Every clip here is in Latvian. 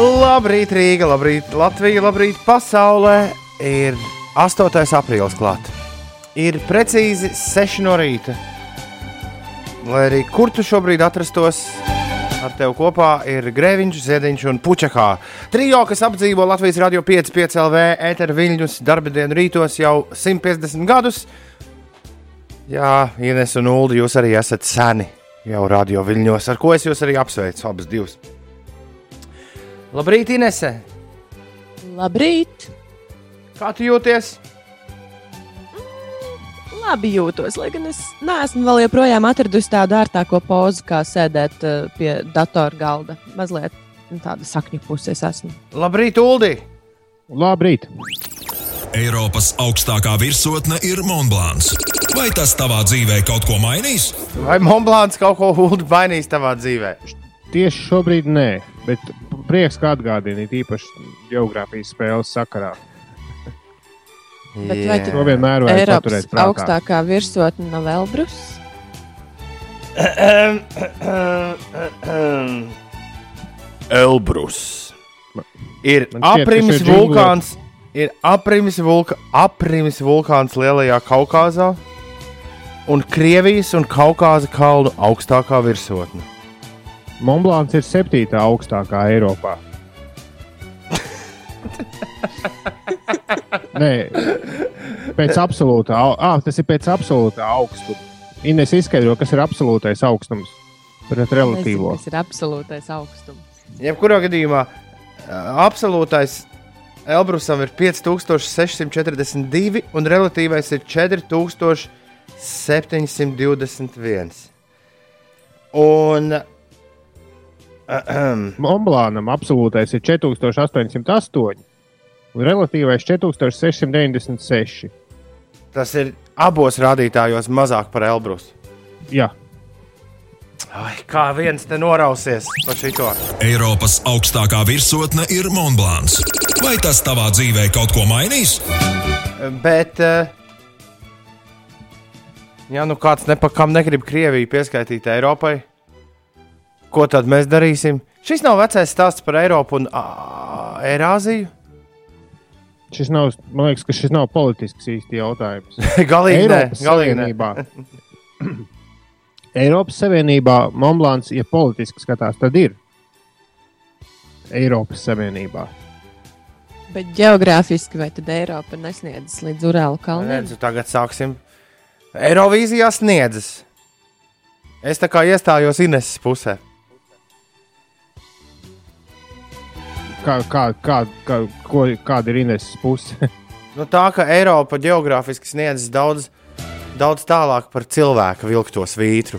Labrīt, Rīga, labrīt, Latvija, labrīt, pasaulē. Ir 8. aprīlis klāt. Ir precīzi 6 no rīta. Lai arī kur tu šobrīd atrastos, ar tevi kopā ir Grēviņš, Ziediņš un Puķakā. Trijo, kas apdzīvo Latvijas radio 5,5 LV ēteru viļņus darba dienu rītos jau 150 gadus. Jā, Ines un Ulu, jūs arī esat seni jau radio viļņos, ar ko es jūs arī apsveicu, abas divas. Labrīt, Inese! Labrīt! Kā tu jūties? Labi jūtos, lai gan es neesmu vēl joprojām atradusi tādu ārtāko pozu, kā sēdēt uh, pie datora galda. Mazliet tāda sakņu pusē es esmu. Labrīt, Uldi! Labrīt! Eiropas augstākā virsotne ir Monblāns. Vai tas tavā dzīvē kaut ko mainīs? Vai Monblāns kaut ko Uldi mainīs tavā dzīvē? Tieši šobrīd nē, bet prieks, ka atgādini īpaši geogrāfijas spēles sakarā. Bet vai tu To vienmēr vajag Eiropas paturēt prātā. augstākā virsotne nav Elbrus? Elbrus. Ir aprimis vulkāns, ir aprimis, vulka, aprimis vulkāns Lielajā Kaukazā un Krievijas un Kaukāza kalnu augstākā virsotne. Monblāns ir septītā augstākā Eiropā. Nē, pēc absolūtā, ah, tas ir pēc absolūtā augstuma. Ines izskaidro, kas ir absolūtais augstums pret relatīvo. Tas ir absolūtais augstums. Jebkurā gadījumā absolūtais Elbrusam ir 5642 un relatīvais ir 4721. Un Monblānam absolūtais ir 4808 un relatīvais 4696. tas ir abos rādītājos mazāk par Elbrusu. Jā, Ai, kā viens te norausies pa šito. Eiropas augstākā virsotne ir Monblāns. Vai tas tavā dzīvē kaut ko mainīs? Bet, eh, ja nu kāds nepakam negrib Krieviju pieskaitīt Eiropai, ko tad mēs darīsim? Šis nav vecais stāsts par Eiropu un Eirāziju. šis nav, man liekas, ka šis nav politisks īsti jautājums. Galīgi nē, Eiropas galīgi nē. Savienībā. Eiropas Savienībā Monblāns, ja politiski skatās, tad ir Eiropas Savienībā. Bet geogrāfiski vai tad Eiropa nesniedzas līdz Urālu kalniem? Redzu, tagad sāksim. Eirovīzijā sniedzas. Es tā kā iestājos Ineses pusē. Kā, kā, kā, kā, ko, kāda ir Ineses puse? Nu, tā kā Eiropa geogrāfiski sniedzas daudz, daudz tālāk par cilvēka vilkto svītru.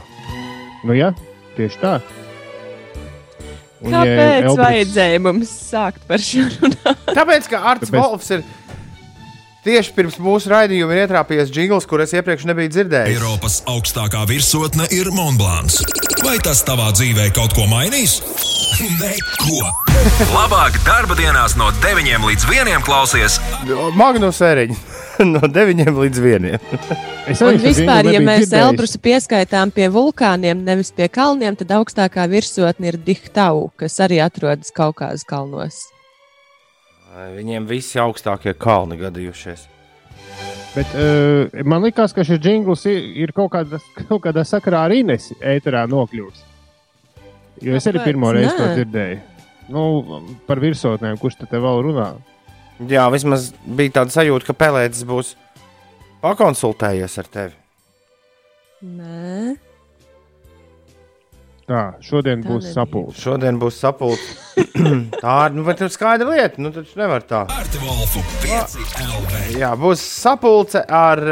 nu, jā, tieši tā. Un, ja Kāpēc Elbrus- vajadzēja mums sākt par šo runāt? Tāpēc, ka Arts Tāpēc- Volfs ir tieši pirms mūsu raidījuma ir ietrāpījies jingls, kur es iepriekš nebiju dzirdējis. Eiropas augstākā virsotne ir Monblāns. Vai tas tavā dzīvē kaut ko mainīs? Neko! Labāk darba dienās no 9 līdz 1 klausies Magnus Eriņš no 9 līdz 1. Es Un vispār, ja mēs. Elbrusu pieskaitām pie vulkāniem, nevis pie kalniem, tad augstākā virsotne ir Dihtau, kas arī atrodas Kaukāzes kalnos. Viņiem visi augstākie kalni gadījušies. Bet, uh, man liekas, ka šis jingls ir, ir kaut, kādā, kaut kādā sakarā ar Inesu ēterā nokļuvis. Jo es arī Kāpēc? pirmo reizi to dzirdēju. Nu, par virsotnēm, kurš te vēl runā? Jā, vismaz bija tāda sajūta, ka Pelēcis būs pakonsultējies ar tevi. Nē, Tā, šodien Tā būs sapulce. Šodien būs sapulce. tā ir nu, bet ir skaidra lieta. Nu, taču nevar tā. Arti Volfu 5 LV. Jā, būs sapulce ar.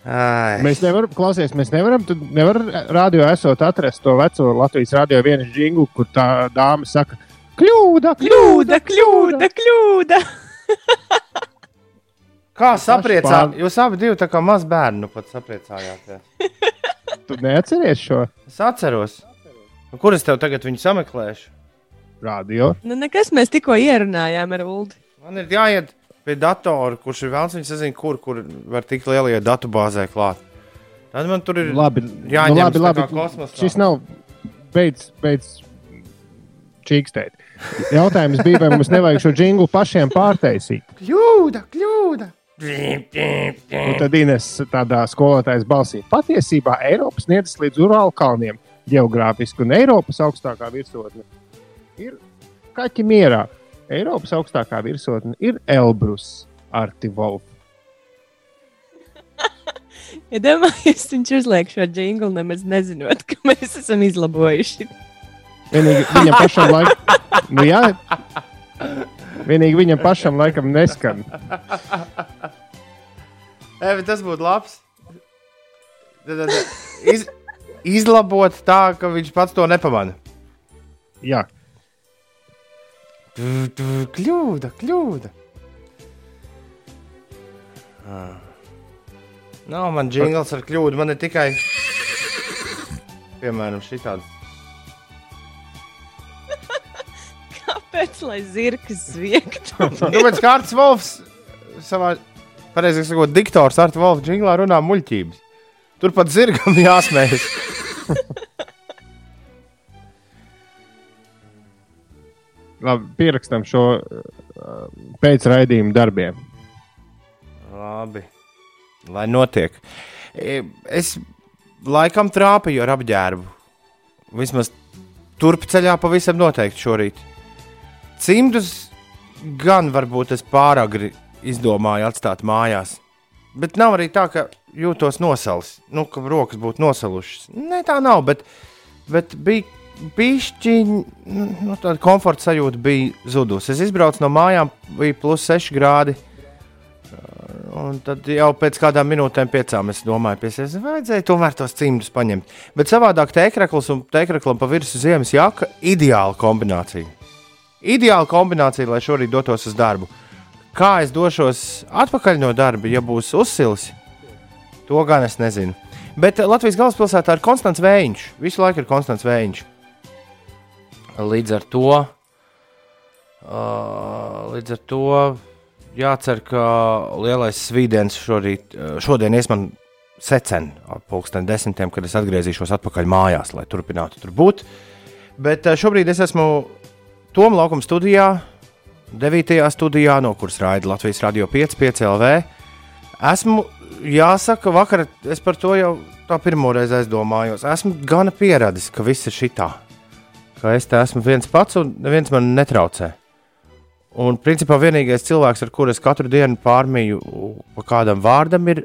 Ai. Mēs nevaram, klausies, mēs nevaram, tu nevar radio esot atrast to veco Latvijas radio vienu jingu, kur tā dāma saka, kļūda, kļūda, kļūda, kļūda. Kā sapriecā? pār- Jūs abi divi tā kā maz bērnu pat sapriecājāties. Tu neatceries šo Es atceros. Nu, Kur es tev tagad viņu sameklēšu? radio? Nu, nekas mēs tikko ierunājām ar Ulu. Man ir jāiet pie datora, kurš ir vēlams. Viņš zina, kur, kur var tik lielajā datubāzē klāt. Tad man tur ir Labi, jāņem nu, labi, labi. kosmosā. Šis nav beidz, beidz čīkstēt. Jautājums bija, vai mums nevajag šo jinglu pašiem pārtaisīt. Kļūda, kļūda! Un tad Ines tādā skolotājas balsī patiesībā Eiropas sniedzas līdz Urālu kalniem geogrāfiski, un Eiropas augstākā virsotne ir kaķi mierā. Eiropas augstākā virsotne ir Elbrus Artivolf. Ja domājat, viņš uzliek šo jinglu, nemaz nezinot, ka mēs esam izlabojuši. Vienīgi viņam pašam laikam, nu jā, vienīgi viņam pašam laikam neskan. E, bet tas būtu labs. Tad, tad, iz, izlabot tā, ka viņš pats to nepamanā. Jā, Tu, tu, kļūda, kļūda. Ah. Nav man jingls ar kļūdu, man ir tikai. Piemēram, šī tāda. Kāpēc lai zirgs zviegtu? Bet Kārtas Volfs savā, pareizāk sakot, diktors ar Volfu jinglā runā muļķības. Turpat zirgam jāsmējas. labi, pierakstam šo uh, pēcraidījumu darbiem. Labi, lai notiek. E, Es laikam trāpīju ar apģērbu. Vismaz turpceļā pavisam noteikti šorīt. Cimdus gan varbūt es pārāk izdomāju atstāt mājās. Bet nav arī tā, ka jūtos nosalis, nu, ka rokas būtu nosalušas. Nē, tā nav, bet, bet bija pišķi, nu, tāda komforta sajūta bija zudusi. Es izbraucu no mājām, bija plus 6 grādi. Un tad jau pēc kādām minūtēm, piecām, es domāju, pie sevis vajadzēja tomēr tos cimdus paņemt. Bet savādāk tēkrakls un tēkraklam pa virsmu ziemas jaka - ideāla kombinācija. Ideāla kombinācija, lai šorīt dotos uz darbu. Kā es došos atpakaļ no darba, ja būs uzsils, to gan es nezinu. Bet Latvijas galvaspilsētā ir konstants vējiņš. Visu laiku ir konstants vējiņš. Līdz ar to, uh, līdz ar to jācer, ka lielais svīdens šorīt, šodien ies man secen ap pulksten desmitiem, kad es atgriezīšos atpakaļ mājās, lai turpinātu tur būt. Bet šobrīd es esmu Toma laukuma studijā, 9. studijā, no kuras raida Latvijas Radio 5, 5 LV. Esmu, jāsaka, vakar es par to jau tā pirmo reizi aizdomājos. Esmu gana pieradis, ka viss ir šitā. Ka es te esmu viens pats un neviens man netraucē. Un principā vienīgais cilvēks, ar kuru es katru dienu pārmīju pa kādam vārdam, ir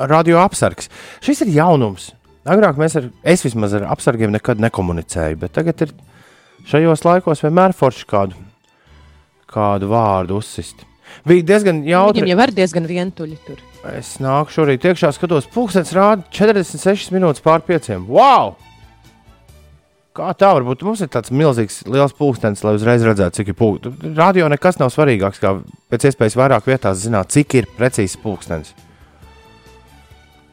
radio apsargs. Šis ir jaunums. Agrāk mēs ar, es vismaz ar apsargiem nekad nekomunicēju, bet tagad ir šajos laikos vienmēr forši kādu, kādu vārdu uzsist. Bija diezgan jautri. Viņam jau ir diezgan vientuļi tur. Es nāku šorīt iekšā, skatos, pulkstenis rāda 46 minūtes pār 5. Wow! Kā tā var būt? Mums ir tāds milzīgs, liels pulkstenis, lai uzreiz redzētu, cik ir pulkstenis. Radio nekas nav svarīgāks, kā pēc iespējas vairāk vietās zināt, cik ir precīzi pulkstenis.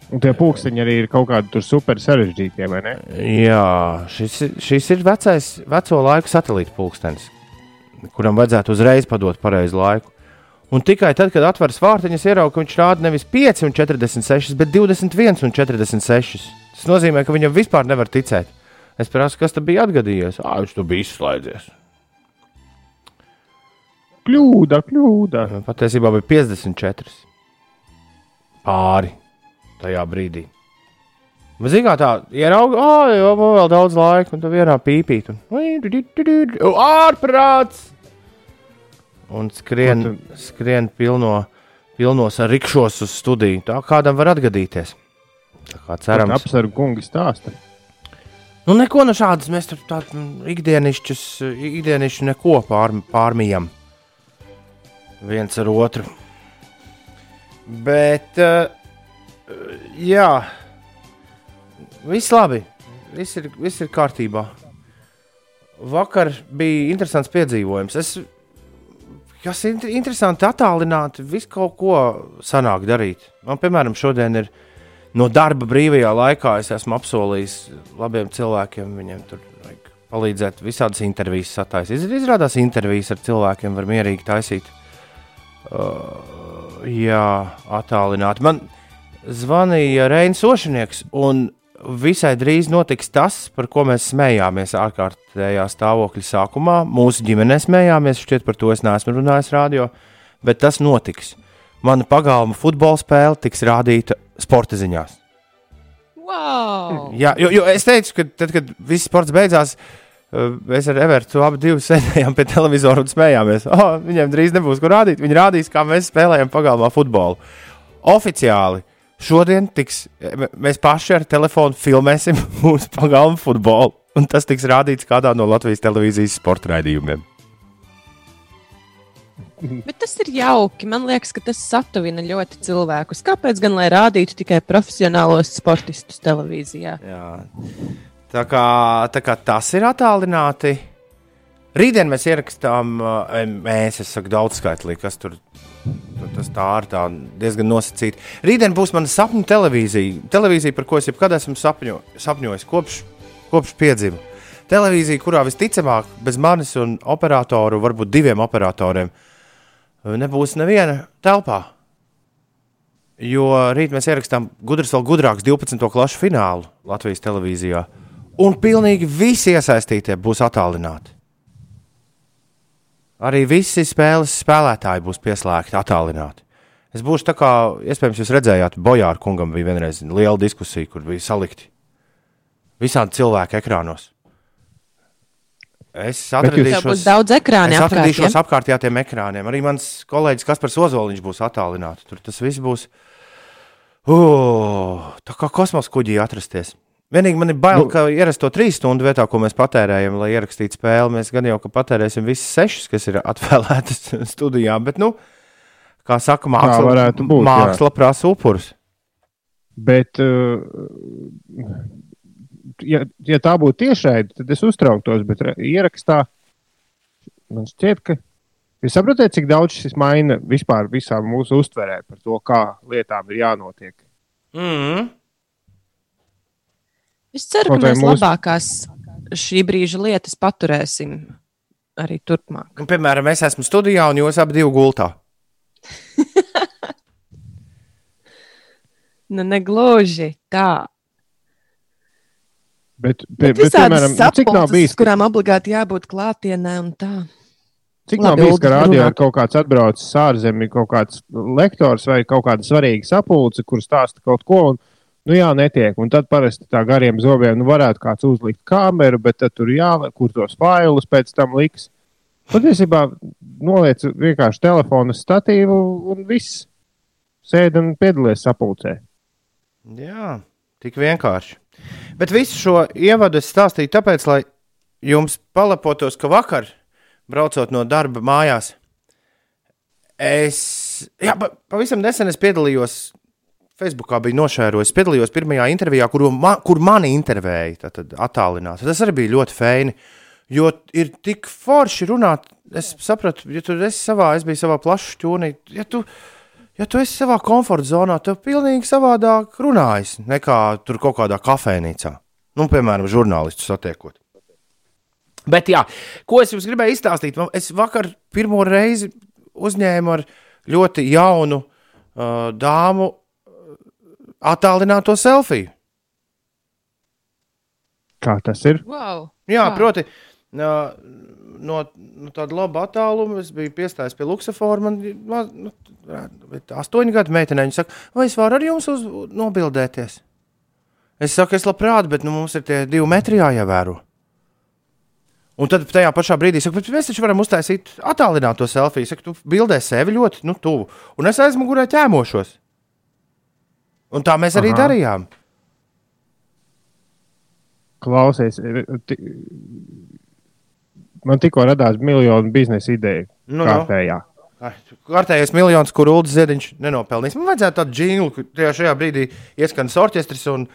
Un tie pūkstiņi arī ir kaut kādi tur super sarežģītie, vai ne? Jā, šis, šis ir vecais, veco laiku satelīta pulkstenis, kuram vajadzētu uzreiz padot pareizu laiku. Un tikai tad, kad atveras vārtiņas, ierauga, ka viņš rāda nevis 5,46, bet 21,46. Tas nozīmē, ka viņam vispār nevar ticēt. Es prasu, kas tam bija atgadījies. Ah, viņš tur bija izslēdzies. Kļūda, kļūda. Patiesībā bija 54 pāri tajā brīdī. Mērā, tā ierauga, ah, jau vēl daudz laika, un tā vienā pīpīt. Un ārprāts! Un skrien, skrien pilno, pilnos ar rikšos uz studiju. Tā kādam var atgadīties. Tā kā cerams, Apsargu kungi stāsta. Nu, neko no šādas mēs tur tādu ikdienišķus, ikdienišķu neko pār, pārmijam. Viens ar otru. Bet, uh, jā, viss labi. Viss ir, viss ir kārtībā. Vakar bija interesants piedzīvojums. Es, kas ir inter- interesanti, attālināti, visu kaut ko sanāk darīt. Man, piemēram, šodien ir no darba brīvajā laikā es esmu apsolījis labiem cilvēkiem, viņiem tur vajag palīdzēt, visādas intervijas sataisīt. Iz- Izrādās, intervijas ar cilvēkiem var mierīgi taisīt. Uh, jā, attālināti. Man zvanīja Reinis Ošanieks, un visai drīz notiks tas, par ko mēs smējāmies ārkārtējā stāvokļa sākumā. Mūsu ģimenē smējāmies, šķiet, par to es neesmu runājis radio, bet tas notiks. Mana pagalma futbola spēle tiks rādīta sporta ziņās. Wow! Jā, jo, jo es teicu, ka tad, kad viss sports beidzās, mēs ar Evertu abi sēdējām pie televizora un smējāmies. Oh, viņiem drīz nebūs ko rādīt. Viņi rādīs, kā mēs spēlējam pagalmā futbolu. Oficiāli Šodien tiks, mēs paši ar telefonu filmēsim mūsu pagalmu futbolu, un tas tiks rādīts kādā no Latvijas televīzijas sporta raidījumiem. Bet tas ir jauki. Man liekas, ka tas satuvina ļoti cilvēkus. Kāpēc gan lai rādītu tikai profesionālos sportistus televīzijā? Jā. Tā kā, tā kā tas ir attālināti. Rītdien mēs ierakstām, mēs, es saku, daudzskaitlī, kas tur Tas tā ir tā diezgan nosacīta. Rītdien būs mana sapņu televīzija. Televīzija, par ko es jebkad esmu sapņo, sapņojis kopš, kopš piedzima. Televīzija, kurā visticamāk bez manis un operatoru, varbūt diviem operatoriem, nebūs neviena telpā. Jo rīt mēs ierakstām gudrs, vēl gudrāks 12. klašu finālu Latvijas televīzijā. Un pilnīgi visi iesaistītie būs attālināti. Arī visi spēles spēlētāji būs pieslēgti, attālināti. Es būšu tā kā, iespējams, jūs redzējāt, Bojāra kungam bija vienreiz liela diskusija, kur bija salikti visādi cilvēki ekrānos. Es atradīšos, daudz ekrānu es atradīšos apkārt, ja? apkārt tiem ekrāniem. Arī mans kolēģis Kaspars Ozoliņš būs attālināts. Tur tas viss būs uh, tā kā kosmosa kuģī atrasties. Vienīgi man ir bail, nu, ka ierasto trīs stundu vietā, ko mēs patērējam, lai ierakstītu spēli, mēs gan jau patērēsim visas sešas, kas ir atvēlētas studijā. Bet, nu, kā saka, māksla, būt, māksla prasa upurus. Bet, uh, ja, ja tā būtu tiešraide, tad es uztrauktos. Bet ierakstā man šķiet, ka jūs saprotat, cik daudz šis maina vispār visā mūsu uztverē par to, kā lietām ir jānotiek. Mm -hmm. Es ceru, ka mēs mūsu... labākās šī brīža lietas paturēsim arī turpmāk. Un, piemēram, es esmu studijā un jūs abi divi gultā. nu, negluži tā. Bet, bet, bet, bet piemēram, sapulces, cik nav bijis, kurām obligāti jābūt klātienē un tā. Cik Labi, nav bijis, ka rādījā ir kaut kāds atbraucis ārzemī, kaut kāds lektors vai kaut kāda svarīga sapulce, kur stāsta kaut ko, un Nu, jā, netiek. Un tad parasti tā gariem zobiem nu, varētu kāds uzlikt kameru, bet tad tur jāliek, kur tos failus pēc tam liks. Patiesībā noliec vienkārši telefona statīvu un viss. Sēdi un piedalies sapulcē. Jā, tik vienkārši. Bet visu šo ievadu es stāstīju tāpēc, lai jums palepotos, ka vakar, braucot no darba mājās, es jā, pavisam nesen es piedalījos Facebookā bija nošērojis, piedalījos pirmajā intervijā, kur, man, kur mani intervēja, tad attālināti. Tas arī bija ļoti feini, jo ir tik forši runāt. Es sapratu, ja tu esi savā, es biju savā plašā ķūnī. Ja tu, ja tu esi savā komforta zonā, tad pilnīgi savādāk runājas nekā tur kaut kādā kafejnīcā. Nu, piemēram, žurnālistu satiekot. Bet, jā, ko es jums gribēju izstāstīt? Es vakar pirmo reizi uzņēmu ar ļoti jaunu uh, dāmu attālināto selfiju. Kā tas ir? Wow. Jā, Kā? proti, no, no, no tāda laba attāluma es biju piestājis pie Luksafora. Man nu, astoņu gadu meitenei viņa saka, vai es varu ar jums uz, nobildēties? Es saku, es labprāt, bet nu, mums ir tie divi metri jāievēro. Un tad tajā pašā brīdī saka, mēs taču varam uztaisīt attālināto selfiju. Saka, tu bildē sevi ļoti nu, tuvu, un es aizmugurē ķēmošos. Un tā mēs arī Aha. darījām. Klausies, man tikko radās miljonu biznesa ideja. Nu, kārtējā. No. Kārtējais miljons, kur Ulrichs Ziedņš nenopelnīs. Man vajadzētu tādu džinglu, ka tajā šajā brīdī ieskanas orķestris un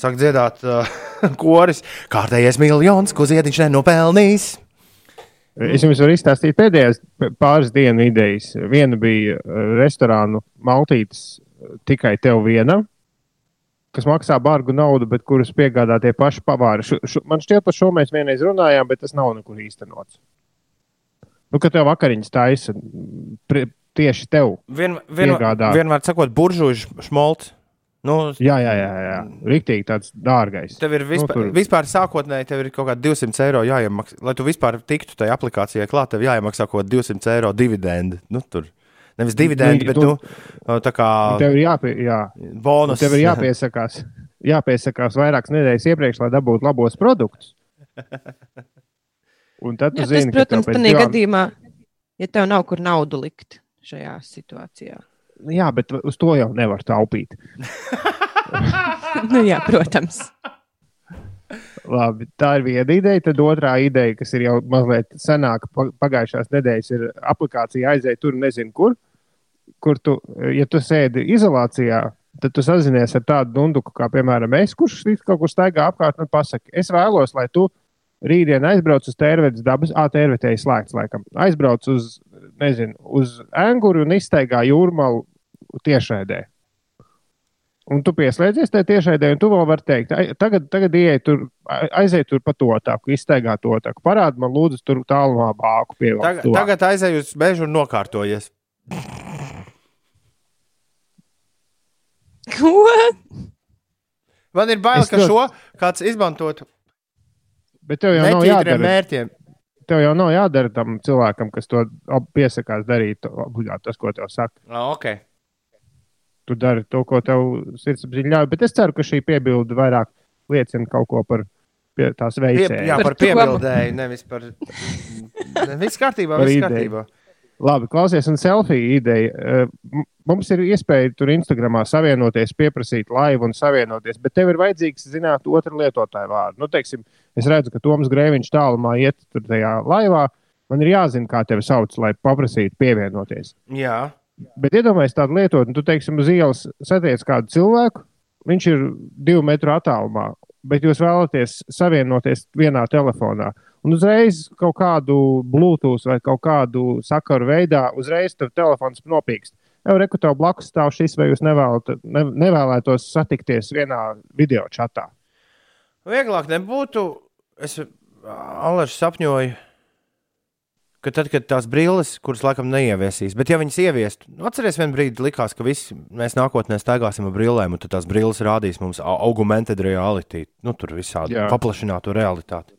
sāk dziedāt uh, koris. Kārtējais miljons, ko Ziedņš nenopelnīs. Es jums varu izstāstīt pēdējās pāris dienu idejas. Viena bija restorānu maltītes tikai tev vienam, kas maksā bargu naudu, bet kurus piegādā tie paši pavāri. Šu, šu, man šķiet, par šo mēs vienreiz runājām, bet tas nav nekur īstenots. Nu, ka tev vakariņas taisa tieši tev. Vien, vien, vienmēr sakot, buržuļs šmolts. Nu, Jā, jā, jā, jā. Riktīgi tāds dārgais. Tev ir vispār, Nu, nu, tur- vispār sākotnēji tev ir kaut kādi 200 eiro jāiemaksā. Lai tu vispār tiktu tajā aplikācijā klāt, tev jāiemaksā kaut kādi 200 eiro dividendi. Nu, tur. Nevis dividendi, bet tu- nu, tā kā Tev ir, jāpie, jā, bonus. tev ir jāpiesakās, jāpiesakās vairākas nedēļas iepriekš, lai dabūtu labos produktus. Un tad tu Jā, tas, zini, protams, ka tev tādā divām- gadījumā, ja tev nav kur naudu likt šajā situācijā. Jā, bet uz to jau nevar taupīt. nu, jā, protams. Labi, tā ir viena ideja. Tad otrā ideja, kas ir jau mazliet senāka, pa- pagājušās nedēļas, ir aplikācija aiziet tur, nezinu, kur. Kur tu, ja tu sēdi izolācijā, tad tu sazinies ar tādu dunduku, kā piemēram es, kurš kaut kur staigā apkārt un pasakā, es vēlos, lai tu rītdien aizbrauc uz tērvetes dabas, ah, tērvetē ir slēgts, laikam. Aizbrauc uz, nezinu, uz ēnguru un iztaigā jūrmalu tiešraidē. Un tu pieslēdzies tajā tiešraidē, un tu vēl vari teikt, "Ai, tagad, tagad iej tur, ai- aiziet tur pa to tāku, iztaigā to tāku. Parādi man, lūdzu, tur tālumā bāku pievilkt. Tagad, tuvāk." tagad aizēju uz mežu un nokārtojies. Ko? Man ir bail, Es ka ļoti- šo kāds izmantotu Bet tev jau nav jādara. mērķiem. Tev jau nav jādara tam cilvēkam, kas to piesakās darīt, obligāti tas, ko tev saka. Ah, okay. Tu dari to, ko tev sirdsapziņā ļauj. Bet es ceru, ka šī piebilde vairāk liecina kaut ko par pie, tās Pie, jā, veicēju. par Par to. piebildēju, nevis par. Viss kārtībā, viss ideju. Labi, klausies, un selfija ideja. Eh, Mums ir iespēja tur Instagramā savienoties, pieprasīt laivu un savienoties, bet tev ir vajadzīgs zināt otru lietotāju vārdu. Nu, teiksim, es redzu, ka Toms Grēviņš tālumā iet tur tajā laivā. Man ir jāzina, kā tevi sauc, lai paprasītu pievienoties. Jā, Bet iedomājieties tādu lietotni, tu teiksim, uz ielas satiec kādu cilvēku, viņš ir divu metru attālumā, bet jūs vēlaties savienoties vienā telefonā. Un uzreiz kaut kādu Bluetooth vai kaut kādu sakaru veidā, uzreiz tev telefons nopīkst. Jau reku tev blakus stāv šis, vai jūs nevēlat, ne, nevēlētos satikties vienā video čatā. vieglāk nebūtu. Es Alēšu sapņoju, ka tad, kad tās brilles, kuras laikam neieviesīs, bet ja viņas ieviestu, nu, atcerieties, vienā brīdī likās, ka visi mēs nākotnē staigāsim ar brillēm, un tās brilles rādīs mums au- augmented reality, nu, tur visādi Jā. paplašinātu realitāti.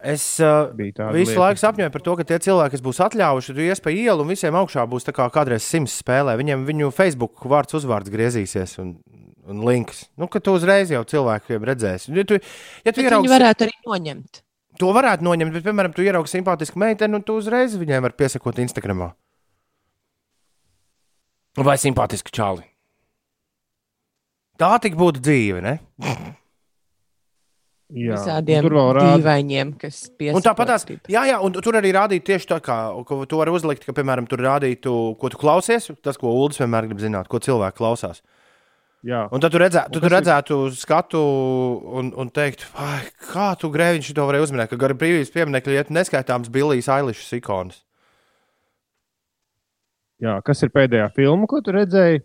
Es uh, visu laiku sapņoju par to, ka tie cilvēki, kas būs atļaujuši, tu ies pa ielu un visiem augšā būs tā kā kādreiz simts spēlē. Viņiem viņu Facebook vārds uzvārds griezīsies un, un links. Nu, ka tu uzreiz jau cilvēkiem redzēsi. Ja tu, ja tu Bet ieraugi, Viņi varētu arī noņemt. to varētu noņemt, bet, piemēram, tu ieraugi simpātisku meiteni un tu uzreiz viņai vari piesakot Instagram. Vai simpātisku čāli. Tā tik būtu dzīve, ne? Jā, Visādiem dīvainiem, kas piesakās. Un tāpat tās, jā, jā, un tur arī rādīja tieši tā, kā ko tu vari uzlikt, ka, piemēram, tur rādītu, ko tu klausies, tas, ko Ulas vienmēr grib zināt, ko cilvēki klausās. Jā. Un tad tu, redzē, tu, Un tu kas ir- redzētu skatu un, un teikt, "Ai, kā tu grēviņš to varēji uzminēt, ka gar brīvības pieminiekļa iet neskaitāms Billijas Ailišas ikonas. Jā, kas ir pēdējā filma, ko tu redzēji?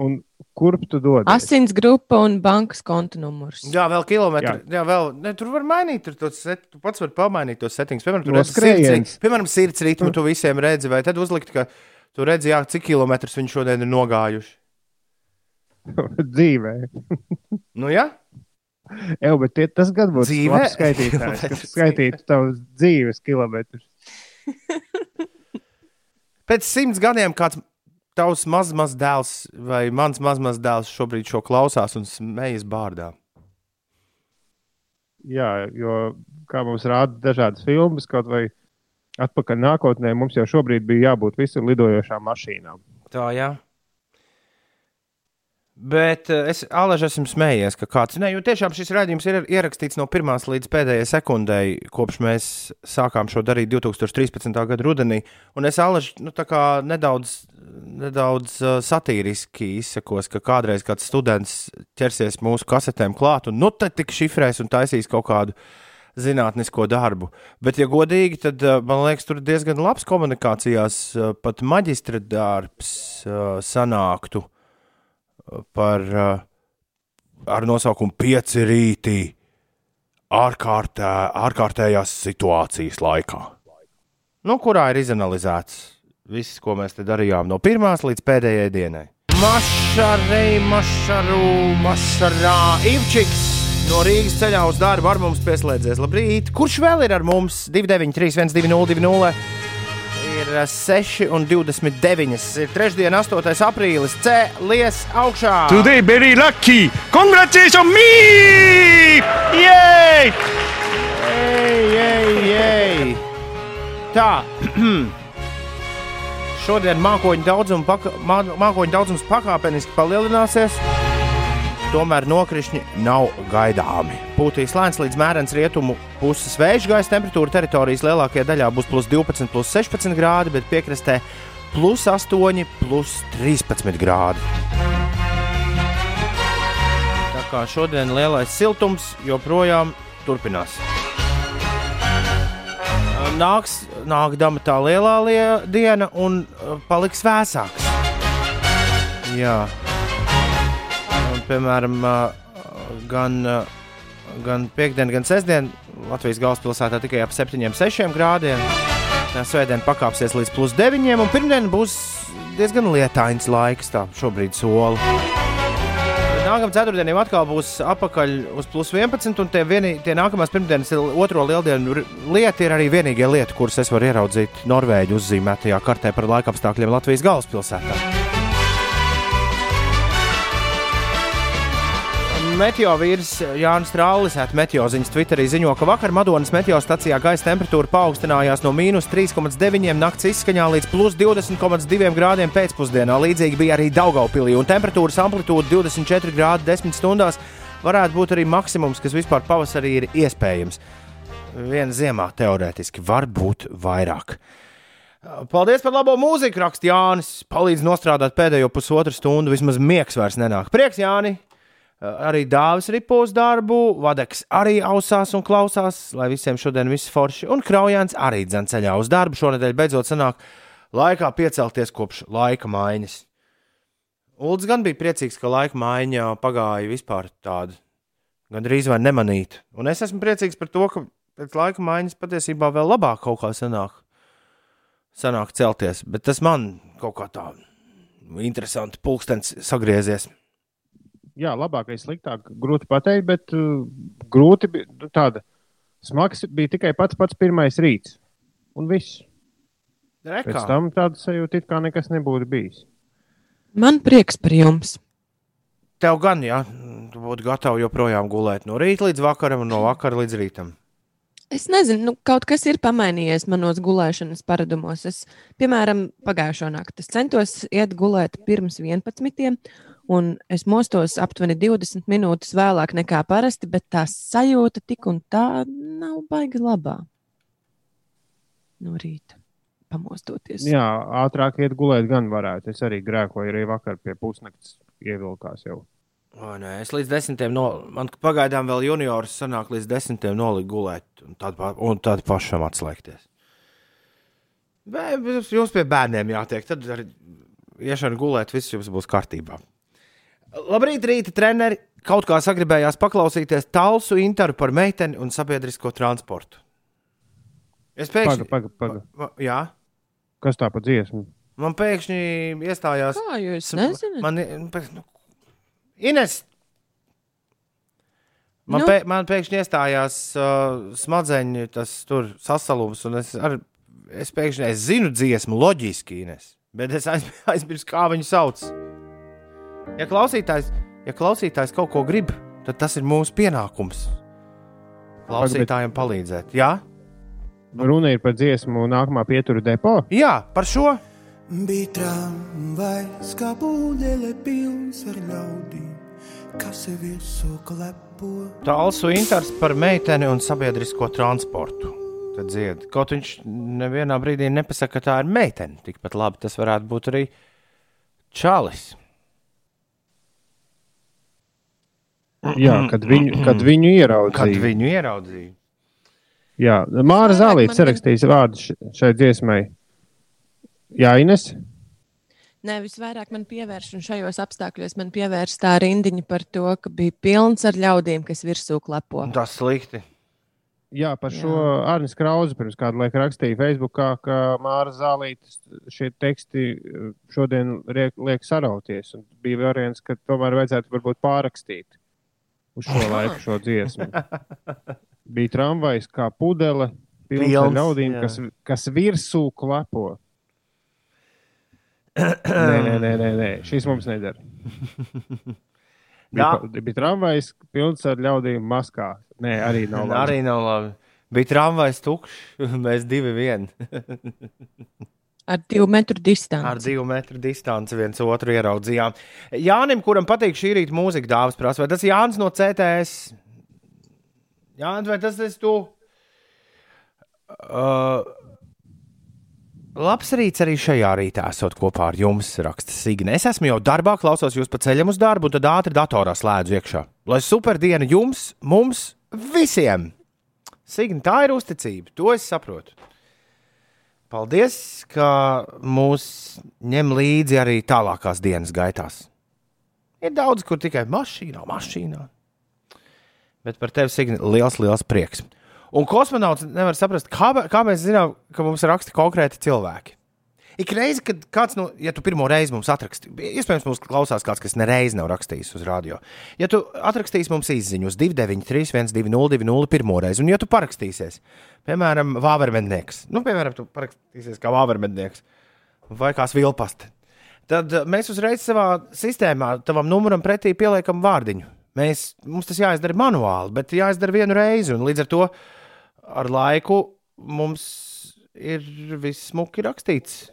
Un kurp tu dodies? Asins grupa un bankas konta numurs. Jā, vēl kilometri. Jā, jā vēl, ne, tur var mainīt, tur tos set, tu pats vari pamainīt tos settings. Piemēram, tur No redzi sirds, piemēram, sirds ritmu tu visiem redzi, vai tad uzlikt, ka tu redzi, jā, cik kilometrus viņi šodien ir nogājuši. dzīvē. Nu, jā, Jā, bet tie, tas gan būtu Dzīvē? skaitītājs, kas skaitītu tavus dzīves kilometrus. pēc simts gadiem kāds tavs mazs maz dēls vai mans mazs maz dēls šobrīd šo klausās un smējas bārdā. Jā, jo, kā mums rāda dažādas filmas, kaut vai atpakaļ nākotnē, mums jau šobrīd bija jābūt visur lidojošām mašīnām. Tā, jā. Bet uh, es Alaži esmu smējies, ka kāds. Nē, jo tiešām šis raidījums ir ierakstīts no pirmās līdz pēdējai sekundei, kopš mēs sākām šo darīt 2013. gada rudenī. Un es Alaži nu, nedaudz, nedaudz uh, satīriski izsakos, ka kādreiz kāds students ķersies mūsu kasetēm klāt un nu tad tik šifrēs un taisīs kaut kādu zinātnisko darbu. Bet, ja godīgi, tad uh, man liekas, tur diezgan labs komunikācijās, pat maģistra darbs sanāktu uh, par ar nosaukumu Pieci rītī ārkārtē, ārkārtējās situācijas laikā. Nu, kurā ir izanalizēts viss, ko mēs te darījām no pirmās līdz pēdējai dienai. Mašarei, mašaru, mašarā. Ivčiks no Rīgas ceļā uz darbu ar mums pieslēdzies. Labrīt! Kurš vēl ir ar mums? 293, 120, ir 6 un 29. Ir trešdiena, 8. aprīlis. Cēlies augšā! Today very lucky! Congratulations me! Yay! Ei, ei, ei! Tā! Šodien mākoņu, daudzum paka, mā, mākoņu daudzums pakāpeniski palielināsies, tomēr nokrišņi nav gaidāmi. Pūtīs lēns līdz mērens rietumu puses vējš, gaisa temperatūra teritorijas lielākajā daļā būs plus 12, plus 16 grādi, bet piekrastē plus 8, plus 13 grādi. Tā kā šodien lielais siltums joprojām turpinās nāks, nāk dama tā lielā lie, diena un uh, paliks vēsāks. Jā. Piemēram, gan, gan piekdien, gan sestdien Latvijas galvaspilsētā tikai ap 7-6 grādiem. Svētdien pakāpsies līdz plus 9, un pirmdien būs diezgan lietains laiks. Tā šobrīd sola. Nākamā ceturtdienā atkal būs apakaļ uz plus 11, un tie, vienī, tie nākamās pirmdienas otro lieldienu lieta ir arī vienīgie lieta, kuras es varu ieraudzīt Norvēģu uzzīmētajā kartē par laikapstākļiem Latvijas galvaspilsētā. Meteo vīrs Jānis Strālis, Meteo ziņas Twitterī ziņo, ka vakar Madonas meteo stacijā gaisa temperatūra paaugstinājās no mīnus 3,9 nakts izskaņā līdz plus 20,2 grādiem pēcpusdienā. Līdzīgi bija arī Daugaupilī, un temperatūras amplitūda 24 grādi 10 stundās varētu būt arī maksimums, kas vispār pavasarī ir iespējams. Viena ziemā teorētiski var būt vairāk. Paldies par labo mūziku, raksta Jānis. Palīdz nostrādāt pēdējo pusotru stundu, vismaz miegs vairs nenāk. Prieks, Jāni! Arī dāvis ripo uz darbu, vadeks arī ausās un klausās, lai visiem šodien viss forši, un kraujāns arī dzenceļā uz darbu. Šonadēļ beidzot sanāk laikā piecelties kopš laika maiņas. Ulds gan bija priecīgs, ka laika maiņa pagāja vispār tādu, gandrīz vai nemanītu. Un es esmu priecīgs par to, ka pēc laika maiņas patiesībā vēl labāk kaut kā sanāk, sanāk celties, bet tas man kaut kā tā interesanti pulkstenis sagriezies jā, labākais, sliktāk, grūti pateikt, bet uh, grūti bija nu, tāda. Smags bija tikai pats pats pirmais rīts. Un viss. Rekā. Pēc tam tāda sajūta, it kā nekas nebūtu bijis. Man prieks par jums. Tev gan, jā, tu būtu gatavs joprojām gulēt no rīta līdz vakaram un no vakara līdz rītam. Es nezinu, nu, kaut kas ir pamainījies manos gulēšanas paradumos. Es, piemēram, pagājušo nakti centos iet gulēt pirms 11 un es mostos aptuveni 20 minūtes vēlāk nekā parasti, bet tā sajūta tik un tā nav baigi labā. No rīta pamostoties. Jā, ātrāk iet gulēt, gan varētu. Es arī grēkoju, arī vakar pie pusnakts ievilkās jau. O, nē, es līdz desmitiem, no, man pagaidām vēl juniors sanāk līdz desmitiem nolikt gulēt un tad, un tad pašam atslēgties. Bet jums pie bērniem jātiek, tad arī iešana gulēt, viss jums būs kārtībā. Labrīt, rīta treneri! Kaut kā sagribējās paklausīties tālsu interu par meiteni un sabiedrisko transportu. Es pēkšņi. Paga, paga, paga. Jā. Kas tā pa dziesmu? Man pēkšņi iestājās. Kā jūs nezināt? Man, nu, Ines! Man, nu? pē, man pēkšņi iestājās uh, smadzeņu tas tur sasalums, un es, ar, es pēkšņi es zinu dziesmu loģiski, Ines, bet es aizmirsu, kā viņu sauc. Ja klausītājs, ja klausītājs kaut ko grib, tad tas ir mūsu pienākums. Klausītājiem palīdzēt. Jā? Runa ir par dziesmu nākamā pietura depo. Jā, par šo. Bija tramvajs, kā pūļele pilns ar ļaudīm, kas sevi visu klepo. Tālsu inters par meiteni un sabiedrisko transportu. Tad dzied. Kaut viņš nevienā brīdī nepasaka, ka tā ir meitene. Tikpat labi tas varētu būt arī čalis. Jā, kad viņu, kad viņu ieraudzīja. Kad viņu ieraudzīja. Jā, Māra Zālīte sarakstījis vārdu šai dziesmai. Jā, Ines. Nē, visvairāk man pievērš, un šajos apstākļos man pievērš tā rindiņa par to, ka bija pilns ar ļaudīm, kas virsū klepo. Tas slikti. Jā, par šo. Arnijas Krauzi pirms kāda laika rakstīja Facebookā, ka Māra Zālītes šie teksti eh, šodien liek, liek sarauties. Un bija variants, ka tomēr vajadzētu varbūt pārrakstīt uz šo laiku šo dziesmu. Bija tramvajs kā pudele, pilns ar ļaudīm, jā. kas, kas virsū klepo. nē, nē, nē, nē, nē, šis mums nedara. Bija, bija tramvajs pilns ar ļaudīm maskā. Nē, arī nav labi. Arī nav labi. Bija tramvajs tukšs, mēs divi vien. Ar divu metru distanci. Ar divu metru distanci viens otru ieraudzījām. Jānim, kuram patīk šī rīta mūzika, dāvāts prasa, vai tas ir Jānis no CTS? Jānis, vai tas esi tu? Uh, labs rīts arī šajā rītā esot kopā ar jums, raksta Signe. Es esmu jau darbā, klausos jūs pa ceļam uz darbu, un tad ātri datorā slēdzu iekšā. Lai superdiena jums, mums, visiem! Signe, tā ir uzticība, to es saprotu. Paldies, ka mūs ņem līdzi arī tālākās dienas gaitās. Ir daudz, kur tikai mašīnā, mašīnā. Bet par tevi, Signe, liels, liels prieks. Un kosmonauts nevar saprast, kā, kā mēs zinām, ka mums raksta konkrēti cilvēki. Ik reizi, kad kāds, no, ja tu pirmo reizi mums atrakstīsi, iespējams, mums klausās kāds, kas nereiz nav rakstījis uz radio. Ja tu atrakstīsi mums izziņu uz 293, 1202, pirmo reizi, un ja tu parakstīsies, piemēram, Vāvermednieks, nu, piemēram, tu parakstīsies kā Vāvermednieks vai kā Vilpaste, tad eh, mēs uzreiz savā sistēmā tavam numuram pretī pieliekam vārdiņu. Mēs, mums tas jāizdara manuāli, bet jāizdara vienu reizi, līdz ar to ar laiku mums ir viss smuki rakstīts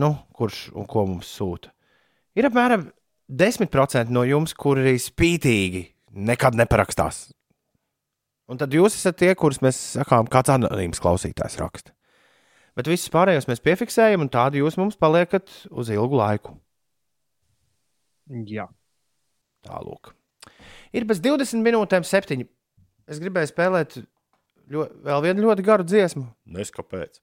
nu, kurš un ko mums sūta. Ir apmēram 10% no jums, kuri spītīgi nekad neparakstās. Un tad jūs esat tie, kurus mēs sakām, kāds anonīms klausītājs raksta. Bet visus pārējos mēs piefiksējam, un tādi jūs mums paliekat uz ilgu laiku. Jā. Tālāk. Ir bez 20 minūtēm, 7. Es gribēju spēlēt ļo, vēl vienu ļoti garu dziesmu. Nezinu, kāpēc.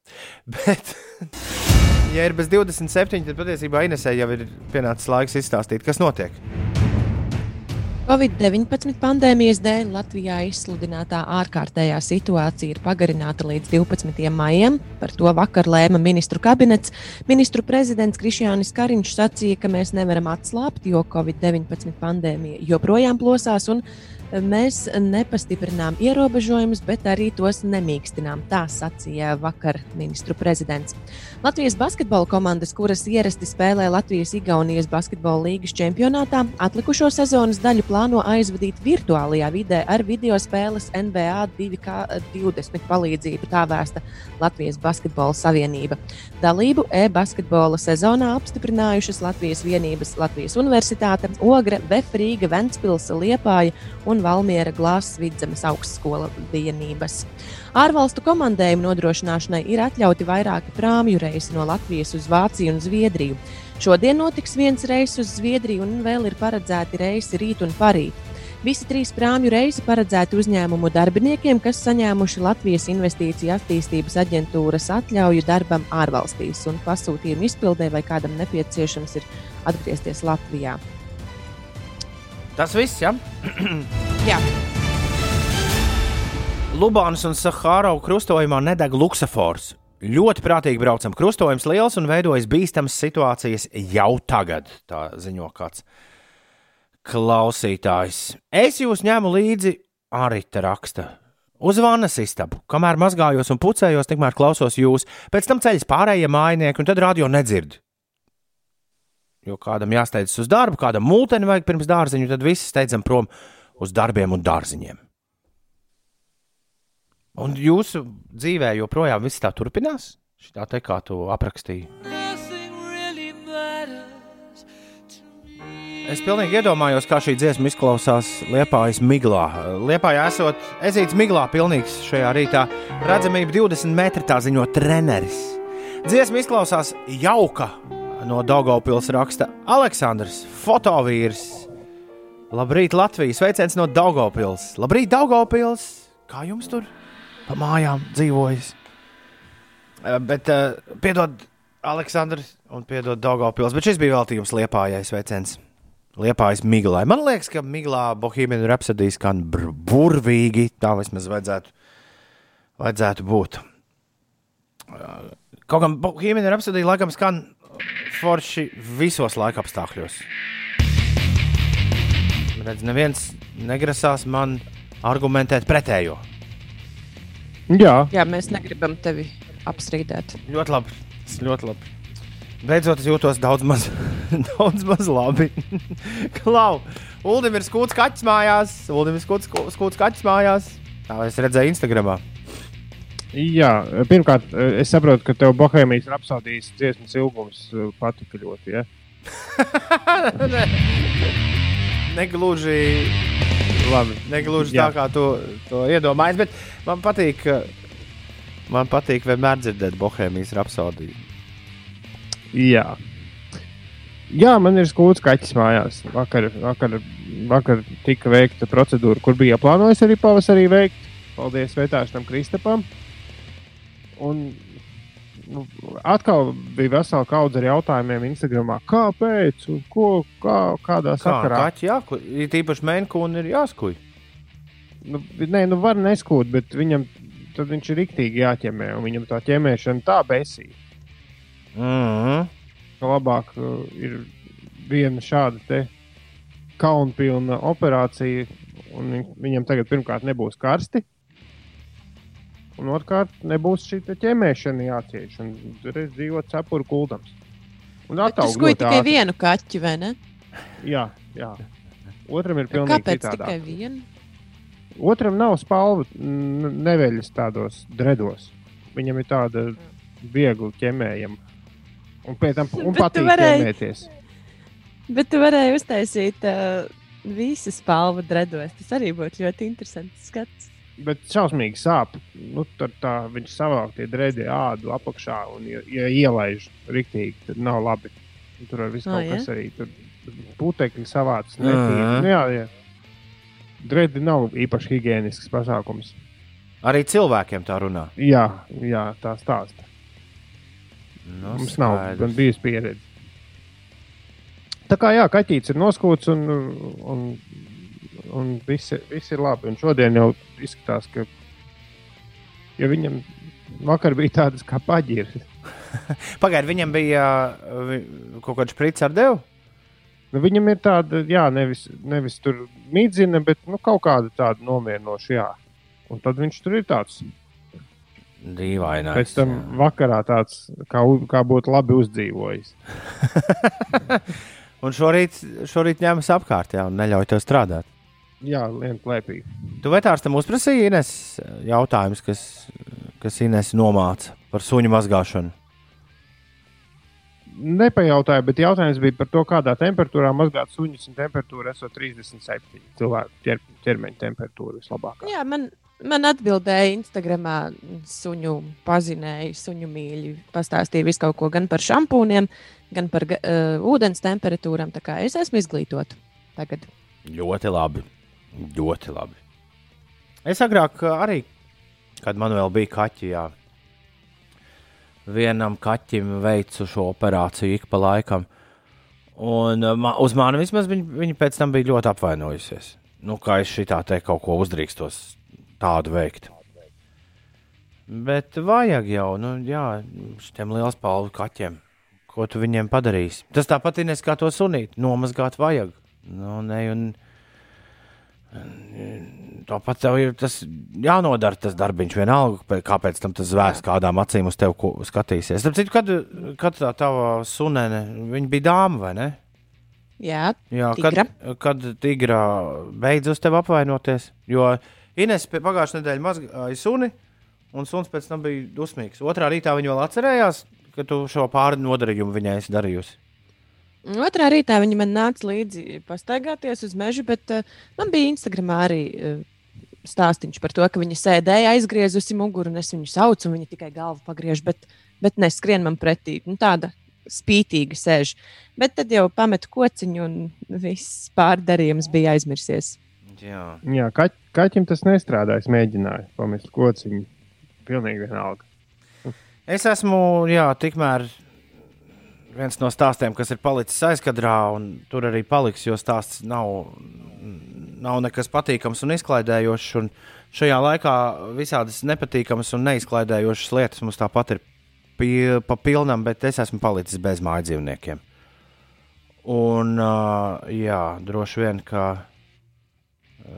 Bet, ja ir bez 27, tad patiesībā Inesē jau ir pienācis laiks izstāstīt, kas notiek. Covid-19 pandēmijas dēļ Latvijā izsludinātā ārkārtējā situācija ir pagarināta līdz 12. maijam. Par to vakar lēma ministru kabinets. Ministru prezidents Krišjānis Kariņš sacīja, ka mēs nevaram atslābt, jo Covid-19 pandēmija joprojām plosās un mēs nepastiprinām ierobežojumus, bet arī tos nemīkstinām. Tā sacīja vakar ministru prezidents. Latvijas basketbola komandas, kuras ierasti spēlē Latvijas-Igaunijas basketbola līgas čempionātā, atlikušo sezonas daļu plāno aizvadīt virtuālajā vidē ar video spēles NBA 2K20 palīdzību, tā vēsta Latvijas Basketbola Savienība. Dalību e-basketbola sezonā apstiprinājušas Latvijas vienības Latvijas Universitāte, Ogre, Vefrīga, Ventspilsa, Liepāja un Valmiera Glāzes vidzemes augstskola vienības. Ārvalstu komandējumu nodrošināšanai ir atļauti vairāki prāmju reisi no Latvijas uz Vāciju un Zviedriju. Šodien notiks viens reiss uz Zviedriju, un vēl ir paredzēti reisi rīt un parīt. Visi trīs prāmju reisi paredzēti uzņēmumu darbiniekiem, kas saņēmuši Latvijas Investīciju attīstības aģentūras atļauju darbam ārvalstīs, un pasūtījumu izpildē vai kādam nepieciešams ir atgriezties Latvijā. Tas viss, ja? Jā. Lubānas un Sahārau krustojumā nedeg luksafors. Ļoti prātīgi braucam. Krustojums liels un veidojas bīstamas situācijas jau tagad, tā ziņo kāds klausītājs. Es jūs ņēmu līdzi arī te raksta. Uz vannas istabu, kamēr mazgājos un pucējos, tikmēr klausos jūs, pēc tam ceļš pārējie mājnieki, un tad radio nedzird. Jo kādam jāsteidzas uz darbu, kādam mūteni vajag pirms dārziņu, tad visi steidzam prom uz darbiem un dārziņiem. Un jūsu dzīvē joprojām viss tā turpinās? Tā te kā tu aprakstīji. Es pilnīgi iedomājos, kā šī dziesma izklausās Liepājas miglā. Liepājā esot ezīts miglā, pilnīgs šajā rītā. Redzamība 20 metri, tā ziņo treneris. Dziesma izklausās jauka no Daugopils raksta Aleksandrs, fotovīrs. Labrīt, Latvijas sveiciens no Daugopils. Labrīt, Daugopils! Kā jums tur pa mājām dzīvojas? Eh, Bet, uh, piedod, Aleksandrs, un piedod Daugopils, bet šis bija veltījums Liepājai sveiciens. Liepājas miglai. Man liekas, ka miglā Bohēmija Rapsodija skan burvīgi. Tā vismaz vajadzētu vajadzētu būt. Kaut gan Bohēmija Rhapsody laikam skan forši visos laika apstākļos. Redz, neviens negrasās man argumentēt pretējo. Jā, Jā, mēs negribam tevi apstrīdēt. Ļoti labi. Tas ļoti labi. Beidzot, es jūtos daudz maz, daudz maz labi. Klau, Ulim ir skūts kaķis mājās. Ulim ir skūts, skūts kaķis mājās. Tā es redzēju Instagramā. Jā, pirmkārt, es saprotu, ka tev Bohēmijas rapsodijas dziesmas ilgums eh, patika ļoti. Ja? Negluži, Labi. negluži Jā. tā, kā to, to iedomājies, bet man patīk, man patīk vienmēr dzirdēt Bohēmijas rapsodiju. Jā. Jā, man ir skūts kaķis mājās. Vakar, vakar, vakar tika veikta procedūra, kur bija plānojis arī pavasarī veikt. Paldies Vētāšanam Kristapam. Un nu, atkal bija vesela kaudze ar jautājumiem Instagramā. Kāpēc? Ko, kā, kādā Kā sakarā? kaķi jākuj? Ir tīpaši mēnkūni ir jāskuj. Nu, nē, nu var neskūt, bet viņam tad viņš ir riktīgi jāķemē. Un viņam tā ķemēšana tā besīja. Mm -hmm. labāk uh, ir viena šāda te kaunpilna operācija, un viņ, viņam tagad pirmkārt nebūs karsti. Un otrkārt, nebūs šī ķemēšana jācieš. Tur ir dzīvot cepuru kuldams. Un skuji ļoti tikai ātri. vienu kaķi, vai ne? Jā, jā. Otram ir pilnīgi Kāpēc citādi. tikai vienu? Otram nav spalva, n- neveļas tādos dredos. Viņam ir tāda viegli ķemējama. Un pēc tam un patīk varēji- ķemēties. Bet tu varēji uztaisīt uh, visu spalvu dredos. Tas arī būtu ļoti interesants skats. Bet šausmīgi sāp. Nu, tad tā, viņš savāk tie drēdi ādu apakšā un, ja, ja ielaiž rīktīgi, tad nav labi. Un tur var viss Ā, kaut ja? kas arī tur putekļi savāds. Mhm. netīri. Nu, jā, jā. Drēdi nav īpaši higienisks pasākums. Arī cilvēkiem tā runā. Jā, jā tā stāsta. Nu, Mums nav skaidrs. gan bijusi pieredze. Tā kā jā, kaķis ir noskūts un, un, un viss, ir- viss ir labi. Un šodien jau izskatās, ka ja viņam vakar bija tādas kā paģiras. Pagaidiet, viņam bija uh, kaut kāds sprits ar devu. Nu, viņam ir tāda, jā, nevis, nevis tur mīdzina, bet nu, kaut kāda tāda nomierinoša, jā. Un tad viņš tur ir tāds. Dīvainais. Pēc tam vakarā tāds, kā, u- kā būtu labi uzdzīvojis. Un šorīt, šorīt ņēmas apkārt, jā, un neļauj tev strādāt. Jā, lien plēpī. Tu vetārstam uzprasīji Ines jautājumus, kas, kas Ines nomāca par suņu mazgāšanu. Nepajautāju, bet jautājums bija par to, kādā temperatūrā mazgāt suņus. un Temperatūra esot 37. cilvēku ķer, ķermeņa temperatūra vislabākā. Jā, man, man atbildēja Instagramā suņu pazinēji, suņu mīļi. Pastāstīja visu kaut ko gan par šampūniem, gan par uh, ūdens temperatūrām. Tā kā es esmu izglītota tagad. Ļoti labi. Ļoti labi. Es agrāk uh, arī, kad man vēl bija kaķi, jā, vienam kaķim veicu šo operāciju ik pa laikam. Un uh, ma- uz mani vismaz viņa, viņa pēc tam bija ļoti apvainojusies. Nu, kā es šitā te kaut ko uzdrīkstos tādu veikt. Bet vajag jau, nu, jā, šiem liels palvu kaķiem. Ko tu viņiem padarīsi? Tas tāpat ir kā to sunīt. Nomazgāt vajag. Nu, ne, un, Tāpat tev ir tas jānodara, tas darbiņš vienalga, pē- kāpēc tam tas zvērs kādām acīm uz tevi skatīsies. Starp citu, kad, kad tā tava sunene, viņa bija dāma vai ne? Jā, Jā, Tigra. kad, kad tigrā beidz uz tevi apvainoties. Jo Ines pagājušā nedēļa mazgāja suni, un suns pēc tam bija dusmīgs. Otrā rītā viņa vēl atcerējās, ka tu šo pāri nodarījumu viņai esi darījusi. Otrā rītā viņi man nāca līdzi pastaigāties uz mežu, bet uh, man bija Instagramā arī uh, stāstīns par to, ka viņa sēdēja aizgriezusi muguru, un es viņu saucu, un viņa tikai galvu pagriež, bet, bet neskrien man pretī. Nu, tāda spītīga sēž. Bet tad jau pametu kociņu, un viss pārdarījums bija aizmirsies. Jā. Jā, kaķ, kaķim tas nestrādāja. Es mēģināju pamest kociņu. Pilnīgi vienalga. Es esmu, jā, tikmēr viens no stāstiem, kas ir palicis aizkadrā, un tur arī paliks, jo stāsts nav, nav nekas patīkams un izklaidējošs. Un šajā laikā visādas nepatīkamas un neizklaidējošas lietas mums tāpat ir pie, pa pilnam, bet es esmu palicis bez māju dzīvniekiem. Un, uh, jā, droši vien, ka uh,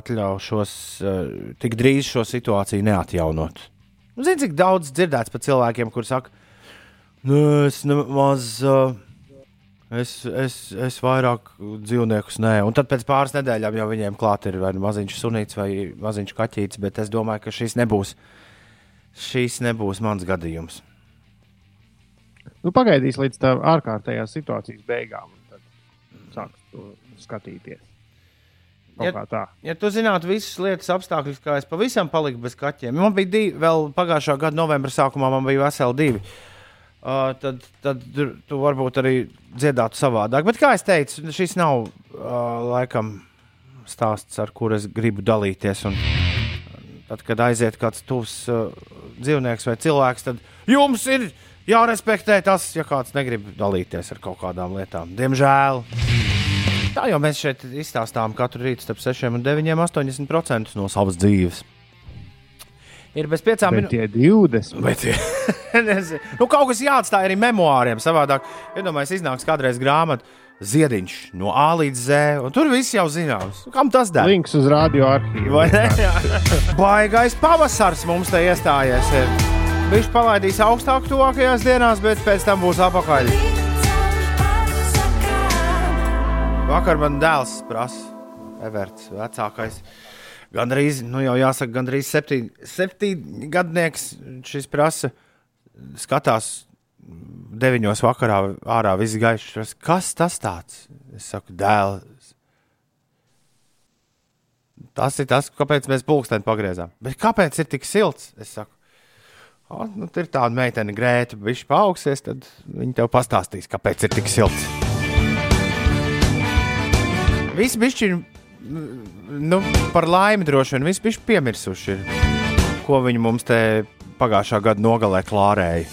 atļaušos uh, tik drīz šo situāciju neatjaunot. Zini, cik daudz dzirdēts par cilvēkiem, kuriem saka, nu, es nemaz. Uh, Es, es, es vairāk dzīvniekus nē, un tad pēc pāris nedēļām jau viņiem klāt ir vai nu maziņš sunīts vai maziņš kaķītis, bet es domāju, ka šis nebūs, šis nebūs mans gadījums. Nu, pagaidīs līdz tā ārkārtējās situācijas beigām, un tad sāks to skatīties. Kaut Ja- tā. Ja tu zinātu visas lietas apstākļus, kā es pavisam paliku bez kaķiem, man bija divi, vēl pagājušā gada novembra sākumā man bija veseli divi. Uh, tad, tad tur- tu varbūt arī dziedātu savādāk. Bet, kā jau teicu, šis nav uh, laikam stāsts, ar kuru es gribu dalīties. Un, tad, kad aiziet kāds tuvs uh, dzīvnieks vai cilvēks, tad jums ir jārespektē tas, ja kāds negrib dalīties ar kaut kādām lietām. Diemžēl. Tā jau mēs šeit izstāstām katru rītu starp 6 un 9, 80% no savas dzīves. Ir bez piecām minūtēm. tie 20. Bet, nu, kaut kas jāatstāj arī memoāriem. Savādāk, iedomājieties, iznāks kādreiz grāmata Ziediņš no A līdz Z, un tur viss jau zināms. Nu, Kam tas der? Links uz radio arhīvu. Vai ne? Baigais pavasars mums te iestājies. Viņš palaidīs augstāk tuvākajās dienās, bet pēc tam būs apakaļ. Vakar man dēls prasa, Everts, vecākais. Gandrīz, nu jau jāsaka, gandrīz septiņ, septiņ gadnieks šis prasa. Skatās deviņos vakarā ārā viss gaišs. Kas tas tāds? Es saku, dēls. Tas ir tas, kāpēc mēs pulksteni pagriezām. Bet kāpēc ir tik silts? Es saku, o, nu, tur ir tāda meitene, grēta, viņš paaugsies, tad viņi tev pastāstīs, kāpēc ir tik silts. Visi bišķi, nu, par laimi droši vien, visi bišķi piemirsuši, ir, ko viņi mums te pagājušā gada nogalē klārēja.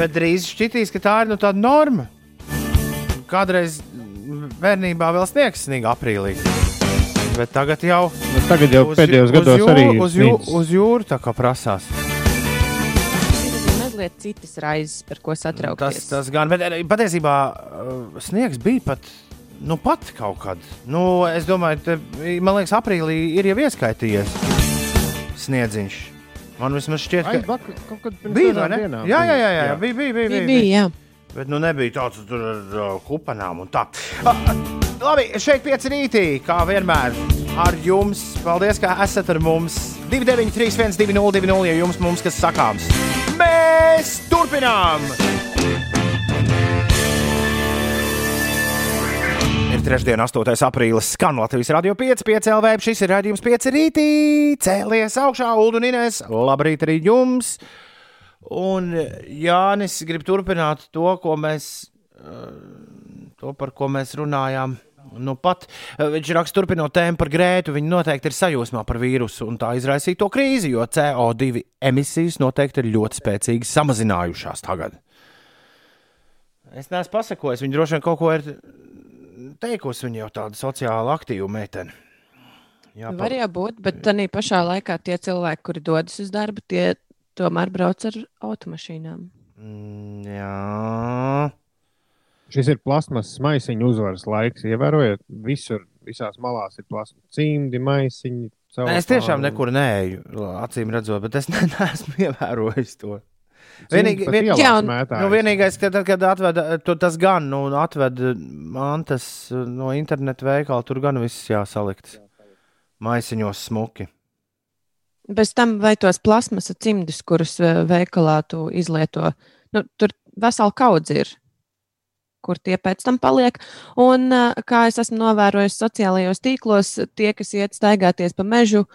Bet drīz šķitīs, ka tā ir nu, tāda norma. Kādreiz bērnībā vēl sniegs sniega aprīlī. Bet tagad jau Nu, tagad jau pēdējos gados jū, arī uz, jū, uz jūru tā kā prasās. Mazliet citas raizes, par ko Tas, satraukties. tas gan, bet eh, patiesībā uh, sniegs bija pat, nu, pat kaut kad. Nu, es domāju, te, man liekas, aprīlī ir jau ieskaitījies sniedziņš. Man vismaz šķiet, ka vakar, kaut kad pirms bija. ne? dienām Jā, jā, bija. jā, jā, bija, bija, bija, bija, bija, bija, jā. Bet nu nebija tāds tur ar kupanām un tā. Labi, šeit pieci rītī, kā vienmēr. Ar jums, paldies, ka esat ar mums. 293, 120, 200, ja jums mums kas sakāms. Mēs turpinām! Ir trešdiena, 8. aprīlis. Skan Latvijas radio 5, 5 LV. Šis ir rādījums 5 rītī. Cēlies augšā, Ulu un Inês. Labrīt arī jums! Un Jānis grib turpināt to, ko mēs, eh, to par ko mēs runājām. Nu, pat eh, viņš raksta, turpinot tēmu par grētu. Viņa noteikti ir sajūsmā par vīrusu un tā izraisīto krīzi, jo CO2 emisijas noteikti ir ļoti spēcīgi samazinājušās tagad. Es neesmu pasakojis, viņa droši vien kaut ko ir teikusi. Viņa jau tāda sociāli aktīva meitene. Jā, Var jau būt, bet tā pašā laikā tie cilvēki, kuri dodas uz darbu, tie tomēr brauc ar automašīnām. Mm, jā. Šis ir plasmas maisiņu uzvaras laiks. Ievērojot, visur, visās malās ir plasmas cimdi, maisiņi. Nē, Es tiešām nekur neeju, acīm redzot, bet es ne, neesmu ievērojis to. Vienīgi- vien- Jā, un- Nu, vienīgais, ka tad, kad atved, tu, tas gan, nu, atved mantas no interneta veikala, tur gan viss jāsalikt maisiņos smuki. Bez tam, vai tos plasmasa cimdus, kurus eh, veikalā tu izlieto, nu, tur vesela kaudze ir, kur tie pēc tam paliek. Un, eh, kā es esmu novērojis sociālajos tīklos, tie, kas iet staigāties pa mežu,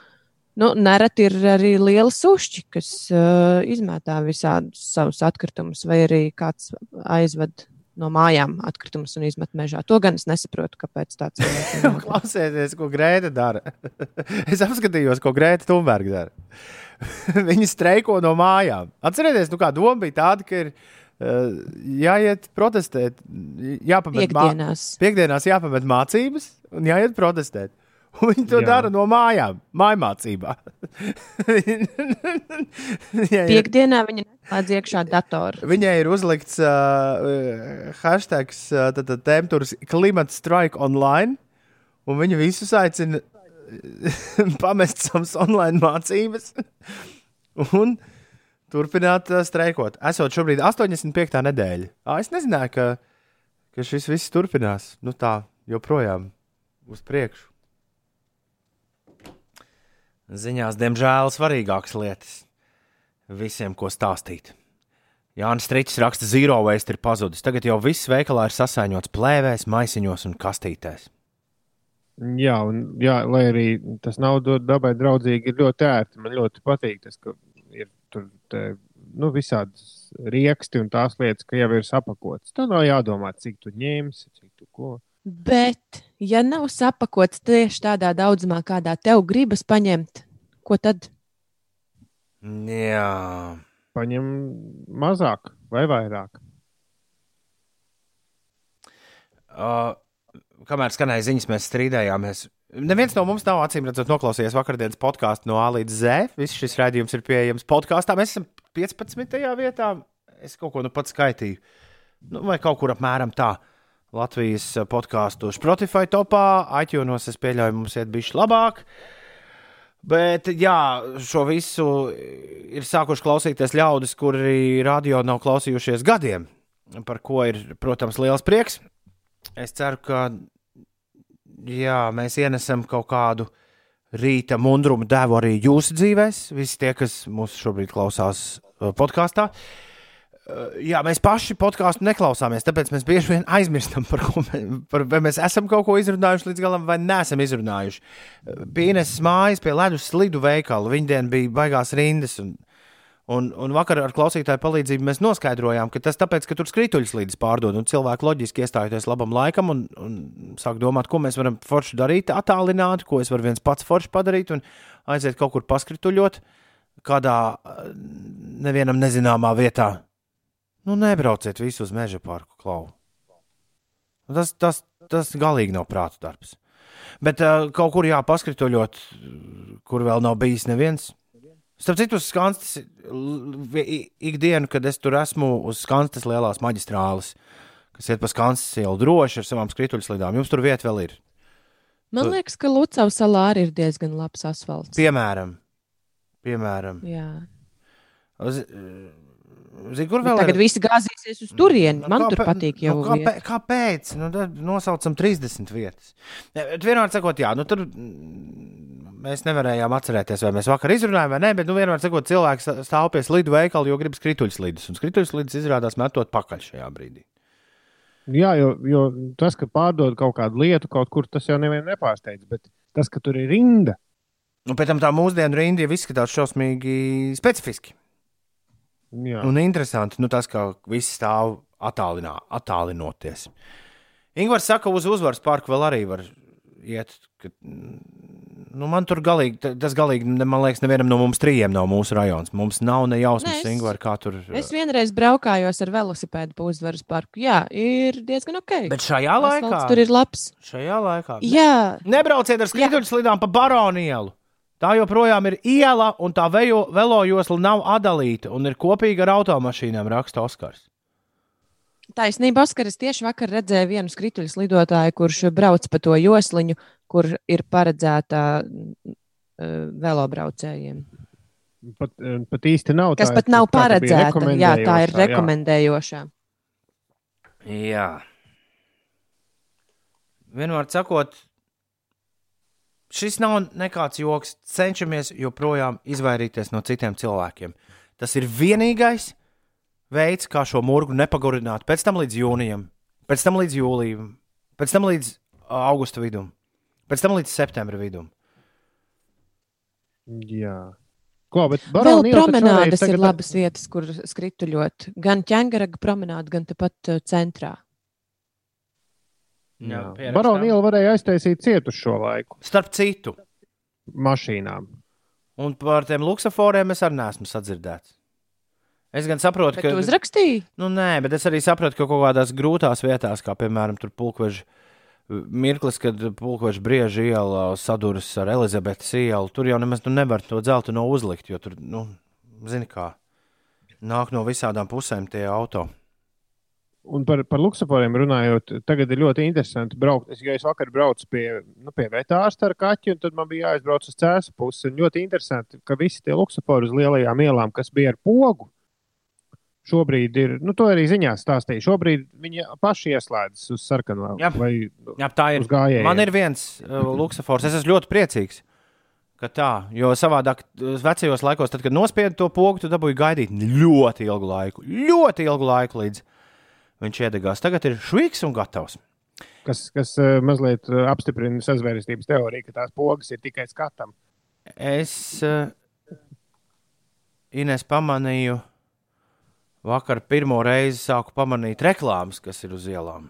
nu, nereti ir arī lieli sušķi, kas uh, izmētā visādus savus atkritumus, vai arī kāds aizved no mājām atkritumus un izmet mežā. To gan es nesaprotu, kāpēc tāds ir. Klausieties, ko Grēta dara. es apskatījos, ko Grēta Thunberga dara. Viņa streiko no mājām. Atcerieties, nu, kā doma bija tāda, ka ir uh, jāiet protestēt, jāpamet mā- Piektdienās. Piektdienās jāpamet mācības, un jāiet protestēt. Un viņi to Jā. dara no mājām, mājmācībā. Piektdienā viņa neslēdz iekšā datoru. Viņai ir uzlikts uh, hashtag, uh, tad temperatūras klimata strike online, un viņa visus aicina pamest savas online mācības un turpināt uh, streikot. Esot šobrīd 85. nedēļa. Ā, es nezināju, ka, ka šis viss turpinās. Nu tā, joprojām uz priekšu. Ziņās, diemžēl, svarīgākas lietas visiem, ko stāstīt. Jānis Strīčs raksta, zero waste ir pazudis. Tagad jau viss veikalā ir sasaiņots plēvēs, maisiņos un kastītēs. Jā, un, jā, lai arī tas nav dabai draudzīgi, ir ļoti ērti. Man ļoti patīk tas, ka ir tur te, nu, visādas rieksti un tās lietas, ka jau ir sapakotas. Tur nav jādomā, cik tu ņemsi, cik tu ko. Bet, ja nav sapakots tieši tādā daudzumā, kādā tev gribas paņemt, ko tad? Jā, Paņem mazāk vai vairāk. uh, kamēr skanēja ziņas, mēs strīdējāmies. Neviens no mums nav acīm redzot noklausījies vakardienas podkāstu no A līdz Z. Viss šis raidījums ir pieejams podkāstā. Mēs esam 15. vietā. Es kaut ko nu pats skaitīju. Nu, vai kaut kur apmēram tā. Latvijas podkāstu Spotify topā, iTunes es pieļauju, mums iet bišķi labāk. Bet, jā, šo visu ir sākuši klausīties ļaudis, kuri radio nav klausījušies gadiem, par ko ir, protams, liels prieks. Es ceru, ka jā, mēs ienesam kaut kādu rīta mundrumu devu arī jūsu dzīvēs, visi tie, kas mūs šobrīd klausās uh, podkāstā. Uh, Jā, mēs paši podkāstu neklausāmies, tāpēc mēs bieži vien aizmirstam, par ko mēs, par, vai mēs esam kaut ko izrunājuši līdz galam, vai neesam izrunājuši. Pie Ines mājas, pie ledus slidu veikala, viņa diena bija baigās rindas. Un, Un, un vakar ar klausītāju palīdzību mēs noskaidrojām, ka tas tāpēc, ka tur skrituļus līdz pārdod, un cilvēki loģiski iestājoties labam laikam un, un sāk domāt, ko mēs varam forši darīt, attālināti, ko es varu viens pats forši padarīt un aiziet kaut kur paskrituļot kādā nevienam nezināmā vietā. Nu, nebrauciet visu uz meža parku klauvu. Tas, tas, tas galīgi nav prātu darbs. Bet uh, kaut kur jāpaskrituļot, kur vēl nav bijis neviens. Starp citu, uz Skanstas ikdienu, kad es tur esmu uz Skanstas lielās maģistrāles, kas iet pa Skanstas ielu droši ar savām skrituļslidām, jums tur vieta vēl ir. Man liekas, ka Lucavas salā arī ir diezgan labs asfalts. Piemēram, piemēram. Jā. Zini, kur Bet vēl tagad ir? visi gāzīsies uz turieni. Nu, Man tur kāpē- patīk jau. Nu, kāpēc? kāpēc? Nu, nosaucam 30 vietas. Ne, bet Vienmēr sakot, jā, nu, tur mm, mēs nevarējām atcerēties, vai mēs vakar izrunājām, vai nē, bet nu, vienmēr sakot, cilvēks stāv pie slidu veikala, jo grib skrituļslidus. Un skrituļslidus izrādās metot pakaļ šajā brīdī. Jā, jo, jo tas, ka pārdod kaut kādu lietu kaut kur, tas jau nevienu nepārsteidz. Bet tas, ka tur ir rinda, Un pēc tam tā mūsdienu rinda jau izskatās šausmīgi specifiski. Jā, Un interesanti, nu, tas, ka visi stāv attālinā, attālinoties. Ingūns saka, uz uzvaras parku vēl arī var iet. Ka, mm, nu, man tur galīgi, ta- tas galīgi, man liekas, nevienam no mums trījiem nav mūsu rajons. Mums nav ne jausmas, Ingūns, kā tur. Es vienreiz braukājos ar velosipēdu pa uzvaras parku. Jā, ir diezgan ok. Bet šajā laikā, Asfalts tur ir labs. šajā laikā Jā, nebrauciet ar skrituļu slidām pa baronu ielu. Tā joprojām ir iela, un tā vejo, velo josla nav atdalīta un ir kopīga ar automašīnām, raksta Oskars. taisnība, Oskar. Es tieši vakar redzēju vienu skrituļu lidotāju, kurš brauc pa to josliņu, kur ir paredzēta uh, velobraucējiem. pat, eh, pat īsti nav. Kas tā, pat nav tā paredzēta. Jā, tā ir rekomendējošā, jā. Jā. Vienmēr sakot, šis nav nekāds joks. Cenšamies joprojām izvairīties no citiem cilvēkiem. Tas ir vienīgais veids, kā šo murgu nepagarināt. Pēc tam līdz jūnijam, pēc tam līdz jūlijam, pēc tam līdz augusta vidum, pēc tam līdz septembra vidum. Jā. Ko, bet Vēl promenādes ir tagad- labas vietas, kur skrituļot. Gan ķēngaraga promenāde, gan tepat centrā. Baroni iela varēja aiztaisīt cietu uz šo laiku Starp citu, mašīnām. un par tiem luksusforiem es arī neesmu sadzirdēts. Es gan saprotu, Bet ka. tu uzrakstīji? Nu, nē, bet es arī saprotu, ka kaut kādās grūtās vietās, kā piemēram pulkveža mirklis, kad pulkošs brieža iela saduras ar Elizabetes ielu. Tur jau nemaz nu, nevar to dzeltu no uzlikt, jo tur, nu, zini kā, nāk no visādām pusēm tie auto. Un par, par luksusforiem runājot, tagad ir ļoti interesanti braukt. Es, ja es vakar braucu pie, nu, pie vetārsta ar kaķi, un tad man bija jāizbrauc uz cēsu pusi. Un ļoti interesanti, ka visi tie luksusfori uz lielajām ielām, kas bija ar pogu, šobrīd ir, nu, to arī ziņā stāstīja. Šobrīd viņi paši ieslēdzas uz sarkanu Jā. vai Jā, tā ir. gājēju. Man ir viens uh, luksusfors, es esmu ļoti priecīgs. ka Tā, jo savādāk, uh, vecajos laikos, tad, kad nospiedu to pogu, tu dabūji gaidīt ļoti ilgu laiku. Ļoti ilgu laiku, līdz viņš iedegās. Tagad ir švīks un gatavs. kas, kas eh, mazliet eh, apstiprina sazvērestības teoriju, ka tās pogas ir tikai skatam. Es uh, Ines pamanīju, vakar pirmo reizi sāku pamanīt reklāmas, kas ir uz ielām.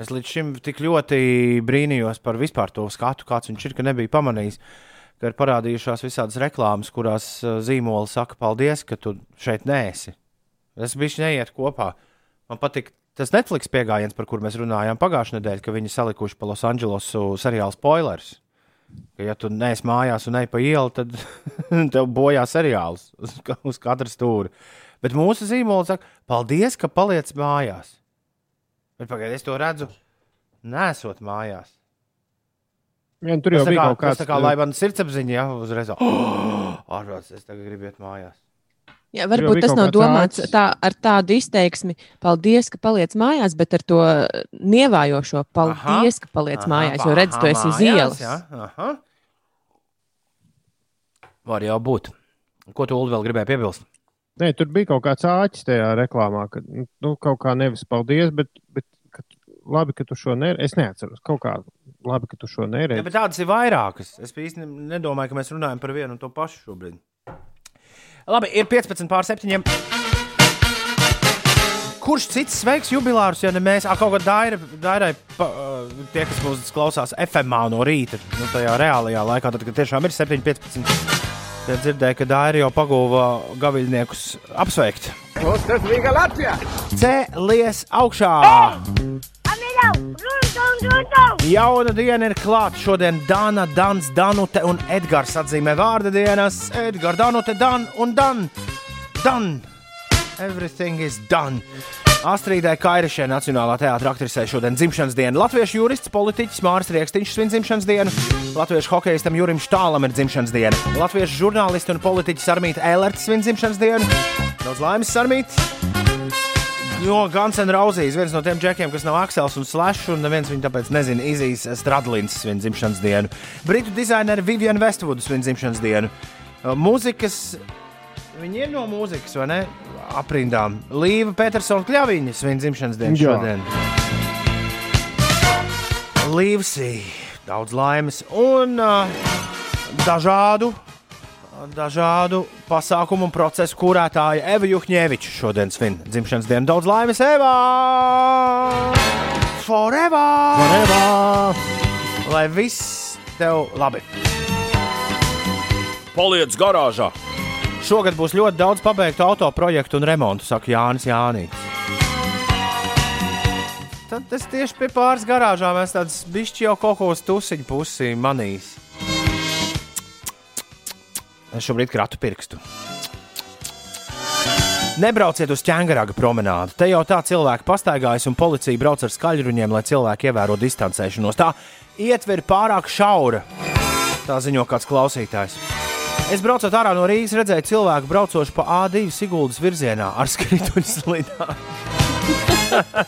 Es līdz šim tik ļoti brīnījos par vispār to skatu, kāds viņš ir, ka nebija pamanījis, ka ir parādījušās visādas reklāmas, kurās uh, zīmoli saka, paldies, ka tu šeit nēsi. Tas bija neiet kopā. Man patīk tas Netflix pieejams, par kur mēs runājām pagājušajā nedēļā, ka viņi salikuši pa Losandželosu seriālu spoilers. Ka, ja tu neesi mājās un ej pa ielu, tad tev bojā seriāls uz, uz katra stūra. Bet mūsu zīmols saka, paldies, ka paliec mājās. Bet pagaidiet, es to redzu, nesot mājās. Ja, tur jau Tas bija kā, kaut kāds tā kā lai man sirdsapziņa, ja uzreiz oh, ārprāts, es tagad gribu iet mājās. Jā, varbūt tas nav domāts āķis. tā, ar tādu izteiksmi, paldies, ka paliec mājās, bet ar to nievājošo paldies, ka paliec Aha, mājās, jo redz, tu esi uz ielas. Jā, aha. Var jau būt. Ko tu Ulu vēl gribēji piebilst? Nē, tur bija kaut kāds āķis tajā reklāmā, ka nu, kaut kā nevis paldies, bet, bet ka, labi, ka tu šo neredzi. Es neatceros, kaut kā labi, ka tu šo Ja, neredzi. bet tādas ir vairākas. Es īsti nedomāju, ka mēs runājam par vienu un to pašu šobrīd. Labi, ir 15 pār 7. Kurš cits sveiks jubilārus, ja ne mēs? Ah, kaut kā daira, dairai, pa, tie, kas mūs klausās FMā no rīta, nu, tajā reālajā laikā, tad, kad tiešām ir 7,15. Tad dzirdēju, ka Daira jau pagūva gaviļniekus apsveikt. Cēlies augšā! Jauna diena ir klāta. Šodien Dana, Dans, Danute un Edgars atzīmē vārda dienas. Edgars, Danute, Dan un Dan. Dan. Everything is done. Astrīdai Kairišai Nacionālā teātris aktrisē šodien dzimšanas diena. Latviešu jurists, politiķis Māris Rieksniņš svin dzimšanas dienu. Latviešu hokeistam Jurim Štālam ir dzimšanas diena. Latviešu žurnālisti un politiķis Armīta Ēlerts svin dzimšanas dienu. Daudz laimes, Armīta! No Guns N' Roses, viens no tiem džekiem, kas nav Aksels un Slash, un neviens viņu tāpēc nezina, Izijas Stradlins svin dzimšanas dienu. Britu dizaineri Viviana Westwoods svin dzimšanas dienu. Uh, Mūzikas, viņi ir no mūzikas, vai ne? Aprindām. Līva Petersona Kļaviņa svin dzimšanas dienu Jā. šodien. Līvsī, daudz laimes un uh, dažādu. Dažādu pasākumu un procesu kurētāja Eva Juhņēviča šodien svin dzimšanas dienu. Daudz laimes, Eva! Forever! Forever! Lai viss tev labi! Paliec garāžā! Šogad būs ļoti daudz pabeigtu auto projektu un remontu, saka Jānis Jānis. Tad es tieši pie pāris garāžām esmu tāds bišķi jau kaut ko uz tusiņu pusi manījis. Es šobrīd kratu pirkstu. Nebrauciet uz ķēngaraga promenādu. Te jau tā cilvēki pastaigājas, un policija brauc ar skaļruņiem, lai cilvēki ievēro distancēšanos. Tā ietver pārāk šaura. Tā ziņo kāds klausītājs. Es braucot ārā no Rīgas, redzēju cilvēku braucošu pa A2 Siguldas virzienā ar skrituļu slidām.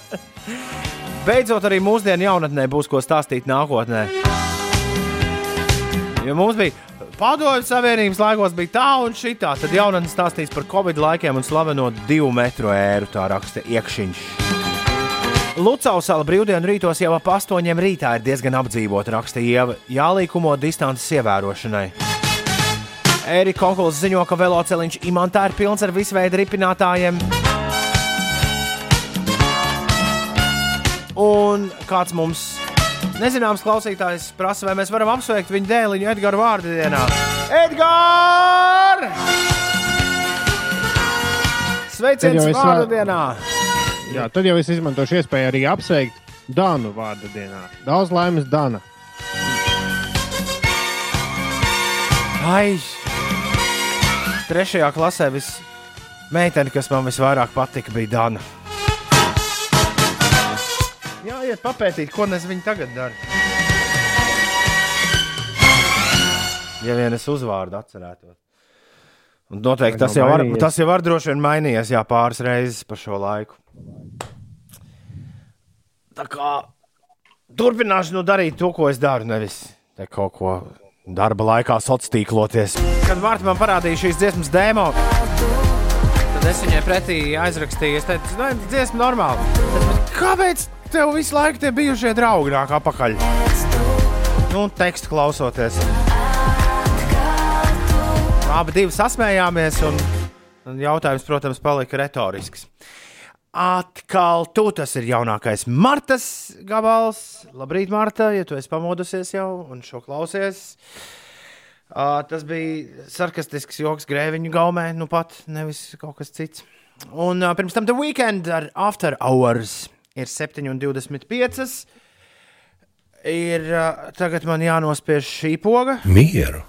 Beidzot, arī mūsdienu jaunatnē būs ko stāstīt nākotnē. Jo mums bija padomju savienības laikos, bija tā un tā. Tad jaunatne stāstīs par Covid laikiem un slaveno divu metru ēru, tā raksta iekšķiņš. Lucāusala brīvdienu rītos jau ap astoņiem rītā ir diezgan apdzīvota, raksta Ieva, jālīkumo distances ievērošanai. Erika Konkuls ziņo, ka veloceliņš imantā ir pilns ar visveidu ripinātājiem. Un kāds mums nezināms klausītājs prasa, vai mēs varam apsveikt viņa dēliņu Edgara vārdu dienā. Edgars! Sveiciens vārdu dienā! Jā, tad jau es izmantošu iespēju arī apsveikt Dānu vārda dienā. Daudz laimes, Dana. Ai, trešajā klasē vis meitene, kas man visvairāk patika, bija Dana. Jā, iet papētīt, ko nes viņa tagad dara. Ja vien es uzvārdu atcerētos. Un noteikti tas jau, var, tas jau var droši vien mainījies, jā, pāris reizes pa šo laiku. Tā kā turpināšu nu darīt to, ko es daru, nevis te kaut ko darba laikā sociālos tīkloties. Kad Marta man parādīja šīs dziesmas demo, tad es viņai pretī aizrakstīju, es teicu, nu, tas dziesma normāli. Bet, bet kāpēc tev visu laiku tie bijušie draugi nāk apakaļ? Nu, tekstu klausoties. Abi divi sasmējāmies, un, un jautājums, protams, palika retorisks. Atkal tu tas ir jaunākais Martas gabals. Labrīt, Marta, ja tu esi pamodusies jau un šo klausies. Uh, tas bija sarkastisks joks grēviņu gaumē, nu pat nevis kaut kas cits. Un uh, pirms tam The Weekend ar After Hours ir 7,25. Ir tagad man jānospiež šī poga, Mieru,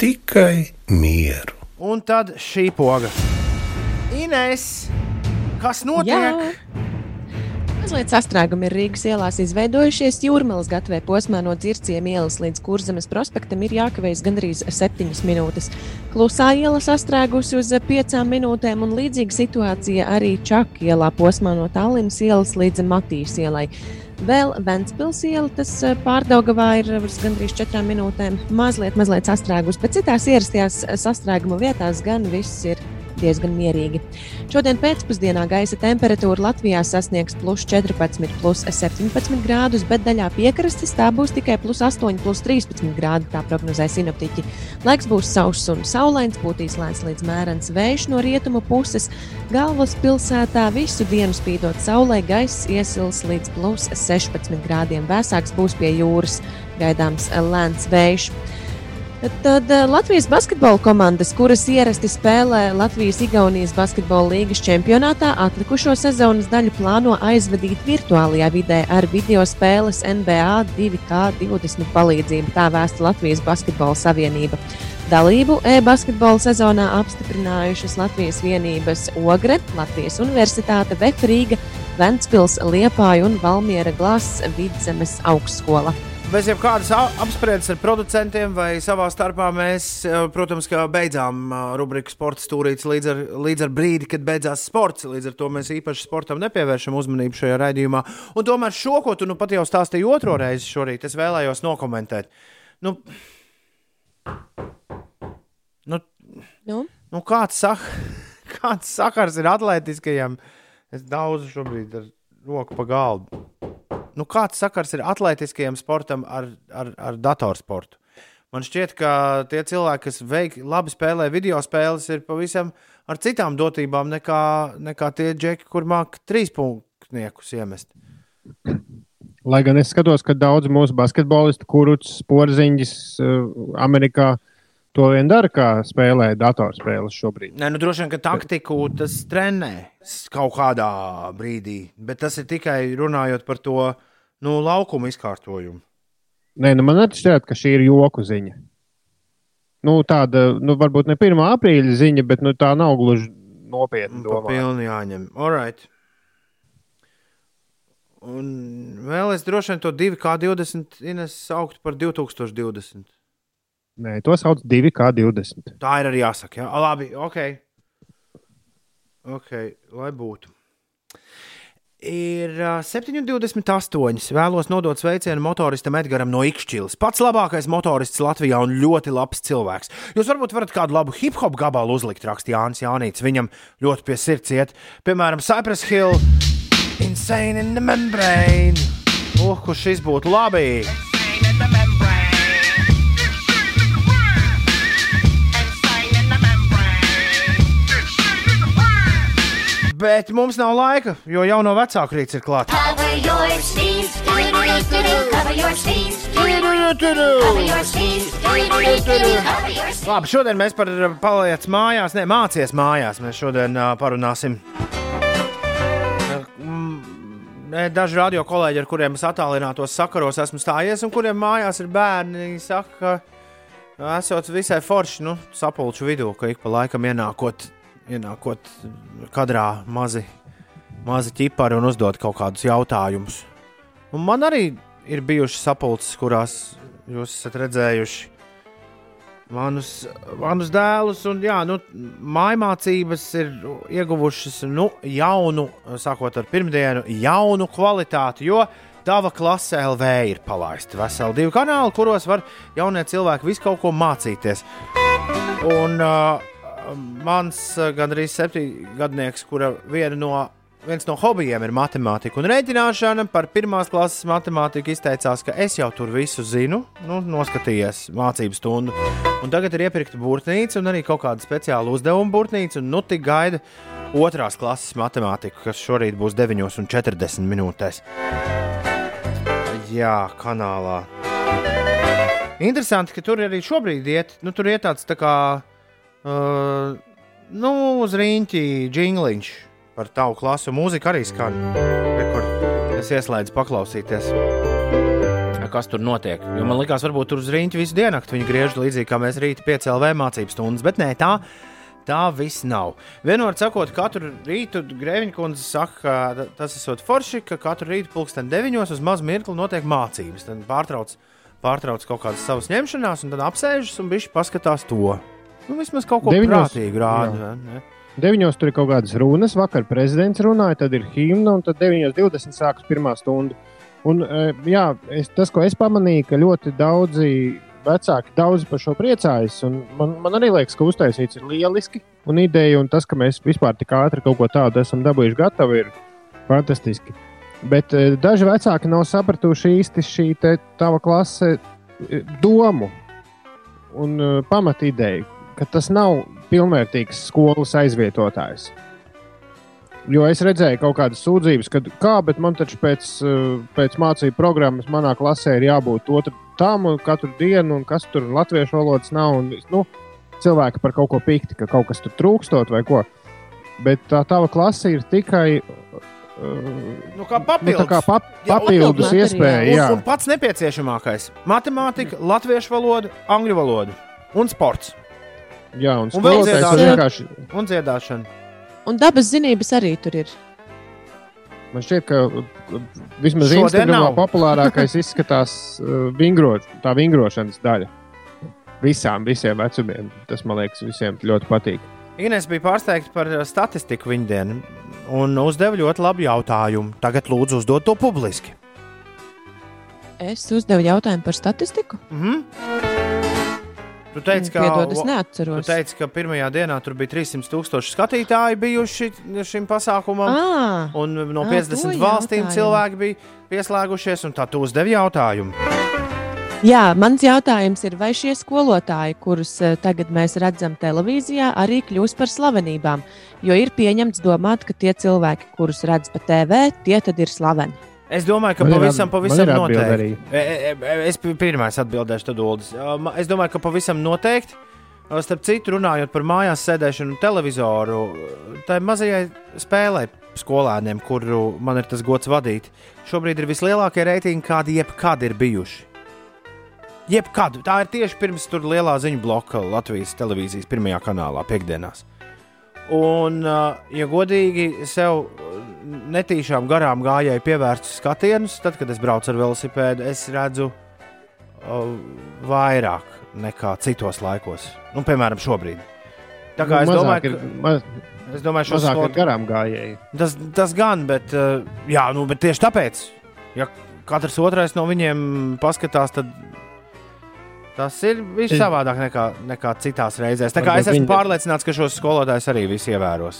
tikai mieru. un tad šī poga. Ines, kas notiek? Jā. Mazliet sastrēgumi ir Rīgas ielās izveidojušies. Jūrmālas gatavē posmā no Dzirciem ielas līdz Kurzemes prospektam ir jākavējas gandrīz 7 minūtes. Klusā iela sastrēgusi uz 5 minūtēm, un līdzīga situācija arī Čaka ielā posmā no Tallinas ielas līdz Matīs ielai. Vēl Ventspils iela, tas eh, pārdaugavā ir uz gandrīz 4 minūtēm, mazliet, mazliet sastrēgus, bet citās ierastajās sastrēguma vietās gan viss ir diezgan mierīgi. Šodien pēcpusdienā gaisa temperatūra Latvijā sasniegs plus 14, plus 17 grādus, bet daļā piekrastes tā būs tikai plus 8, plus 13 grādi. Tā prognozē sinoptiķi. Laiks būs sauss un saulains, būtīs lēns līdz mērens vējš no rietumu puses. Galvaspilsētā visu dienu spīdot saulē, gaiss iesils līdz plus 16 grādiem. Vēsāks būs pie jūras, gaidāms lēns vējš. Tad eh, Latvijas basketbola komandas, kuras ierasti spēlē Latvijas-Igaunijas basketbola līgas čempionātā, atlikušo sezonas daļu plāno aizvadīt virtuālajā vidē ar video spēles NBA 2K20 palīdzību. Tā vēsta Latvijas Basketbola Savienība. Dalību e-basketbola sezonā apstiprinājušas Latvijas vienības Ogre, Latvijas Universitāte, Vefrīga, Ventspils, Liepāja un Valmiera Glāzes vidzemes augstskola. Bez jebkādas a- apspriedes ar producentiem vai savā starpā mēs, eh, protams, ka beidzām eh, rubriku sporta stūrītes līdz ar, līdz ar brīdi, kad beidzās sports. Līdz ar to mēs īpaši sportam nepievēršam uzmanību šajā raidījumā. Un tomēr šo, ko tu nu pat jau stāstīji otro reizi šorīt, es vēlējos nokomentēt. Nu, nu, Nu? nu kāds, sak, kāds sakars ir atletiskajam? Es daudz šobrīd ar roku pa galdu. Nu, kāds sakars ir atletiskajam sportam ar, ar, ar datorsportu? Man šķiet, ka tie cilvēki, kas veik, labi spēlē video spēles, ir pavisam ar citām dotībām nekā, nekā tie džeki, kur māca trīs punktniekus iemest. Lai gan es skatos, ka daudz mūsu basketbolistu, kurus porziņģis uh, Amerikā to vien dara, kā spēlē datorspēles šobrīd. Nē, nu, droši vien, ka taktiku tas trenē kaut kādā brīdī, bet tas ir tikai runājot par to nu, laukumu izkārtojumu. Nē, nu man šķiet, ka šī ir joku ziņa. Nu, tāda, nu, varbūt ne 1. aprīļa ziņa, bet nu, tā nav gluži nopietna. Pa domāju. pilni jāņem. Alright. Un vēl es droši vien to 2K20 Ines sauktu par 2020. Nē, to sauc 2K20. Tā ir arī jāsaka. Jā, labi, ok. Ok, lai būtu. Ir ā, 7,28. Vēlos nodot sveicienu motoristam Edgars no Ikšķilas. Pats labākais motorists Latvijā un ļoti labs cilvēks. Jūs varbūt varat kādu labu hip hop gabalu uzlikt, raksta Jānis Jānīts. Viņam ļoti pie sirds iet. Piemēram, Cypress Hill, Insane in the Membrane. Uh, kurš šis būtu labi? Bet mums nav laika, jo jau no vecāka rīta ir klāta. Cover your sneeze, do-do-do-do-do. Cover your sneeze, do-do-do-do. Cover your sneeze, do-do-do-do. Cover your sneeze. Labi, šodien mēs par uh, paliec mājās, ne mācies mājās. Mēs šodien uh, parunāsim. Uh, mm, nē, daži radio kolēģi, ar kuriem es attālinātos sakaros, esmu stājies, un kuriem mājās ir bērni, saka, ka esot visai forši, nu, sapulču vidū, ka ik pa laikam ienākot, ienākot kadrā mazi, mazi ķipari un uzdot kaut kādus jautājumus. Un man arī ir bijušas sapulces, kurās jūs esat redzējuši manus, manus dēlus. Un, jā, nu, mājmācības ir ieguvušas nu, jaunu, sākot ar pirmdienu, jaunu kvalitāti. Jo Tava klase LV ir palaista veseli divi kanāli, kuros var jaunie cilvēki visu kaut ko mācīties. Un uh, mans uh, gandrīz septiņgadnieks, kura viena no viens no hobijiem ir matemātika un rēķināšana. Par pirmās klases matemātiku izteicās, ka es jau tur visu zinu, nu, noskatījies mācību stundu. Un tagad ir iepirkta būrnīca un arī kaut kāda speciāla uzdevuma būrnīca. Nu, tik gaida otrās klases matemātiku, kas šorīt būs 9,40 minūtēs. Jā, kanālā. Interesanti, ka tur arī šobrīd iet, nu, tur iet tāds tā kā uh, nu, uz rīņķi jingliņš par tavu klasu. Mūzika arī skan. Re, kur es ieslēdzu paklausīties. Kas tur notiek? Jo man liekas, varbūt tur uz rīņķa visu dienu viņi griež līdzīgi kā mēs rītā piecēlām mācību stundas, bet nē, tā. Tā viss nav. Vienmēr sakot, katru rītu Grēviņa kundze saka, ka tas ir forši, ka katru rītu pulksten deviņos uz mazu mirkli notiek mācības. Tad pārtrauc, pārtrauc kaut kādas savas ņemšanās, un tad apsēžas un viņš paskatās to. Nu, vismaz kaut ko Deviņos? prātīgu rāda. ne? Deviņos tur ir kaut kādas runas, vakar prezidents runāja, tad ir himna, un tad 9.20 sākas pirmā stunda. Un, eh, jā, es, tas, ko es pamanīju, ka ļoti daudzi vecāki daudz par šo priecājas. un Man, man arī liekas, ka uztaisīts ir lieliski. Un ideja, un tas, ka mēs vispār tik ātri kaut ko tādu esam dabūjuši gatavu, ir fantastiski. Bet eh, daži vecāki nav sapratuši īsti šī tava klase eh, domu un uh, pamatīdeju, ka tas nav pilnvērtīgs skolas aizvietotājs. Jo es redzēju kaut kādas sūdzības, ka, kā, bet man taču pēc, uh, pēc mācību programmas manā klasē ir jābūt otram tam un katru dienu, un kas tur latviešu valodas nav. Un, nu, cilvēki par kaut ko pikti, ka kaut kas tur trūkstot vai ko. Bet tā tava klase ir tikai uh, Nu, kā nu, papildus. tā kā pap, Jā, papildus papildus iespēja. Un, Jā. un pats nepieciešamākais - matemātika, latviešu valoda, angļu valoda un sports jā, un Un vēl var vienkārši. un dziedāšana. Un dabas zinības arī tur ir. Man šķiet, ka vismaz Instagramā populārākais izskatās uh, vingro, tā vingrošanas daļa. Visām, visiem vecumiem. Tas man liekas, visiem ļoti patīk. Ines bija pārsteigta par uh, statistiku viņa dienu un uzdeva ļoti labu jautājumu. Tagad lūdzu uzdot to publiski. Es uzdevu jautājumu par statistiku. Mhm. Tu teici, ka, Piedod, es tu neatceros. teici, ka pirmajā dienā tur bija 300 tūkstoši skatītāji bijuši šim pasākumam. Ah, Un no Ā, 50 to valstīm jautājumu. cilvēki bija pieslēgušies, un tā tu uzdevi jautājumu. jā, mans jautājums ir, vai šie skolotāji, kurus eh, tagad mēs redzam televīzijā, arī kļūs par slavenībām? Jo ir pieņemts domāt, ka tie cilvēki, kurus redz pa TV, tie tad ir slaveni. Es domāju, ka Man pavisam, pavisam ir atbilde noteikti. E, e, e, Es pi- pirmais atbildēšu, tad ma- Es domāju, ka pavisam noteikti. Starp citu, runājot par mājās sēdēšanu un televizoru, tai mazajai spēlē skolēniem, kuru man ir tas gods vadīt, šobrīd ir vislielākie reitingi, kādi jebkad ir bijuši. Jebkad. Tā ir tieši pirms tur lielā ziņu bloka Latvijas televīzijas pirmajā kanālā, piekdienās. Un, uh, ja godīgi sev netīšām garām gājēju pievērstu skatienus, tad, kad es braucu ar velosipēdu, es redzu uh, vairāk nekā citos laikos. Nu, piemēram, šobrīd. Tā kā es Nu, Mazāk domāju, ir, ka maz, es domāju šo mazāk ir garām gājēji. tas, tas gan, bet, uh, jā, nu, bet tieši tāpēc, ja katrs otrais no viņiem paskatās, tad tas ir Es- savādāk nekā, nekā citās reizēs. Tā kā es esmu pārliecināts, ka šos skolotājus arī visi ievēros.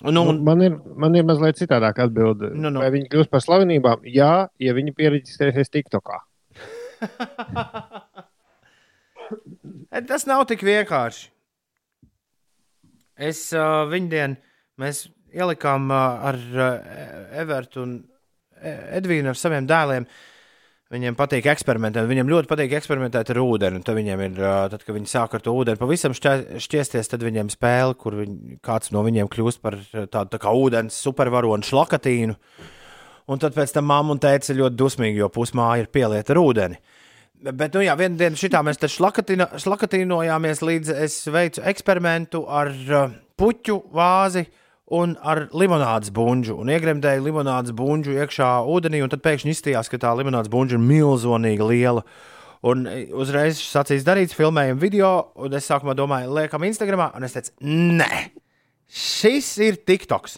Nu, un, Man ir, man ir mazliet citādāk atbilde. Nu, nu. Vai viņi kļūs par slavenībām? Jā, ja viņi pierakstēsies TikTokā. Tas nav tik vienkārši. Es uh, viņu dienu mēs ielikām uh, ar uh, Evertu un Edvīnu ar saviem dēliem. Viņiem patīk eksperimentēt, viņiem ļoti patīk eksperimentēt ar ūdeni. Tad, ir, tad kad viņi sāk ar to ūdeni pavisam šķiesties, tad viņiem spēle, kur viņi, kāds no viņiem kļūst par tādu tā kā ūdens supervaronu šlakatīnu. Un tad pēc tam mamma un ir ļoti dusmīgi, jo pusmāja ir pielieta ar ūdeni. Bet, nu jā, vienā dienā šitā mēs šlakatīnojāmies, līdz es veicu eksperimentu ar puķu vāzi un ar limonādes buļbuļsu. Un iegremdēju limonādes buļbuļsu iekšā ūdenī, un tad pēkšņi izstījās, ka tā limonādes buļbuļsa ir milzonīgi liela. Un e, uzreiz sacīs darīts, filmējam video, un es sākumā domāju, liekam, Instagramā, un es teicu, nē, šis ir TikToks.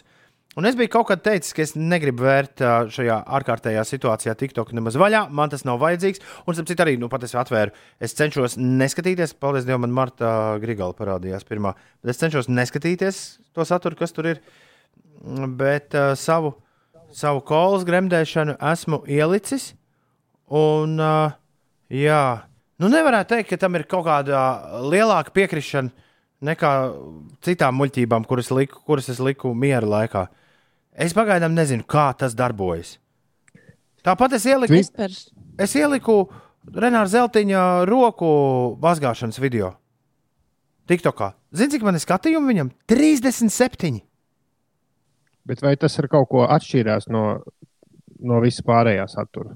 Un es biju kaut kad teicis, ka es negribu vērt šajā ārkārtējā situācijā TikTok nemaz vaļā. Man tas nav vajadzīgs. Un, starp citu, arī, nu, pat es atvēru, es cenšos neskatīties. Paldies Dievam, man Marta Grigala parādījās pirmā. Bet es cenšos neskatīties to saturu, kas tur ir. Bet uh, savu, savu kolas gremdēšanu esmu ielicis. Un, uh, jā, nu, nevarētu teikt, ka tam ir kaut kāda lielāka piekrišana nekā citām muļķībām, kuras, liku, kuras es liku miera laikā. Es pagaidām nezinu, kā tas darbojas. Tāpat es ieliku, Es par es ieliku Renāra Zeltiņa roku mazgāšanas video. TikTokā. Zini, cik man ir skatījumi viņam? 37. Bet vai tas ar kaut ko atšķīrās no, no visa pārējā satura?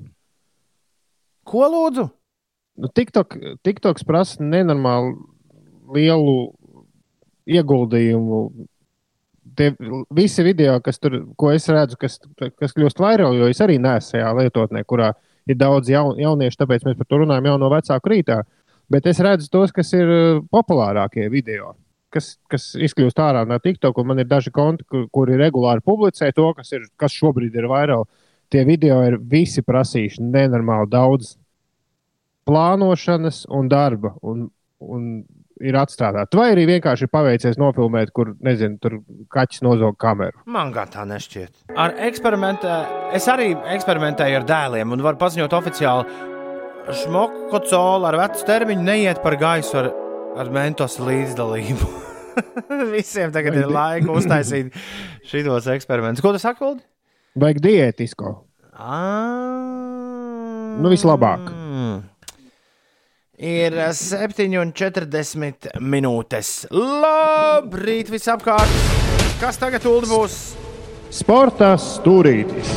Ko lūdzu? Nu, TikTok, TikToks prasa nenormāli lielu ieguldījumu. Tie visi video, kas tur, ko es redzu, kas, kas kļūst vairāk, jo es arī neesmu šajā lietotnē, kurā ir daudz jaun, jauniešu, tāpēc mēs par to runājam jau no vecāku rītā. Bet es redzu tos, kas ir uh, populārākie video, kas, kas izkļūst ārā no TikTok. un Man ir daži konti, kur, kuri regulāri publicē to, kas, ir, kas šobrīd ir vairāk. Tie video ir visi prasījuši nenormāli daudz plānošanas un darba. Un, un ir atstrādāti. Vai arī vienkārši ir paveicies nofilmēt, kur, nezinu, tur kaķis nozog kameru. Man gan tā nešķiet. Ar eksperimentē, es arī eksperimentēju ar dēliem un varu paziņot oficiāli, šmoku colu ar vecu termiņu neiet par gaisu ar, ar mentos līdzdalību. Visiem tagad ir laika uztaisīt šos eksperimentus. Ko tu saki, Ulu? Vajag diētisko. Nu, vislabāk. Ir 7,40 minūtes. Labrīt, visapkārt! Kas tagad būs? Sportā stūrītis.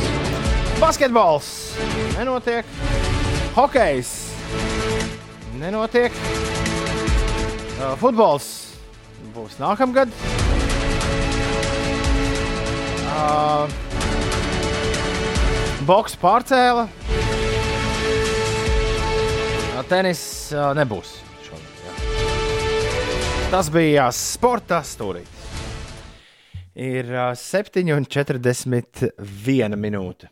Basketbols nenotiek, hokejs nenotiek, futbols būs nākamgad. Boks pārcēla. Tenis uh, nebūs. šogad, jā. Tas bija sporta stūrītis. Ir uh, 7,41 minūte.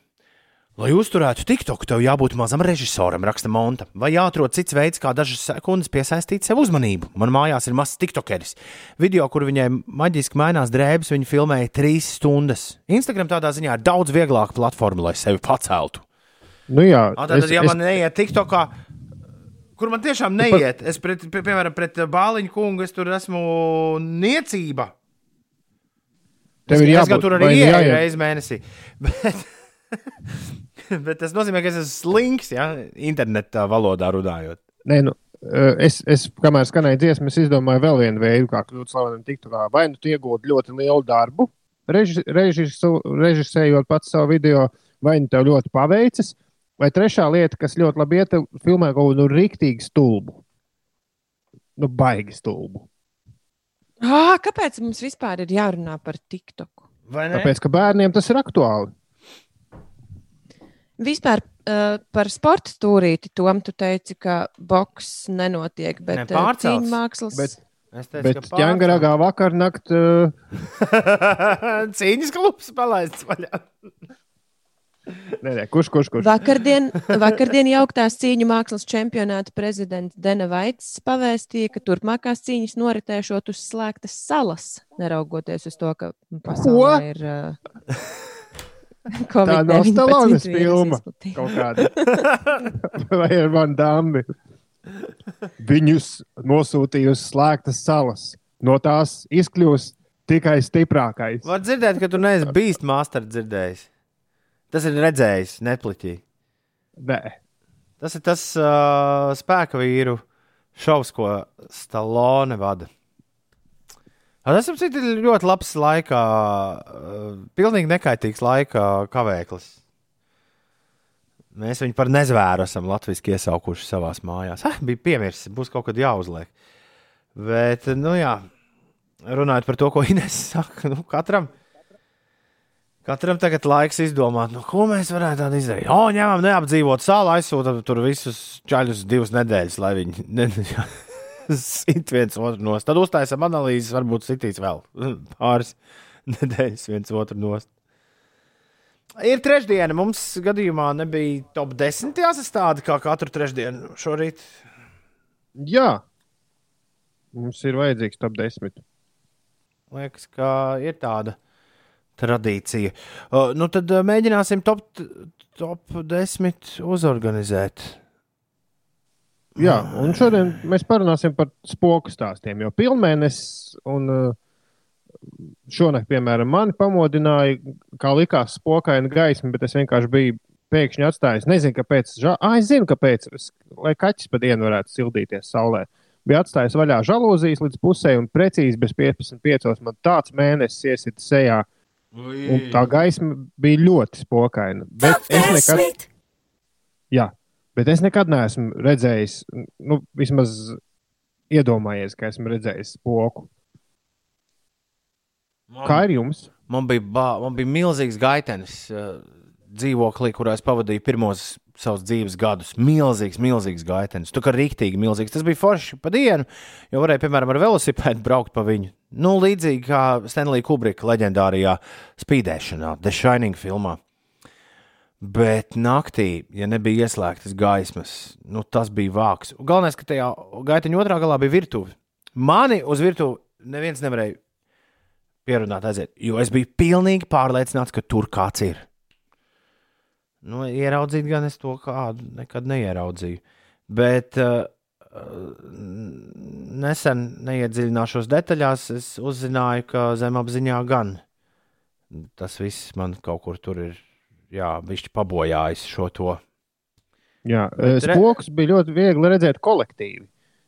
Lai uzturētu TikTok, tev jābūt mazam režisoram, raksta Monta. Vai jāatrod cits veids, kā dažas sekundes piesaistīt sev uzmanību. Man mājās ir mazs TikTokeris. Video, kur viņai maģiski mainās drēbes, viņa filmēja trīs stundas. Instagram tādā ziņā ir daudz vieglāka platforma, lai sevi paceltu. Nu, jā, A, Tad, ja man neiet TikTokā, kur man tiešām neiet, es pret, pie, piemēram pret Bāliņu kungu, es tur esmu niecība. Tev ir es, es jābūt- gan tur arī nu jāiet- reizi mēnesī. Bet, bet tas nozīmē, ka es esmu slinks, ja internetā valodā runājot. Nē, nu, eh, es, es, kamēr skanēja dziesma, es izdomāju vēl vienu veidu, kā kļūt slavenam TikTokā. Vai nu tu iegūti ļoti lielu darbu, reži, režisu, režisējot pats savu video, vai nu tev ļoti paveicas, vai trešā lieta, kas ļoti labi iet, filmē kaut kādu nu, rīktīgu stulbu. Nu, baigi stulbu. Ah, kāpēc mums vispār ir jārunā par TikTok? Vai ne? Tāpēc, ka bērniem tas ir aktuāli. Vispār uh, par sporta stūrīti, Tom, tu teici, ka boks nenotiek, bet Ne, uh, pārcelts. cīņu mākslas. Bet, Es teicu, bet ka ķēngaragā vakar nakt. Uh. Cīņas klubs palaists vaļā. Nē, nē, kurš, kurš, kurš? Vakardien, vakardien jauktās cīņu mākslas čempionāta prezidents Dena Vaits pavēstīja, ka turpmākās cīņas noritēšot uz slēgtas salas, neraugoties uz to, ka pasaulē ir. Uh, Tā nav Covid-19 Stalones vīrusa filma. Vai ar Van Dāmi? Viņus nosūtīja uz slēgtas salas. No tās izkļūs tikai stiprākais. Var dzirdēt, ka tu neesi bijis master dzirdējis. Tas ir redzējis, nepliķī. Nē, Tas ir tas uh, spēka vīru šovs, ko Stalone vada. A, Tas citu, ir ļoti labs laika, uh, pilnīgi nekaitīgs laika kavēklis. Mēs viņu par nezvēru esam latviešu iesaukuši savā mājās. Ah, bija piemirsis, būs kaut kad jāuzliek. Bet, nu jā, runājot par to, ko Inês saka, nu, katram, katram tagad laiks izdomāt, nu, ko mēs varētu tādu izdarīt. O, ņemam neapdzīvot salu, aizsūtām tur visus čaļus divas nedēļas, lai viņi sit viens otru nost. Tad uztaisām analīzes, varbūt sitīs vēl pāris nedēļas viens otru nost. Ir trešdiena, mums gadījumā nebija top 10 jāsastāda kā katru trešdienu šorīt. Jā, mums ir vajadzīgs top 10. Liekas, ka ir tāda tradīcija. Uh, nu tad uh, mēģināsim top, top 10 uzorganizēt. Jā, un šodien mēs parunāsim par spoku stāstiem. Jo pilnmēnesis un uh, šonakt, piemēram, mani pamodināja, kā likās, spokaina gaisma, bet es vienkārši biju pēkšņi atstājis. Nezinu, kāpēc. Ža... Ah, es zinu, kāpēc. Es, lai kaķis pa dienu varētu sildīties saulē. Bija atstājis vaļā žalūzijas līdz pusē, un precīzi bez 15. man tāds mēnesis iesita sejā. Un tā gaisma bija ļoti spokaina. Bet es nekad, jā, bet es nekad neesmu redzējis, nu, vismaz iedomājies, ka esmu redzējis spoku. Kā ir jums? Man bija, bā, man bija milzīgs gaitenis uh, dzīvoklī, kurā es pavadīju pirmos savus dzīves gadus. Milzīgs, milzīgs gaitenis. Tu kā rīktīgi milzīgs. Tas bija forši pa dienu, jo varēja, piemēram, ar velosipēdu braukt pa viņu. Nu, līdzīgi kā Stanley Kubrika leģendārijā spīdēšanā, The Shining filmā. Bet naktī, ja nebija ieslēgtas gaismas, nu, tas bija vāks. Galvenais, ka tajā gaiteņa otrā galā bija virtuve. Mani uz virtuvi neviens nevarēja pierunāt, aiziet, jo es biju pilnīgi pārliecināts, ka tur kāds ir. Nu, ieraudzīt gan es to kādu nekad neieraudzīju. Bet uh, nesen, neiedziļināšos detaļās, es uzzināju, ka zemapziņā gan tas viss man kaut kur tur ir, jā, bišķi pabojājis šo to. Jā, Bet re- spokus bija ļoti viegli redzēt kolektīvi.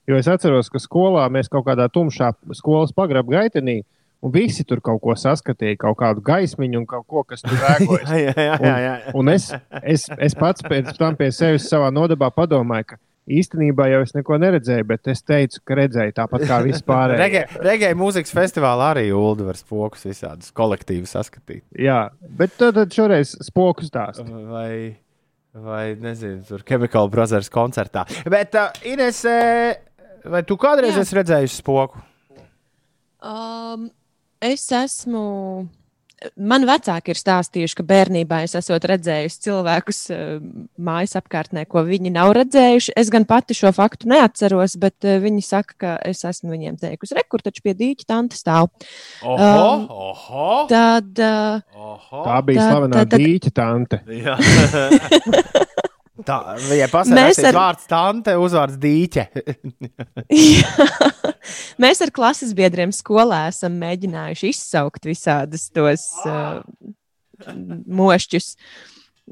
Jo es atceros, ka skolā mēs kaut kādā tumšā skolas pagrabā gaitenī, un visi tur kaut ko saskatīja, kaut kādu gaismiņu un kaut ko, kas tur rēkojas. jā, jā, jā, jā. Un, un es, es, es pats pēc tam pie sevis savā nodabā padomāju, ka īstenībā jau es neko neredzēju, bet es teicu, ka redzēju tāpat kā vispār. Regēja mūzikas festivālā arī Ulu var spokus visādus kolektīvus saskatīt. Jā, bet tad, tad šoreiz spoku stāstu. Vai, vai nezinu, tur Chemical Brothers koncertā. Bet, uh, Ines, eh, vai tu kādreiz Jā. esi redzējusi spoku? Um, es esmu. Man vecāki ir stāstījuši, ka bērnībā es esmu redzējusi cilvēkus uh, mājas apkārtnē, ko viņi nav redzējuši. Es gan pati šo faktu neatceros, bet uh, viņi saka, ka es esmu viņiem teikusi, rekur taču pie dīķa tante stāv. Oho, Um, oho, Tad, uh, oho. Tā bija tā- dīķa tante. Tā Mēs pasaka, ar- ar... vārds tante, uzvārds dīķe. Mēs ar klases biedriem skolā esam mēģinājuši izsaukt visādus tos uh, mošķus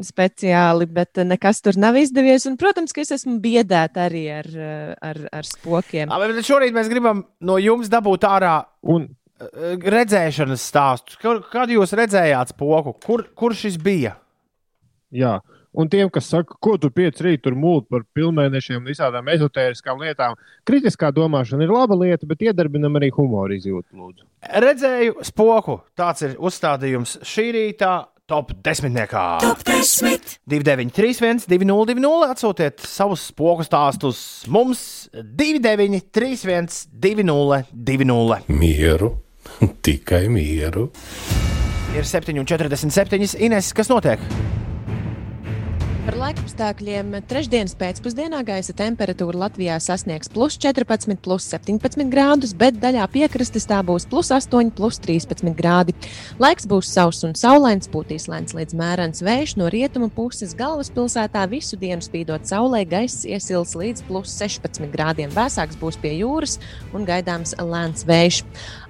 speciāli, bet uh, nekas tur nav izdevies. Un, protams, ka es esmu biedēta arī ar, uh, ar, ar spokiem. Ā, Bet šorīt mēs gribam no jums dabūt ārā Un redzēšanas stāstu. Kur, kad jūs redzējāt spoku? Kur, kur šis bija? Jā, un tiem, kas saka, ko tu pieci rīt tur mūlt par pilnmēnešiem un visādām ezotēriskām lietām, kritiskā domāšana ir laba lieta, bet iedarbinam arī humoru izjūtu. Lūdzu. Redzēju spoku. Tāds ir uzstādījums šī rīta. Top 10. Top 10. 2931, 2020. Atsūtiet savus spoku stāstus mums 2931, 2020. Mieru, tikai mieru. Ir 7,47. Ines, kas notiek? Par laikapstākļiem trešdienas pēcpusdienā gaisa temperatūra Latvijā sasniegs plus 14, plus 17 grādus, bet daļā piekrastes tā būs plus 8, plus 13 grādi. Laiks būs sauss un saulains, pūtīs lēns līdz mērens vējš no rietumu puses. Galvaspilsētā visu dienu spīdot saulē, gaiss iesils līdz plus 16 grādiem. Vēsāks būs pie jūras un gaidāms lēns vējš.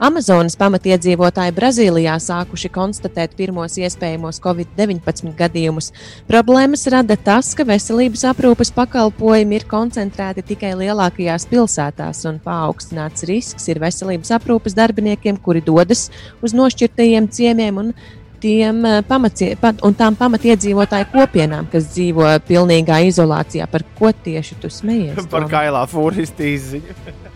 Amazonas pamatiedzīvotāji Brazīlijā sākuši konstatēt pirmos iespējamos Covid-19 gadījumus. Problēmas rada rada tas, ka veselības aprūpes pakalpojumi ir koncentrēti tikai lielākajās pilsētās, un paaugstināts risks ir veselības aprūpes darbiniekiem, kuri dodas uz nošķirtajiem ciemiemiem un tiem eh, pamatie, un tām pamatiedzīvotāju kopienām, kas dzīvo pilnīgā izolācijā. Par ko tieši tu smejies? Par kailā fūristu izziņu.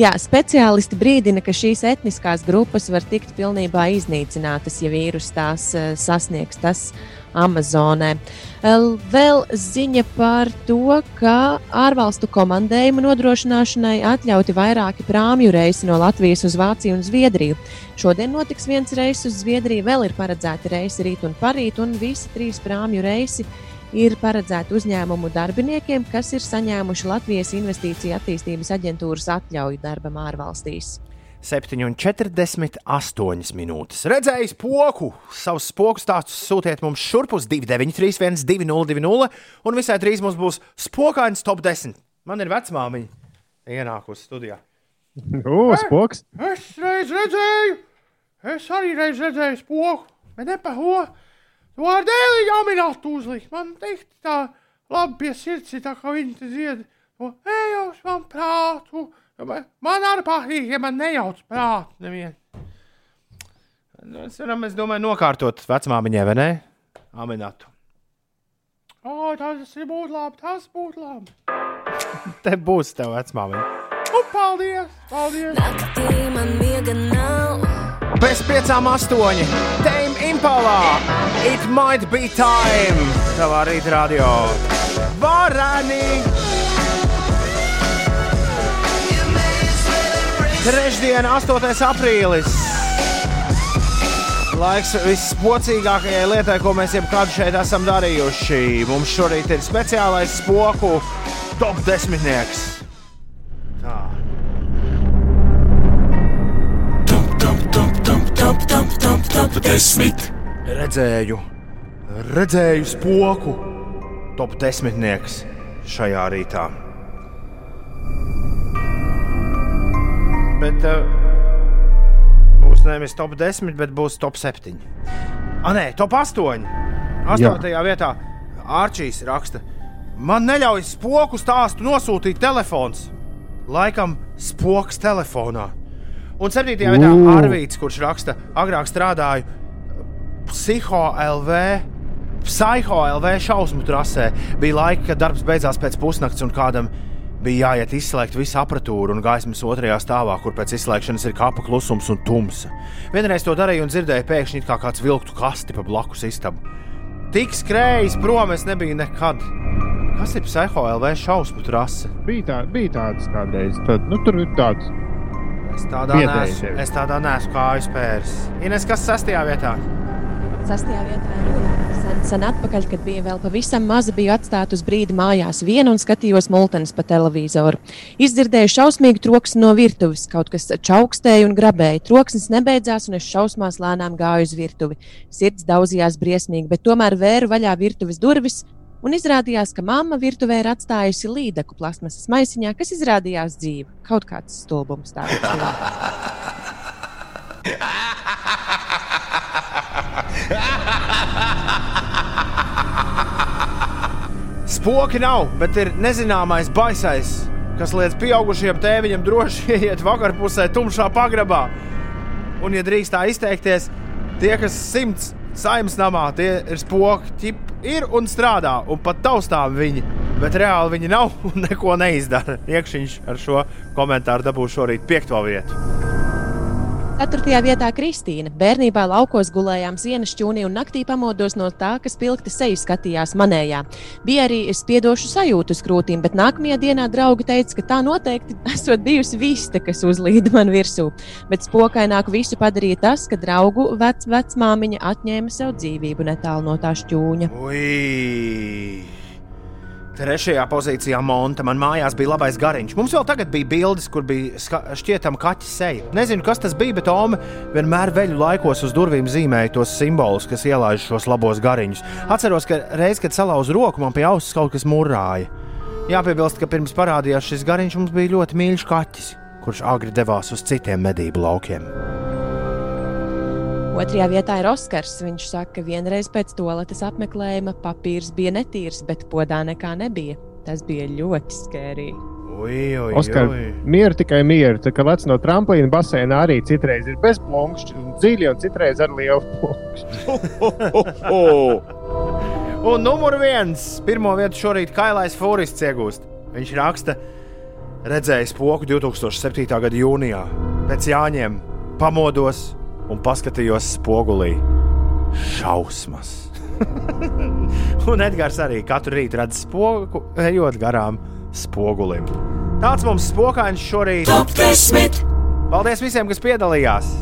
Jā, speciālisti brīdina, ka šīs etniskās grupas var tikt pilnībā iznīcinātas, ja vīrus tās eh, sasniegs tas Amazonē. El- Vēl ziņa par to, ka ārvalstu komandējumu nodrošināšanai atļauti vairāki prāmju reisi no Latvijas uz Vāciju un Zviedriju. Šodien notiks viens reiss uz Zviedriju, vēl ir paredzēti reisi rīt un parīt, un visi trīs prāmju reisi ir paredzēti uzņēmumu darbiniekiem, kas ir saņēmuši Latvijas Investīcija attīstības aģentūras atļauju darbam ārvalstīs. 7,48 minūtes. Redzējis poku. Savus spoku stāstus sūtiet mums šurp uz 293, 202, un visai drīz mums būs spokains top 10. Man ir vecmāmiņa ienākusi studijā. O, spoks! Es reiz redzēju, es arī reiz redzēju spoku, bet ne pa ho. To ar dēli jau minētu uzlikt. Man teikt, tā labi pie sirds ir tā, kā viņi te dzied. To ejos man prātu. Man arī patīk, ja man nejauc prātu nevien. Mēs varam, es domāju, nokārtot vecmāmiņai, vai ne? Aminatu. O, tas ir būtu labi, tas būtu labi. Te būs tev vecmāmiņa. Nu, paldies, paldies. Naktī man miega nav. Pēc piecām astoņi. Tame Impala. It might be time. Tavā rīta radio. Varani. Trešdiena, 8. aprīlis. Laiks vispocīgākajai lietai, ko mēs jebkad šeit esam darījuši. Mums šorīt ir speciālais spoku top desmitnieks. Tā. Top 10. Redzēju, redzēju spoku. Top desmitnieks šajā rītā. Bet uh, būs nevis top 10, bet būs top 7. Ah, nē, top 8. 8. vietā Arčīs raksta. Man neļauj spoku stāstu nosūtīt telefons. Laikam spoks telefonā. Un 7. vietā. Arvīts, kurš raksta, agrāk strādāju Psiho LV. Psiho LV šausmu trasē bija laika, kad darbs beidzās pēc pusnakts, un kādam bija jāiet izslēgt visu apatūru un gaismas otrajā stāvā, kur pēc izslēgšanas ir kapa klusums un tumsa. Vienreiz to darīju un dzirdēju, pēkšņi kā kāds vilktu kasti pa blakus istabu. Tik skrējis prom es nebiju nekad. Kas ir Psiho LV šausmu trase? Bija, tā, bija tāds kādreiz. Tad, nu, tur ir tāds. Es tādā neesmu, es tādā neesmu kāju spēris. Ines, kas sastajā vietā? Sastajā vietā sen, sen atpakaļ, kad bija vēl pavisam maza, biju atstāta uz brīdi mājās viena un skatījos multenes pa televizoru. Izdzirdēju šausmīgu troksni no virtuves, kaut kas čaukstēja un grabēja. Troksnis nebeidzās, un es šausmās lēnām gāju uz virtuvi. Sirds daudzījās briesmīgi, bet tomēr vēru vaļā virtuves durvis. Un izrādījās, ka mamma virtuvē ir atstājusi līdeku plasmasas maisiņā, kas izrādījās dzīva. Kaut kāds stulbums tāds. Spoki nav, bet ir nezināmais baisais, kas liedz pieaugušajam tēviņam droši iet vakarpusē, tumšā pagrabā. Un, ja drīkst tā izteikties, tie, kas simts saimnes namā, tie ir spoki, ķip, ir un strādā, un pat taustām viņi. Bet reāli viņi nav un neko neizdara. Iekšķiņš ar šo komentāru dabūšu šorīt piekto vietu. Ceturtajā vietā Kristīna. Bērnībā laukos gulējām sienas šķūnī un naktī pamodos no tā, kas pilkti seju skatījās manējā. Bija arī spiedošu sajūtu uz krūtīm, bet nākamajā dienā draugi teica, ka tā noteikti esot bijusi vista, kas uzlīda man virsū. Bet spokaināk visu padarīja tas, ka draugu vec, vecmāmiņa atņēma sev dzīvību netālu no tā šķūņa. Ui! Trešajā pozīcijā monta man mājās bija labais gariņš. Mums vēl tagad bija bildes, kur bija šķietama kaķa seja. Nezinu, kas tas bija, bet Ome vienmēr veļu laikos uz durvīm zīmēja tos simbolus, kas ielaiž šos labos gariņus. Atceros, ka reiz, kad salauzu roku, man pie auss kaut kas murāja. Jāpiebilst, ka pirms parādījās šis gariņš, mums bija ļoti mīļš kaķis, kurš agri devās uz citiem medību laukiem. Otrajā vietā ir Oskars. Viņš saka, ka vienreiz pēc toaletes apmeklējuma papīrs bija netīrs, bet podā nekā nebija. Tas bija ļoti skērīgi. Oskar, mieru tikai mieru. Tā kā lec no tramplīna basēna arī citreiz ir bez plunkšķa, un dziļi, un citreiz ar lielu plunkšķu. Un numur viens, pirmo vietu šorīt Kailais Fūrists iegūst. Viņš raksta, redzējis poku 2007. gada jūnijā. Pēc Jāņiem pamodos un paskatījos spogulī. Šausmas! un Edgars arī katru rītu redz spoku, ejot garām spogulim. Tāds mums spokāns šorīt. Top 10. Paldies visiem, kas piedalījās!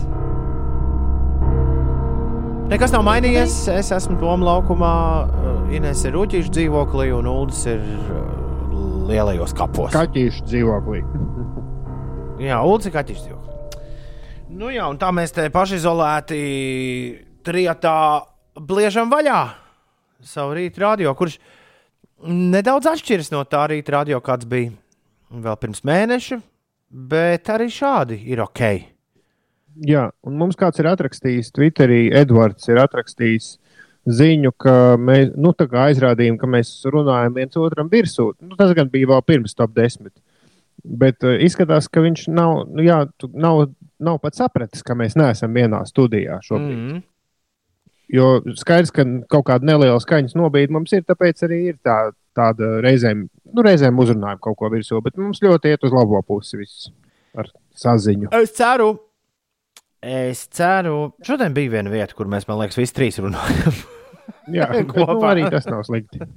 Nekas nav mainījies. Es esmu Toms laukumā, uh, Inês ir Uģīša dzīvoklī un Ulas ir uh, lielajos kapos. Kaķīšu dzīvoklī. Jā, Ulas ir kaķis dzīvoklī. Nu jā, un tā mēs te pašizolēti trijotā bliežam vaļā savu rītu radio, kurš nedaudz atšķiras no tā rīta radio, kāds bija vēl pirms mēneša, bet arī šādi ir ok. Jā, un mums kāds ir atrakstījis Twitterī, Edvards ir atrakstījis ziņu, ka mēs nu, aizrādījām, ka mēs runājam viens otram virsū. Nu, tas gan bija vēl pirms top 10. Bet uh, izskatās, ka viņš nav, nu, jā, tu- nav, nav pat sapratis, ka mēs neesam vienā studijā šobrīd. Mm. Mm. Jo skaidrs, ka kaut kāda neliela skaņas nobīde mums ir, tāpēc arī ir tā, tāda reizēm, nu, reizēm uzrunājam kaut ko virsū, bet mums ļoti iet uz labo pusi viss ar saziņu. Es ceru, es ceru. Šodien bija viena vieta, kur mēs, man liekas, visi trīs runājam. Jā, nu, Kopā. arī tas nav slikti.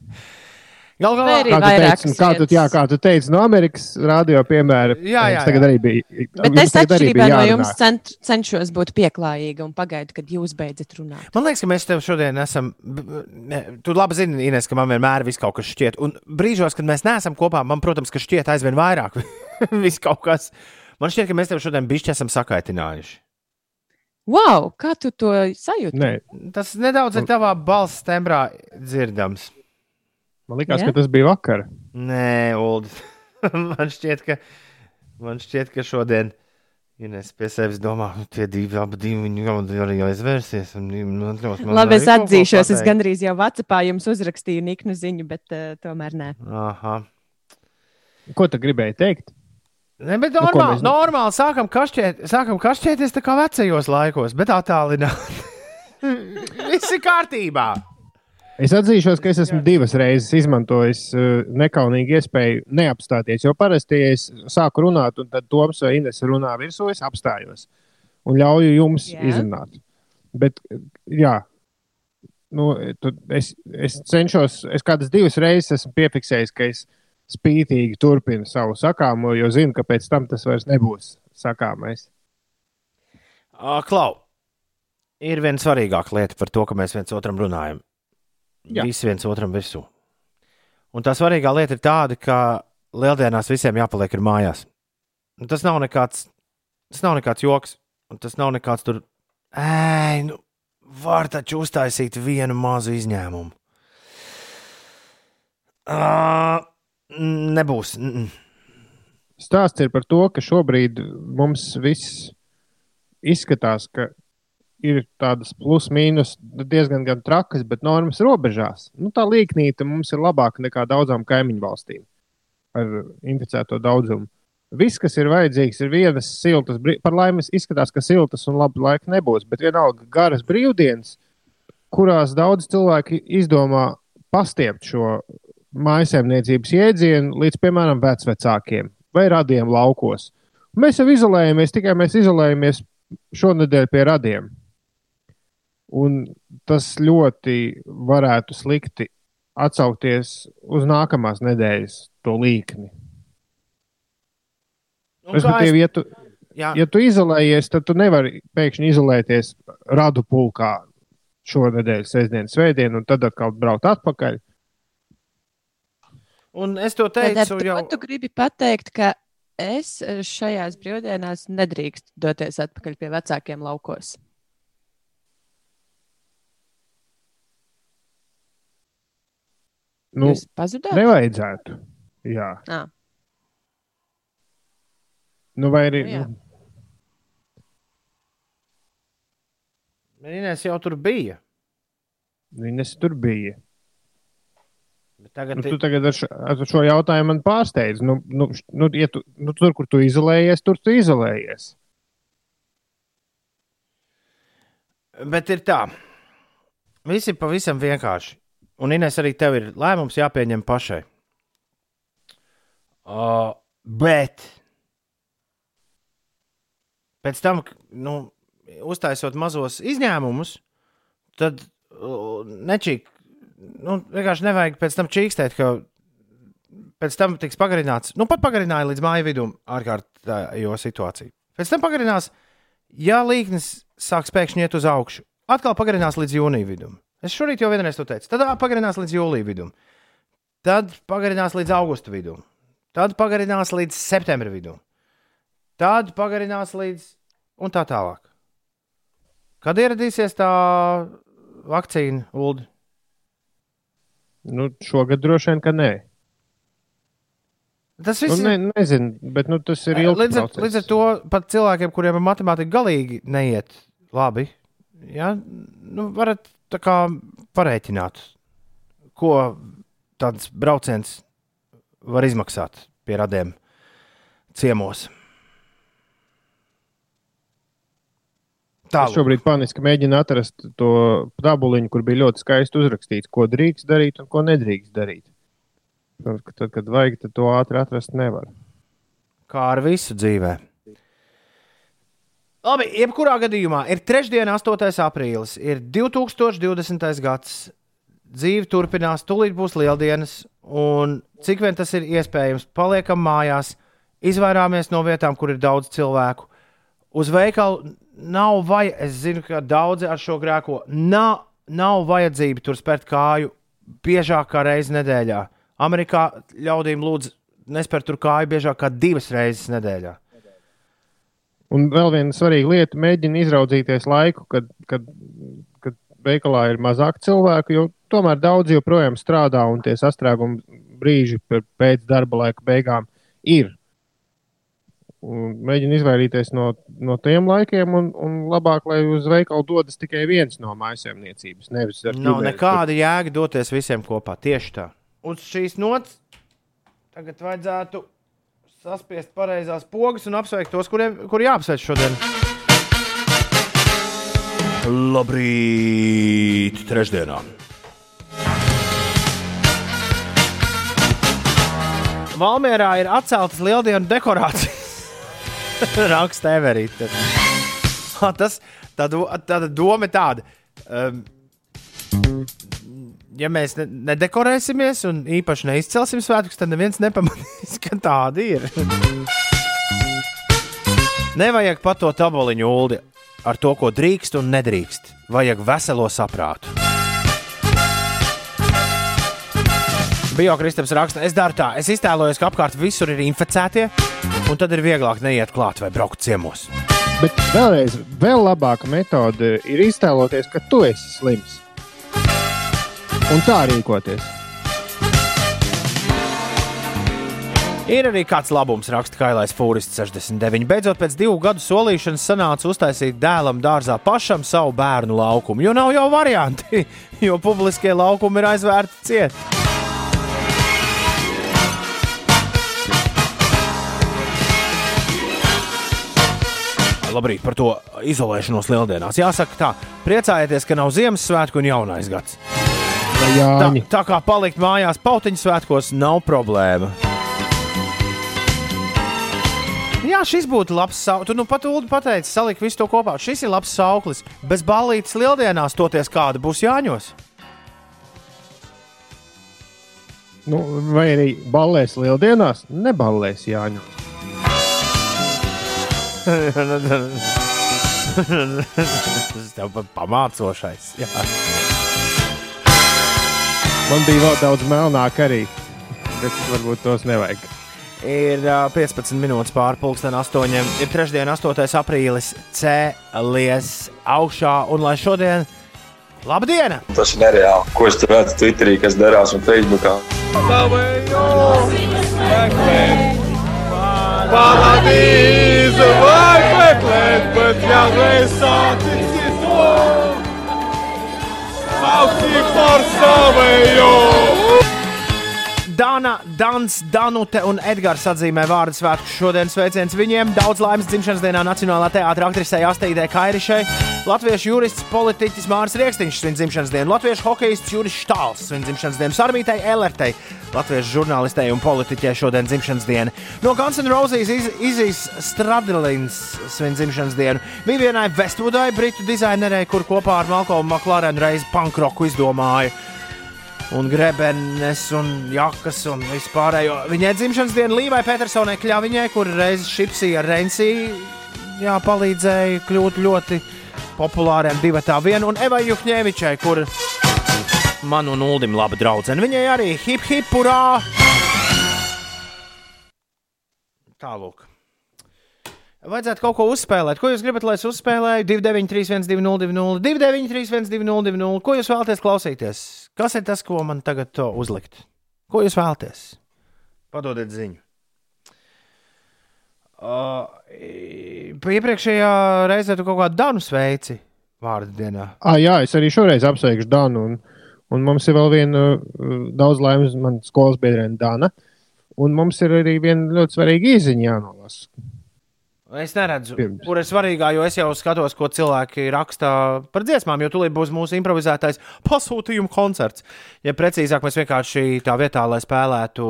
Gal Vai galā, Kā tu, teici, kā, tu, jā, kā tu teici, no Amerikas rādio piemēra. Jā, jā, mums tagad jā. arī bija. Bet es atšķirībā no jums cent, cenšos būt pieklājīga un pagaidu, kad jūs beidzat runāt. man liekas, ka mēs tev šodien esam. Ne, tu labi zini, Ines, ka man vienmēr viss kaut kas šķiet. Un brīžos, kad mēs neesam kopā, man, protams, ka šķiet aizvien vairāk. viss kaut kas. Man šķiet, ka mēs tev šodien bišķi esam sakaitinājuši. Wow, kā tu to sajūti? Nē, Tas nedaudz ir tavā balss tembrā dzirdams. Man liekas, Jā? ka tas bija vakar. Nē, Ulu. man, šķiet, ka, man šķiet, ka šodien. Ines pie sevis domā, ka tie divi abi divi viņi jau arī aizvērsies. un viņi man ļaus man Labi, es atzīšos, es gandrīz jau Vācijā jums uzrakstīju niknu ziņu, bet uh, tomēr nē. Aha. Ko tu gribēji teikt? Ne, bet Nu, normāli, mēs- normāli sākam, kašķēt, sākam kašķēties tā kā vecajos laikos, bet attālināti. Viss ir kārtībā. Es atzīšos, ka es esmu divas reizes izmantojis uh, nekaunīgu iespēju neapstāties. Jo parasti, ja es sāku runāt, un tad Toms vai Ines runā virsū, es apstājos un ļauju jums Jā. izrunāt. Bet, uh, jā, nu, es, es cenšos, es kādas divas reizes esmu piefiksējis, ka es spītīgi turpinu savu sakāmo, jo zinu, ka pēc tam tas vairs nebūs sakāmais. Klau, ir viena svarīgāka lieta par to, ka mēs viens otram runājam. Jā. Visi viens otram virsū. Un tā svarīgā lieta ir tāda, ka lieldienās visiem jāpaliek ir mājās. Un tas nav nekāds, tas nav nekāds joks, un tas nav nekāds tur. Ej, nu, var taču uztaisīt vienu mazu izņēmumu. Uh, nebūs. Mm -mm. Stāsts ir par to, ka šobrīd mums viss izskatās, ka ir tādas plus-mínus diezgan gan trakas, bet normas robežās. Nu, tā līknīte mums ir labāka nekā daudzām kaimiņu valstīm ar inficēto daudzumu. Viss, kas ir vajadzīgs, ir vienas siltas, par laimi izskatās, ka siltas un labi laika nebūs, bet vienalga garas brīvdienas, kurās daudz cilvēki izdomā pastiept šo mājsaimniecības jēdzienu līdz, piemēram, vecvecākiem vai radiem laukos. Mēs jau izolējamies, tikai mēs izolējamies šonadēļ pie radiem. Un tas ļoti varētu slikti atsaukties uz nākamās nedēļas to līkni. Un kā Respektīvi, ja tu, Jā, ja tu izolējies, tad tu nevari pēkšņi izolēties radu pulkā šonadēļ, sestdien, svētdien, un tad atkal braukt atpakaļ. un es to teicu to jau. tu gribi pateikt, ka es šajās brīvdienās nedrīkstu doties atpakaļ pie vecākiem laukos. Nu, Jūs pazudāt? nevajadzētu. Jā. Ā. Nu, vai arī. Nu, jā. Nu, Inês jau tur bija. Viņas tur bija. Bet tagad Nu, tu tagad ar šo, ar šo jautājumu man pārsteidz. Nu, nu, š- nu, ja tu, nu, tur, kur tu izolējies, tur tu izolējies. Bet ir tā. Viss ir pavisam vienkārši. Un Inês arī tev ir lēmums jāpieņem pašai. Uh, bet pēc tam, nu, uztaisot mazos izņēmumus, tad uh, nečīk. Nu, vienkārši nevajag pēc tam čīkstēt, ka pēc tam tiks pagarināts. Nu, pat pagarināja līdz māju vidum ārkārtējo situāciju. Pēc tam pagarinās, ja līknes sāks pēkšņi iet uz augšu, atkal pagarinās līdz jūnija vidum. Es šorīt jau vienreiz to teicu. Tad pagarinās līdz jūlija vidum, tad pagarinās līdz augusta vidum, tad pagarinās līdz septembra vidum, tad pagarinās līdz un tā tālāk. Kad ieradīsies tā vakcīna, Ulu? Nu, šogad droši vien, ka nē. Tas Nu, viss ne, nezinu, bet nu, tas ir ilgs līdz ar, līdz ar to pat cilvēkiem, kuriem matemātika galīgi neiet labi, ja, nu, varat parēķināt, ko tāds brauciens var izmaksāt pie radiem ciemos. Es Tālāk. šobrīd paniski mēģinu atrast to tabuliņu, kur bija ļoti skaisti uzrakstīts, ko drīkst darīt un ko nedrīkst darīt. Tad, kad- vajag, tad to ātri atrast nevar. kā ar visu dzīvē. Labi, jebkurā gadījumā ir trešdiena, 8. aprīlis, ir 2020. gads. Dzīve turpinās, tūlīt būs lieldienas, un cik vien tas ir iespējams, paliekam mājās, izvairāmies no vietām, kur ir daudz cilvēku. Uz veikalu nav vajadzīga, es zinu, ka daudzi ar šo grēko nav, nav vajadzība tur spērt kāju biežāk kā reizi nedēļā. Amerikā ļaudīm lūdzu nespērt tur kāju biežāk kā divas reizes nedēļā. Un vēl viena svarīga lieta - mēģina izraudzīties laiku, kad, kad, kad veikalā ir mazāk cilvēku, jo tomēr daudzi joprojām strādā un tie sastrēguma brīži per- pēc darba laika beigām ir. Un mēģina izvairīties no, no tiem laikiem, un, un labāk, lai uz veikalu dodas tikai viens no ar Nav ģimeni. nekāda jēga doties visiem kopā. Tieši tā. Uz šīs nots tagad vajadzētu saspiest pareizās pogas un apsveikt tos, kuriem kur jāapsveic šodien. Labrīt, trešdienā. Valmjerā ir atceltas lieldienu dekorācijas. Raksta Everīte. Tas tā, tāda doma ir tāda. Um, ja mēs ne, nedekorēsimies un īpaši neizcelsim svētkus, tad neviens nepamanīs, ka tāda ir. Nevajag pat to taboliņu uldi ar to, ko drīkst un nedrīkst. Vajag veselo saprātu. Bio Kristaps raksta, es daru tā, es iztēlojos, ka apkārt visur ir inficētie, un tad ir vieglāk neiet klāt vai braukt ciemos. Bet vēlreiz, vēl labāka metode ir iztēloties, ka tu esi slims. Un tā rīkoties. Ir arī kāds labums, raksta Kailais Fūrists 69. Beidzot, pēc divu gadu solīšanas sanāca uztaisīt dēlam dārzā pašam savu bērnu laukumu, jo nav jau varianti, jo publiskie laukumi ir aizvērti ciet. Labrīt par to izolēšanos lieldienās. Jāsaka, tā, priecājieties, ka nav Ziemassvētku un jaunais gads. Tā, tā kā palikt mājās pautiņu svētkos nav problēma. Jā, šis būtu labs sauklis. Tu nu pat Ulu pateici, salikt visu to kopā. Šis ir labs sauklis. Bez ballītes lieldienās toties kāda būs Jāņos. Nu, vai arī ballēs lieldienās? Neballēs Jāņu. Tas tev pa- pamācošais. Jā. Man bija vēl daudz melnāk arī, bet varbūt tos nevajag. Ir ā, 15 minūtes pāri pusdien, 8. Ir trešdiena, 8. aprīlis. Cēlies augšā, un lai šodien. Labdien! Tas ir nereāli. Ko es tur redzu Twitterī, kas darās un Facebookā? Paradīze vai meklēt, bet jāreiz морсовою. Dāna, Dans, Danute un Edgars atzīmē vārdu svētku šodien. Sveiciens viņiem. Daudz laimes dzimšanas dienā Nacionālā teātra aktrisei Astīdai Kairišai, latviešu jurists, politiķis Mārs Rieksniņš svin dzimšanas dienu, latviešu hokejists Juris Štāls svin dzimšanas dienu, Sarmītai Elertei, latviešu žurnālistei un politiķei šodien dzimšanas diena. No Guns N' Roses iz, Izijas Stradlins svin dzimšanas dienu, Vivienai Vestvudai, britu dizainerei, kur kopā ar Malcolmu McLaren reiz pankroku izdomāja un grebenes, un jakas, un vispārējo. Viņai dzimšanas diena Līvai Petersonai Kļaviņai, kur reizes šipsija ar Reinsī jā, palīdzēja kļūt ļoti populāriem divatā vien, un Evai Juhņēvičai, kur man un Uldim laba draudzene. Viņai arī hip hip urā! Tālāk. Vajadzētu kaut ko uzspēlēt. Ko jūs gribat, lai es uzspēlēju? 293, 202, 293, 202. Ko jūs vēlaties klausīties? Kas ir tas, ko man tagad to uzlikt? Ko jūs vēlaties? Padodiet ziņu. Uh, iepriekšējā reizē tu kaut kādu danu sveici vārdu dienā. Ah, jā, es arī šoreiz apsveikšu Danu. Un, un mums ir vēl viena uh, daudz laimes, man skolas biedrene Dana. Un mums ir arī viena ļoti svarīga īziņa jānolasa. Es neredzu, Pirms. kur ir svarīgā, jo es jau skatos, ko cilvēki raksta par dziesmām, jo tūlīt būs mūsu improvizētais pasūtījuma koncerts. Ja precīzāk, mēs vienkārši tā vietā, lai spēlētu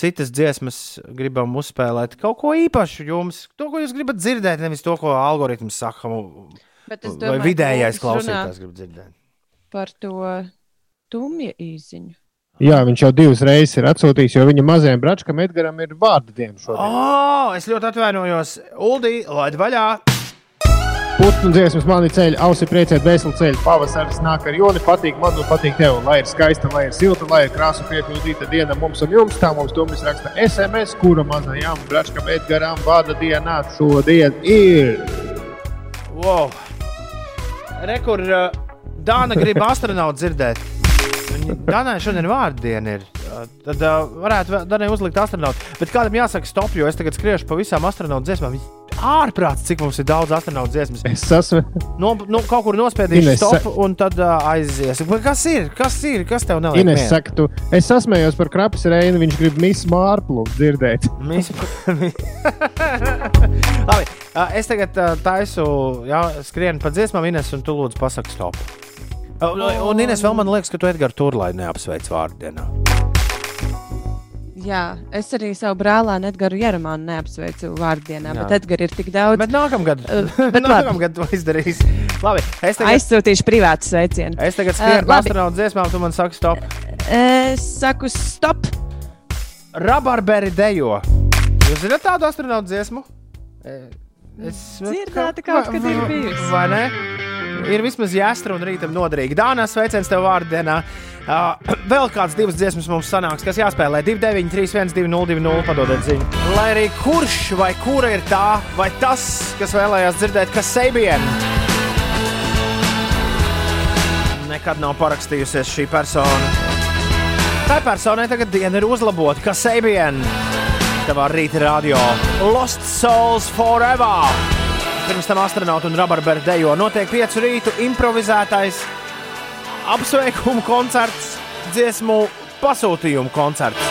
citas dziesmas, gribam uzspēlēt kaut ko īpašu jums, to, ko jūs gribat dzirdēt, nevis to, ko algoritms saka, Bet es vai domāju, ka vidējais klausītājs grib dzirdēt. Par to tumja īziņu. Jā, viņš jau divas reizes ir atsūtījis, jo viņa mazajam bračkam Edgaram ir vārdu diena šodien. Oh, es ļoti atvainojos. Uldi, laid vaļā! Putnu dziesmas mani ceļ, ausi priecēt, veselu ceļu. Pavasaris nāk ar joni, patīk man un patīk tev. Lai ir skaista, lai ir silta, lai ir krāsa piepildīta diena mums un jums. Tā mums domas raksta SMS, kura mazajam bračkam Edgaram vārda dienā šodien ir. Wow. Rekur, uh, Dāna grib astronautu dzirdēt. Dānai šodien vārdu diena ir. Uh, Tad uh, varētu vēl Dānai uzlikt astronautu. Bet kādam jāsaka stop, jo es tagad skriešu pa visām astronautu dziesmām. Ārprāts, cik mums ir daudz astronautu dziesmas. Es esmu. No, no, kaut kur nospiedīšu Ines, stop sa- un tad uh, aizies. Bet Kas ir? Kas ir? Kas tev neliek? Ines saka, tu, es sasmējos par krapis reini, viņš grib misu mārplu dzirdēt. Mēs... Labi, ā, es tagad ā, taisu, jā, skrienu pa dziesmām, Ines, un tu lūdzu pasaki stop. Un, un Ines, vēl man liekas, ka tu Edgars Turlai neapsveic vārdu dienā. Jā, es arī savu brālēnu Edgars Jeremānu neapsveicu vārdienā, Jā. bet Edgars ir tik daudz. Bet nākamgad, Uh, bet nākamgad to izdarīs. Labi, es tagad, Aizsūtīšu privātu sveicienu. es tagad Uh, skrienu labi. astronautu dziesmām, tu man saki stop. Es saku, stop! Rabarberi dejo. Jūs zināt tādu astronautu dziesmu? E, Es Dzirdēta kaut kad ir bijusi. Vai ne? Ir vismaz jāstra un rītam noderīgi. Dānā sveiciens tev vārdu dienā. Uh, vēl kāds divas dziesmas mums sanāks, kas jāspēlē 293, 202, padodiet ziņu. Lai arī kurš vai kura ir tā, vai tas, kas vēlējās dzirdēt, kas seibien. Nekad nav parakstījusies šī persona. Tā personai tagad diena ir uzlabota, kas seibien. Tavā rīta radio Lost Souls Forever. Pirms tam astronautu un rabarberu dejo notiek piecu rītu improvizētais apsveikumu koncerts, dziesmu pasūtījumu koncerts.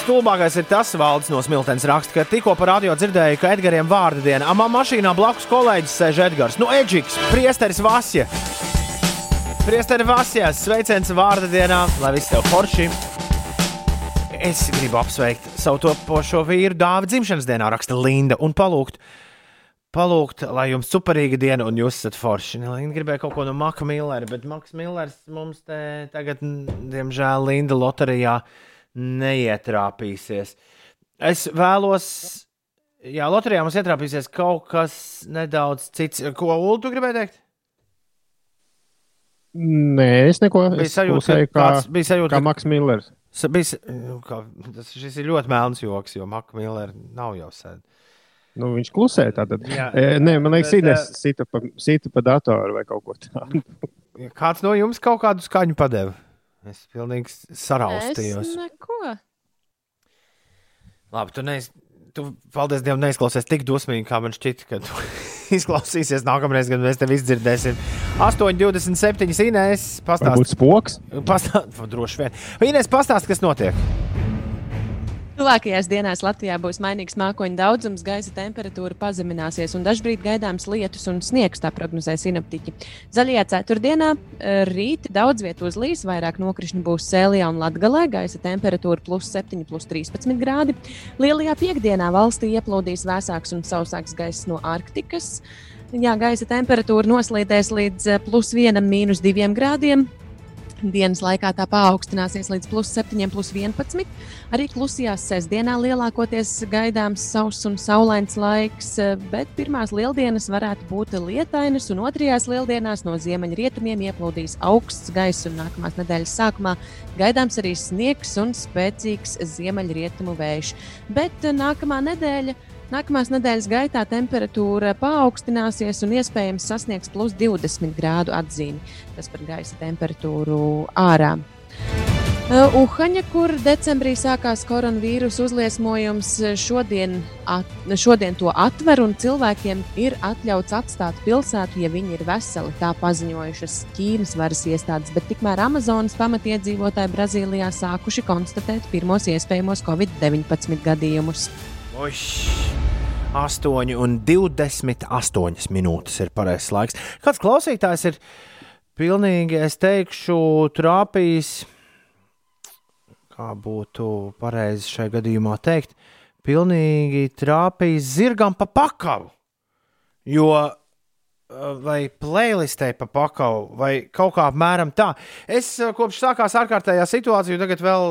Stulbākais ir tas, Valdis no Smiltenes raksta, ka tikko par radio dzirdēju, ka Edgariem vārdu diena. Amā mašīnā blakus kolēģis sēž Edgars. Nu, Edžiks, priesteris Vasja. Priesteris Vasja, sveiciens vārdu dienā, lai viss tev forši. Es gribu apsveikt savu topošo vīru dāvu dzimšanas dienā, raksta Linda, un palūgt, palūgt, lai jums superīga diena, un jūs esat forši. Ne, Linda gribēja kaut ko no Maka Millera, bet Maks Millers mums te tagad, diemžēl, Linda loterijā neietrāpīsies. Es vēlos, jā, loterijā mums ietrāpīsies kaut kas nedaudz cits. Ko Ulu tu gribēji teikt? Nē, es neko Bija klusēju ka kāds bija sajūta, kā Maks Millers. Bijis, nu, kā, tas, ir ļoti melns joks, jo Maka Millera nav jau sen. Nu, viņš klusē tātad. Jā. E, nē, man liekas, Bet, Ines sita pa, sita pa datoru vai kaut ko tādu. Kāds no jums kaut kādu skaņu padeva? Es pilnīgi saraustījos. Es neko. Labi, tu, neiz, tu paldies Dievam, neizklausies tik dusmīgi, kā man šķita, ka tu izklausīsies nākamreiz, kad mēs tevi izdzirdēsim. 8,27 Inês pastāst. spoks. Pastāst, droši vien. Inês pastāst, kas notiek. Tuvākajās dienās Latvijā būs mainīgs mākoņu daudzums, gaisa temperatūra pazemināsies un dažkārt gaidāms lietus un sniegs, tā prognozē sinaptiķi. Zaļajā ceturtdienā eh, rīt daudz vietu uzlīs, vairāk nokrišņu būs Sēlijā un Latgalē, gaisa temperatūra plus 7, plus 13 grādi. Lielajā piekdienā valstī ieplūdīs vēsāks un sausāks gaiss no Arktikas. Jā, gaisa temperatūra noslīdēs līdz eh, plus 1, mīnus 2 grādiem. Dienas laikā tā paaugstināsies līdz plus 7, plus 11. Arī klusajās sestdienā lielākoties gaidāms sauss un saulains laiks, bet pirmās lieldienas varētu būt lietainas, un otrajās lieldienās no ziemeļrietumiem ieplūdīs augsts gaiss, un nākamās nedēļas sākumā gaidāms arī sniegs un spēcīgs ziemeļrietumu vējš. Bet nākamā nedēļa. Nākamās nedēļas gaitā temperatūra paaugstināsies un iespējams sasniegs plus 20 grādu atzīmi. Tas par gaisa temperatūru ārā. Uh, Uhaņa, kur decembrī sākās koronavīrusa uzliesmojums, šodien, at, šodien to atver un cilvēkiem ir atļauts atstāt pilsētu, ja viņi ir veseli. Tā paziņojušas Ķīnas varas iestādes, bet tikmēr Amazonas pamatiedzīvotāji Brazīlijā sākuši konstatēt pirmos iespējamos Covid-19 gadījumus. Uš, 8 un 28 minūtes ir pareizais laiks. Kāds klausītājs ir pilnīgi, es teikšu, trāpījis, kā būtu pareizi šajā gadījumā teikt, pilnīgi trāpījis zirgam pa pakavu. Jo vai playlistē pa pakavu, vai kaut kā apmēram tā. Es kopš sākās ārkārtējā situācija, tagad vēl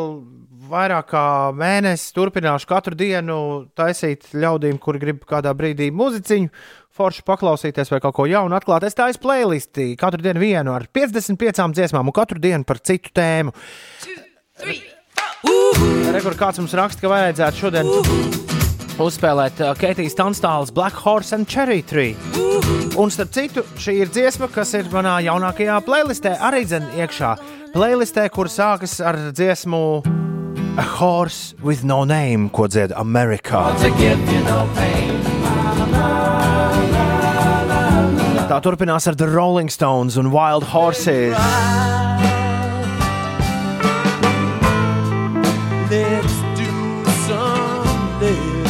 vairāk kā mēnesi turpināšu katru dienu taisīt ļaudīm, kuri grib kādā brīdī muziciņu, forši paklausīties vai kaut ko jaunu atklāt. Es taisu playlisti katru dienu vienu ar 55 dziesmām un katru dienu par citu tēmu. Rekur kāds mums raksta, ka vajadzētu šodien uzspēlēt uh, Keitijas Tanstāles Black Horse and Cherry Tree. Un starp citu, šī ir dziesma, kas ir manā jaunākajā playlistē, arī dzen iekšā. Playlistē, kur sākas ar dziesmu A Horse with No Name, ko dzied Amerikā. Tā turpinās ar The Rolling Stones un Wild Horses.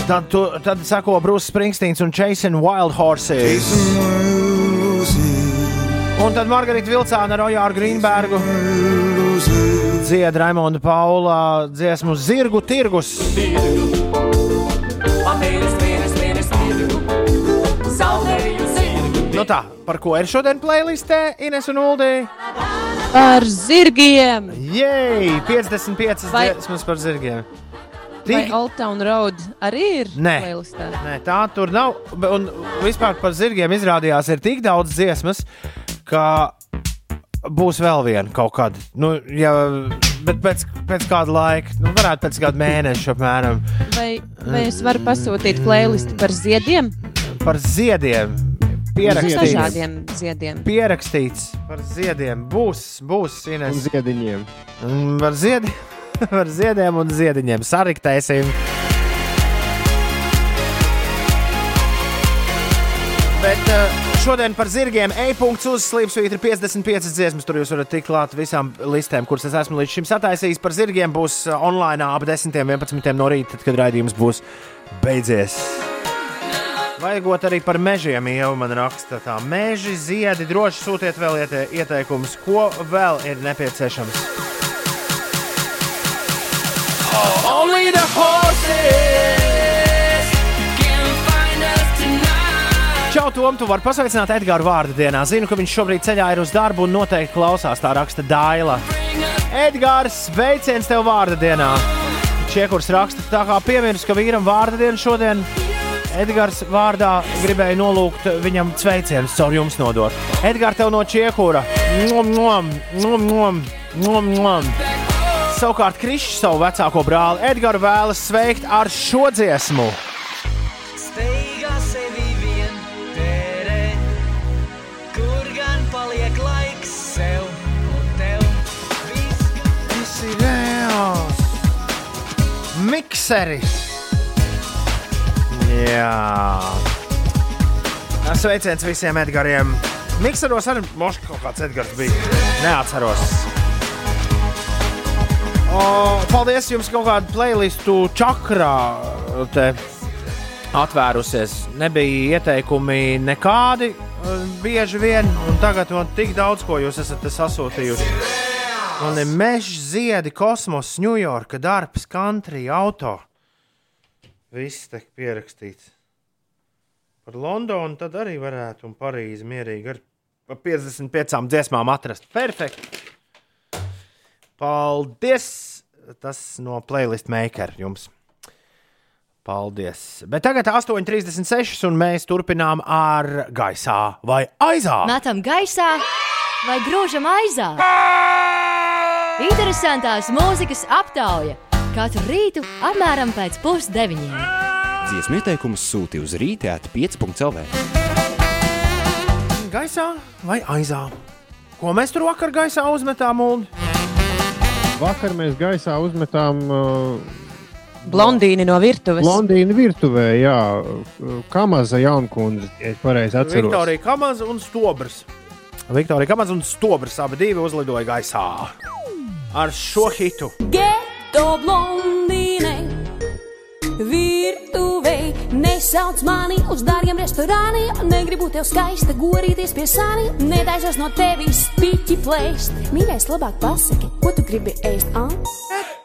Tad, tu, tad sako Brūss Springsteins un Jason Wild Horses. Un tad Margarita Vilcāna ar Ojāru Grīnbergu dzied Raimonda Paula dziesmu Zirgu tirgus. Nu tā, par ko ir šodien playlistē Ines un Uldī? Par zirgiem! Jej, 55 Vai- dziesmas par zirgiem. Vai Tik- Old Town Road arī ir? Nē. playlistā? Nē, tā tur nav. Un vispār par zirgiem izrādījās, ir tik daudz dziesmas, ka būs vēl viena kaut kāda. Nu, ja, bet pēc, pēc kāda laika, nu, varētu pēc kāda mēneša apmēram Vai, vai es varu pasūtīt playlistu par ziediem? par ziediem. Pierakstīts, Dažādiem ziediem. pierakstīts par ziediem. Būs, būs Un Ines. ziediņiem. Un Par, ziedi, par ziediem un ziediņiem sariktēsim. Bet uh, šodien par zirgiem e-punkts uz slīpsvītra ir 55 dziesmas. Tur jūs varat tikt klāt visām listēm, kuras es esmu līdz šim sataisījis. Par zirgiem būs uh, online ap 10, 11 no rīta, tad, kad raidījums būs beidzies. Vajagot arī par mežiem, jau man raksta tā. Meži, ziedi, droši sūtiet vēl iete, ieteikumus, ko vēl ir nepieciešams. Only the horses can find us tonight. Čau, Tom, tu vari pasveicināt Edgars vārdu dienā. Zinu, ka viņš šobrīd ceļā ir uz darbu un noteikti klausās. Tā raksta Daila. Edgars, sveiciens tev vārdu dienā. Čiekurs raksta, tā kā piemirst, ka vīram vārdu diena šodien. Edgars vārdā gribēja nolūgt viņam sveicienus caur jums nodot. Edgars, tev no Čiekura. Nom, nom, nom, nom, nom, nom. Savukārt Krišs savu vecāko brāli Edgars vēlas sveikt ar šo dziesmu. Tērē, sev reāls. Mikseris. Jā. sveiciens visiem Edgariem. Mikseros arī mošs kaut kāds Edgars bija. Neatceros. O, paldies jums kaut kādu playlistu čakrā. Te atvērusies. Nebija ieteikumi nekādi eh, bieži vien, un tagad man tik daudz ko jūs esat sasūtījuši. Man ir meža ziedi, kosmos, Ņujorka, darbs, country, auto. Viss tiek pierakstīts. Par Londonu tad arī varētu, un Parīzi mierīgi ar pa 55 dziesmām atrast. Perfekti! Paldies! Tas no playlist maker jums. Paldies! Bet tagad 8,36 un mēs turpinām ar gaisā vai aizā. Metam gaisā vai grūžam aizā? Interesantās mūzikas aptauja katru rītu apmēram pēc pusdeviņiem. Dziesmu ieteikumus sūti uz rītēta 5.CLV. Gaisā vai aizā? Ko mēs tur vakar gaisā uzmetām? Un... Vakar mēs gaisā uzmetām uh, Blondīni no virtuves. Londīnu virtuvē, jā, Kamaza jaunkundze, ja es pareizi atceros. Viktorija Kamaza un Stobrs. Viktorija Kamaza un Stobrs abi divi uzlidoja gaisā ar šo hitu. Geto blondīne, virtuvei, nesauc mani uz dārgiem restorāniem. Negribu tev skaista gorīties pie sāniem, netaisos no tevis piķi plēst. Mīļais, labāk pasaki, ko tu gribi ēst?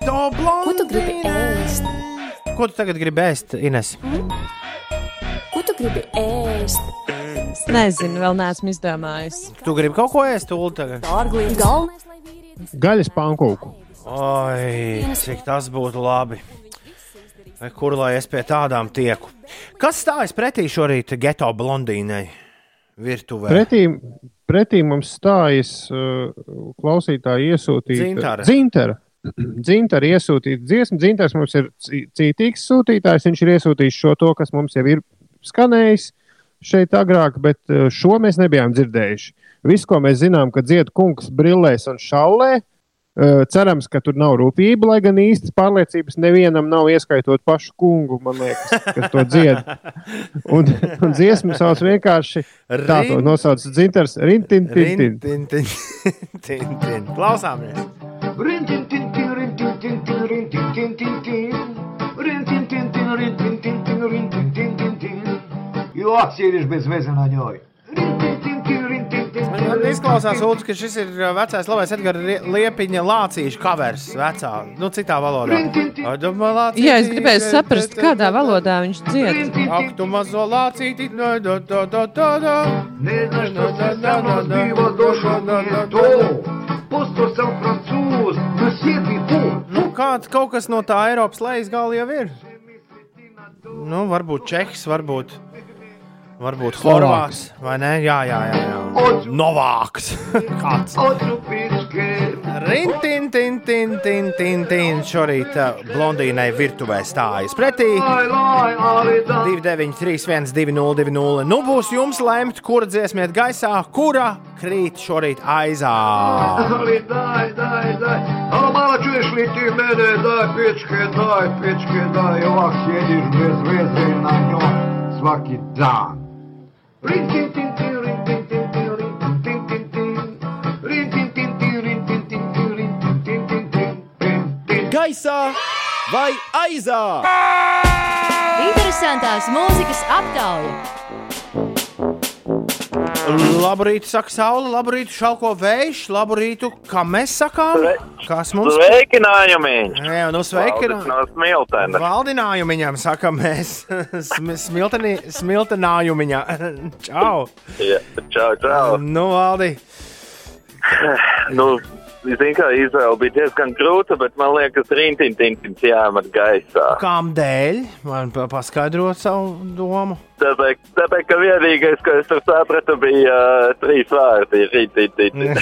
To Ko tu gribi ēst? Ko tu tagad gribi ēst, Ines? Ko tu gribi ēst? Es nezinu, vēl neesmu izdomājis. Tu gribi kaut ko ēst, Ulu, Gaļas pankūku. Oi, cik tas būtu labi. Kur lai es pie tādām tieku? Kas stājas pretī šorīt geto blondīnei virtuvē? Pretī, pretī mums stājas uh, klausītāji iesūtīta Dzintara. Dzintara. Dzintara iesūtīta dziesma. Dzintars mums ir cī- cītīgs sūtītājs. Viņš ir iesūtījis šo to, kas mums jau ir skanējis šeit agrāk, bet uh, šo mēs nebijām dzirdējuši. Viss, ko mēs zinām, ka dzied kungs brillēs un šaulē. Uh, cerams, ka tur nav rūpība, lai gan īstas pārliecības nevienam nav ieskaitot pašu kungu, man liekas, kas to dzied. Un, un dziesmu sauc vienkārši tā, to nosauc dzintars Rintintintin. Tin, tin, tin, tin. Klausāmies! Jo atsīriš bez vezinaņoja. Man izklausās, Ulus, ka šis ir uh, vecais labais Edgars Liepiņa lācīšu covers vecā, nu citā valodā. Jā, es gribēju saprast, kādā valodā viņš dzied. Ak, tu mazo lācīti, no, do, do, do, do, do. Postos San Francūz, tu siedi tu. Nu, kāds kaut kas no tā Eiropas lejas gala jau ir. Nu, varbūt Čehs, varbūt, varbūt Horvāts, vai ne? Jā, jā, jā. jā. Novāks. Kāds? Rintin, tin, tin, tin, tin, tin. Šorīt uh, blondīnai virtuvē stājas pretī. Lai, lai, ali da. 293, 202, nu būs jums lemt, kura dziesmiet gaisā, kura krīt šorīt aizā. Ali daj, daj, daj. A mala čuješ li ti mene, daj pičke, daj pičke, daj. Ovak sjediš bez Gaisā vai aizā? Interesantās mūzikas aptauja. Labrīt, saka saule, labrīt, šalko vējš, labrīt, kā mēs sakām. Kas mums Sveikinājumi! Jā, nu sveiki. Valdis no Smiltenes. Valdinājumiņam sakam mēs. Sm- smilteni- Smiltenājumiņā. Čau! Jā, Čau, čau! Nu, Valdi, Nu, Zinu, kā izvēle bija diezgan grūta, bet man liekas, rīntīns jāmet gaisā. kām dēļ? Man pa- paskaidrot savu domu. Tāpēc, tāpēc ka vienīgais, ko es tur sapratu, bija uh, trīs vārdi - rīntīns.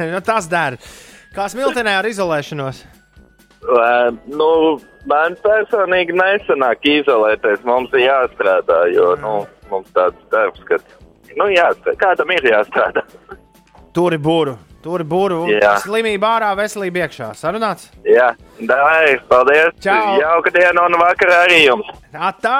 Nu, Tas der. Kā smiltenē ar izolēšanos? Uh, nu, man personīgi nesanāk izolēties. Mums ir jāstrādā, jo nu, mums tāds darbs, ka nu, jāstrādā. kādam ir jāstrādā. Turi būru. Tur būvā slimība ārā, veselība iekšā. Sarunāts? Jā, dāvāj, paldies. Čau. Jauka diena un vakarā arī jums. Atā!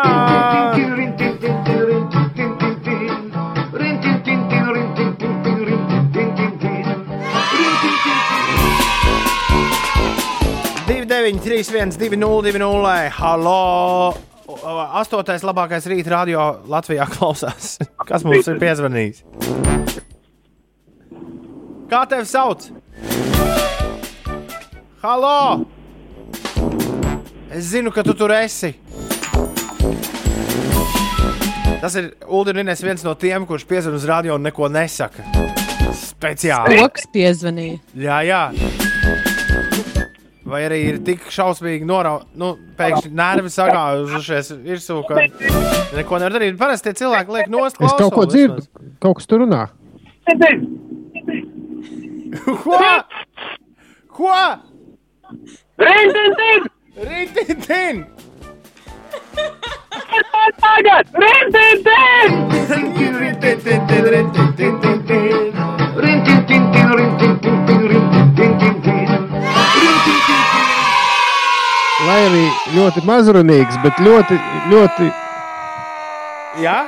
Divi, deviņi, trīs, viens, divi, nulle, divi, nulle. Halo! Astotais labākais rīta radio Latvijā klausās. Kas mums ir piezvanījis? Kā tevi sauc? Halo! Es zinu, ka tu tur esi. Tas ir Ulrichs, viens no tiem, kurš piezvanīja uz radio un neko nesaka. Speciāli. Koks piezvanīja. Jā, jā. Vai arī ir tik šausmīgi noraudzis, nu, pēkšņi nervi sagājušies virsū, ka neko nevar darīt. Parasti tie cilvēki liek nost. Es kaut ko dzirdu, kaut kas tur runā. Ko? Ko? Rintintin! Rintintin! Tagad! Rintintin! Lai arī ļoti mazrunīgs, bet ļoti, ļoti, Jā?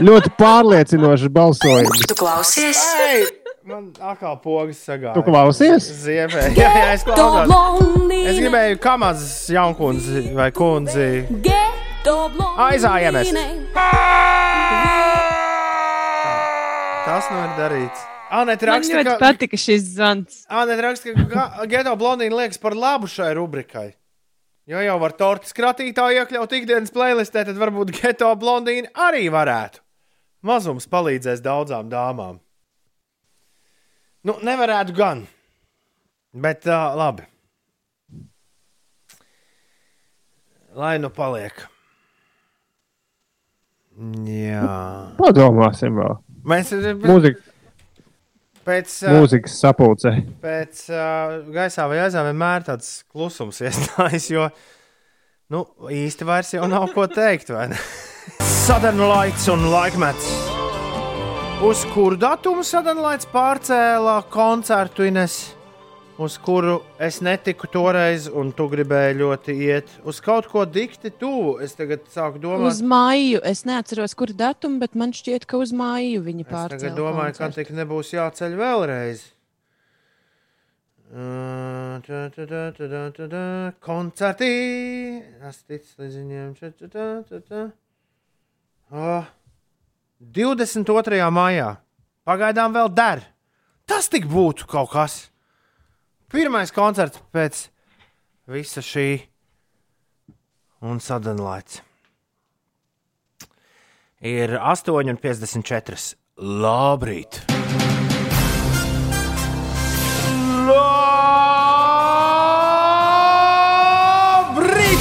ļoti pārliecinošs balsojums. Tu klausies? Ei, man atkal pogas sagāja. Tu klausies? Ziemē. Jā, jā, es klausos. Es gribēju kamazas jaunkundzi vai kundzi. Aizājāmies. Tas nu ir darīts. Man raksta, ļoti ka, patika šis zvans. Anēt raksta, ka Geto blondīna liekas par labu šai rubrikai. Jo jau var tortes kratītāju iekļaut ikdienas playlistē, tad varbūt geto blondīna arī varētu. Mazums palīdzēs daudzām dāmām. Nu, nevarētu gan. Bet uh, labi. Lai nu paliek. Jā. Padomāsim vēl. Mēs Mūzika, pēc, uh, mūzikas sapulcē. pēc uh, gaisā vai aizā vienmēr tāds klusums iestājas, jo nu, īsti vairs jau nav ko teikt. Sadarbs laiks un laikmets. Uz kuru datumu sadarbs pārcēlā koncertu Ines, uz kuru es netiku toreiz, un tu gribēji ļoti iet uz kaut ko dikti tuvu. Es tagad sāku domāt, Uz māju. Es neatceros, kur datumu, bet man šķiet, ka uz māju viņi es tagad pārcēla. domāju ka koncertu. tik nebūs jāceļ vēlreiz. Uh, tā, tā, tā, tā, tā, tā, tā. Koncerti! Es ticu līdz viņiem. Tā, tā, tā, tā, tā. Oh. 22. maijā. Pagaidām vēl der. Tas tik būtu kaut kas. Pirmais koncerts pēc visa šī un sadanlaits. Ir 8,54. Labrīt! Labrīt,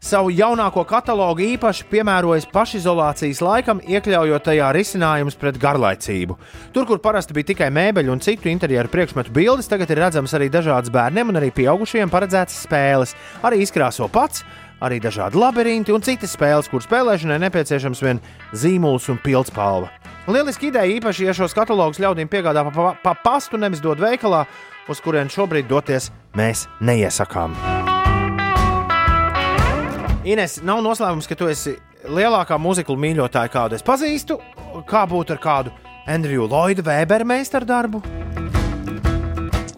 savu jaunāko katalogu īpaši piemērojas pašizolācijas laikam, iekļaujot tajā risinājumus pret garlaicību. Tur, kur parasti bija tikai mēbeļu un citu interjeru priekšmetu bildes, tagad ir redzams arī dažādas bērniem un arī pieaugušiem paredzētas spēles. Arī izkrāso pats, arī dažādi labirinti un citas spēles, kur spēlēšanai nepieciešams vien zīmols un pildspalva. Lieliski ideja īpaši, ja šos katalogus ļaudīm piegādā pa, pa, pa pastu, nevis dod veikalā, uz kurien šobrīd doties mēs neiesakām. Ines, nav noslēpums, ka tu esi lielākā mūziklu mīļotāja, kādu es pazīstu. Kā būtu ar kādu Andriju Lloydu Weberu meistaru darbu?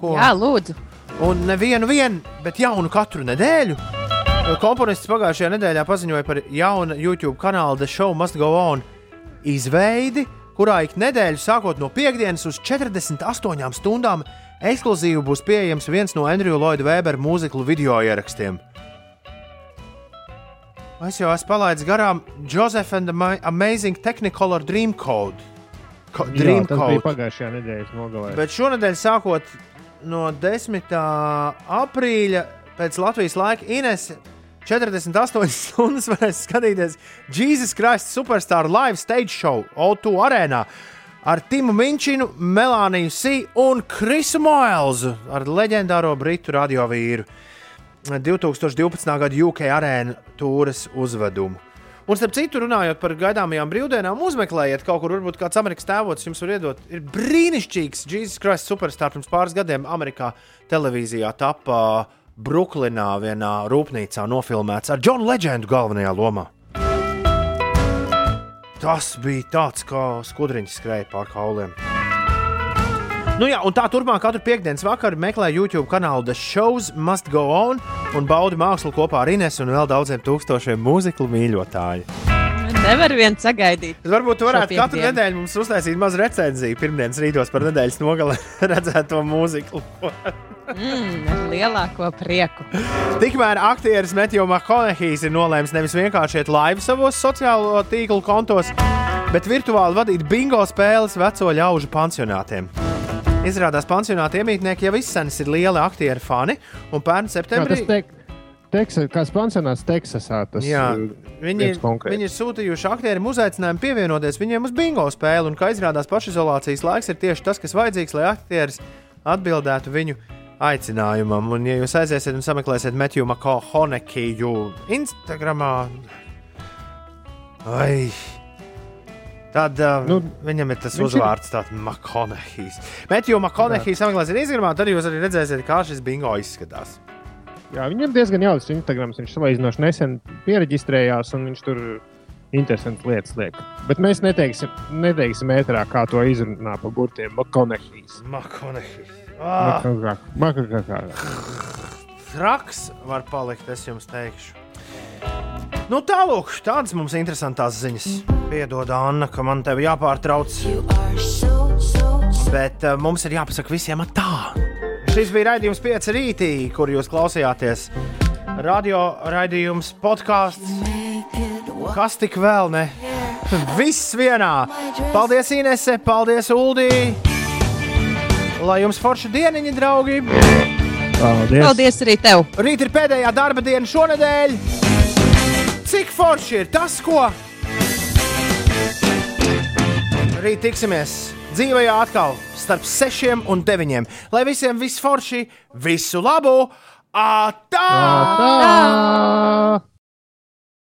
Ko? Jā, lūdzu. Un nevienu, vien, bet jaunu katru nedēļu. Komponists pagājušajā nedēļā paziņoja par jaunu YouTube kanālu The Show Must Go On izveidi, kurā ik nedēļu, sākot no piekdienas uz 48 stundām, ekskluzīvi būs pieejams viens no Andrija Lloyda Webera mūziklu video ierakstiem. Es jau esmu palaidis garām Joseph and the Ma- Amazing Technicolor Dream Code. Ko, Jā, Dream tas bija Code. pagājušajā nedēļas nogalē. Bet šonadēļ, sākot no 10. aprīļa, pēc Latvijas laika, Ines 48 stundas varēs skatīties Jesus Christ Superstar Live Stage Show O2 arēnā ar Timu Minčinu, Melāniju Sī un Krisu Mailzu ar leģendāro britu radiovīru. 2012. gada UK arēnu tūres uzvedumu. Un, starp citu, runājot par gaidāmajām brīvdienām, uzmeklējiet kaut kur, varbūt kāds amerikāņu tēvots jums var iedot. Ir brīnišķīgs Jesus Christ superstar pirms pāris gadiem Amerikā televīzijā tapā Brooklynā vienā rūpnīcā nofilmēts ar Džonu Legendu galvenajā lomā. Tas bija tāds, kā skudriņš skrēja pār kauliem. Nu jā, un tā turpmāk katru piekdienas vakaru meklē YouTube kanālu The Shows Must Go On un baudi mākslu kopā ar Inesu un vēl daudziem tūkstošiem mūziklu mīļotāju. Nevar vien sagaidīt. Varbūt tu varētu katru nedēļu mums uztaisīt mazu recenziju pirmdienas rītos par nedēļas nogali redzēto mūziku. Mm, ar lielāko prieku. Tikmēr aktieris Metju Makonehijs ir nolēmis nevis vienkārši iet laivu savos sociālo tīklu kontos, bet virtuāli vadīt bingo spēles veco ļaužu pansionātiem. Izrādās, pansionāta iemītnieki jau izsmeļas ir lieli aktieru fani, un pērn Jā, septembrī tas tek, Teksas, kāds pansionāts Teksasā. Tas, Jā, uh, viņi, konkrēts. viņi ir sūtījuši aktieriem uzaicinājumu pievienoties viņiem uz bingo spēli, un kā izrādās, pašizolācijas laiks ir tieši tas, kas vajadzīgs, lai aktieris atbildētu viņu aicinājumam. Un, ja jūs aiziesiet un sameklēsiet Metju Makohonekiju Instagramā, vai, tad uh, nu, viņam ir tas viņš ir- uzvārds, tāds Makonehijs. Metju Makonehijs sameklēsiet Instagramā, tad jūs arī redzēsiet, kā šis bingo izskatās. Jā, viņam diezgan jauks Instagrams. Viņš salīdzinoši nesen pieregistrējās, un viņš tur interesantas lietas liek. Bet mēs neteiksim, neteiksim ēterā, kā to izrunā pa burtiem. Makonehijas. Makonehijs. Ah. Makakakā. Traks var palikt, es jums teikšu. Nu, tālāk, tādas mums interesantas ziņas. Piedod, Anna, ka man te jāpārtrauc. Bet uh, mums ir jāpasaka visiem tā. Šis bija raidījums 5 rītī, kur jūs klausījāties. Radio raidījums, podkāsts. Kas tik vēl ne? Viss vienā. Paldies, Inese, paldies, Uldī. Lai jums forša dieniņa, draugi! Paldies! Paldies arī tev! Rīt ir pēdējā darba diena šonadēļ. Cik forši ir tas, ko? Rīt tiksimies dzīvajā atkal starp 6 un 9. Lai visiem viss forši, visu labu! Atā! Tā!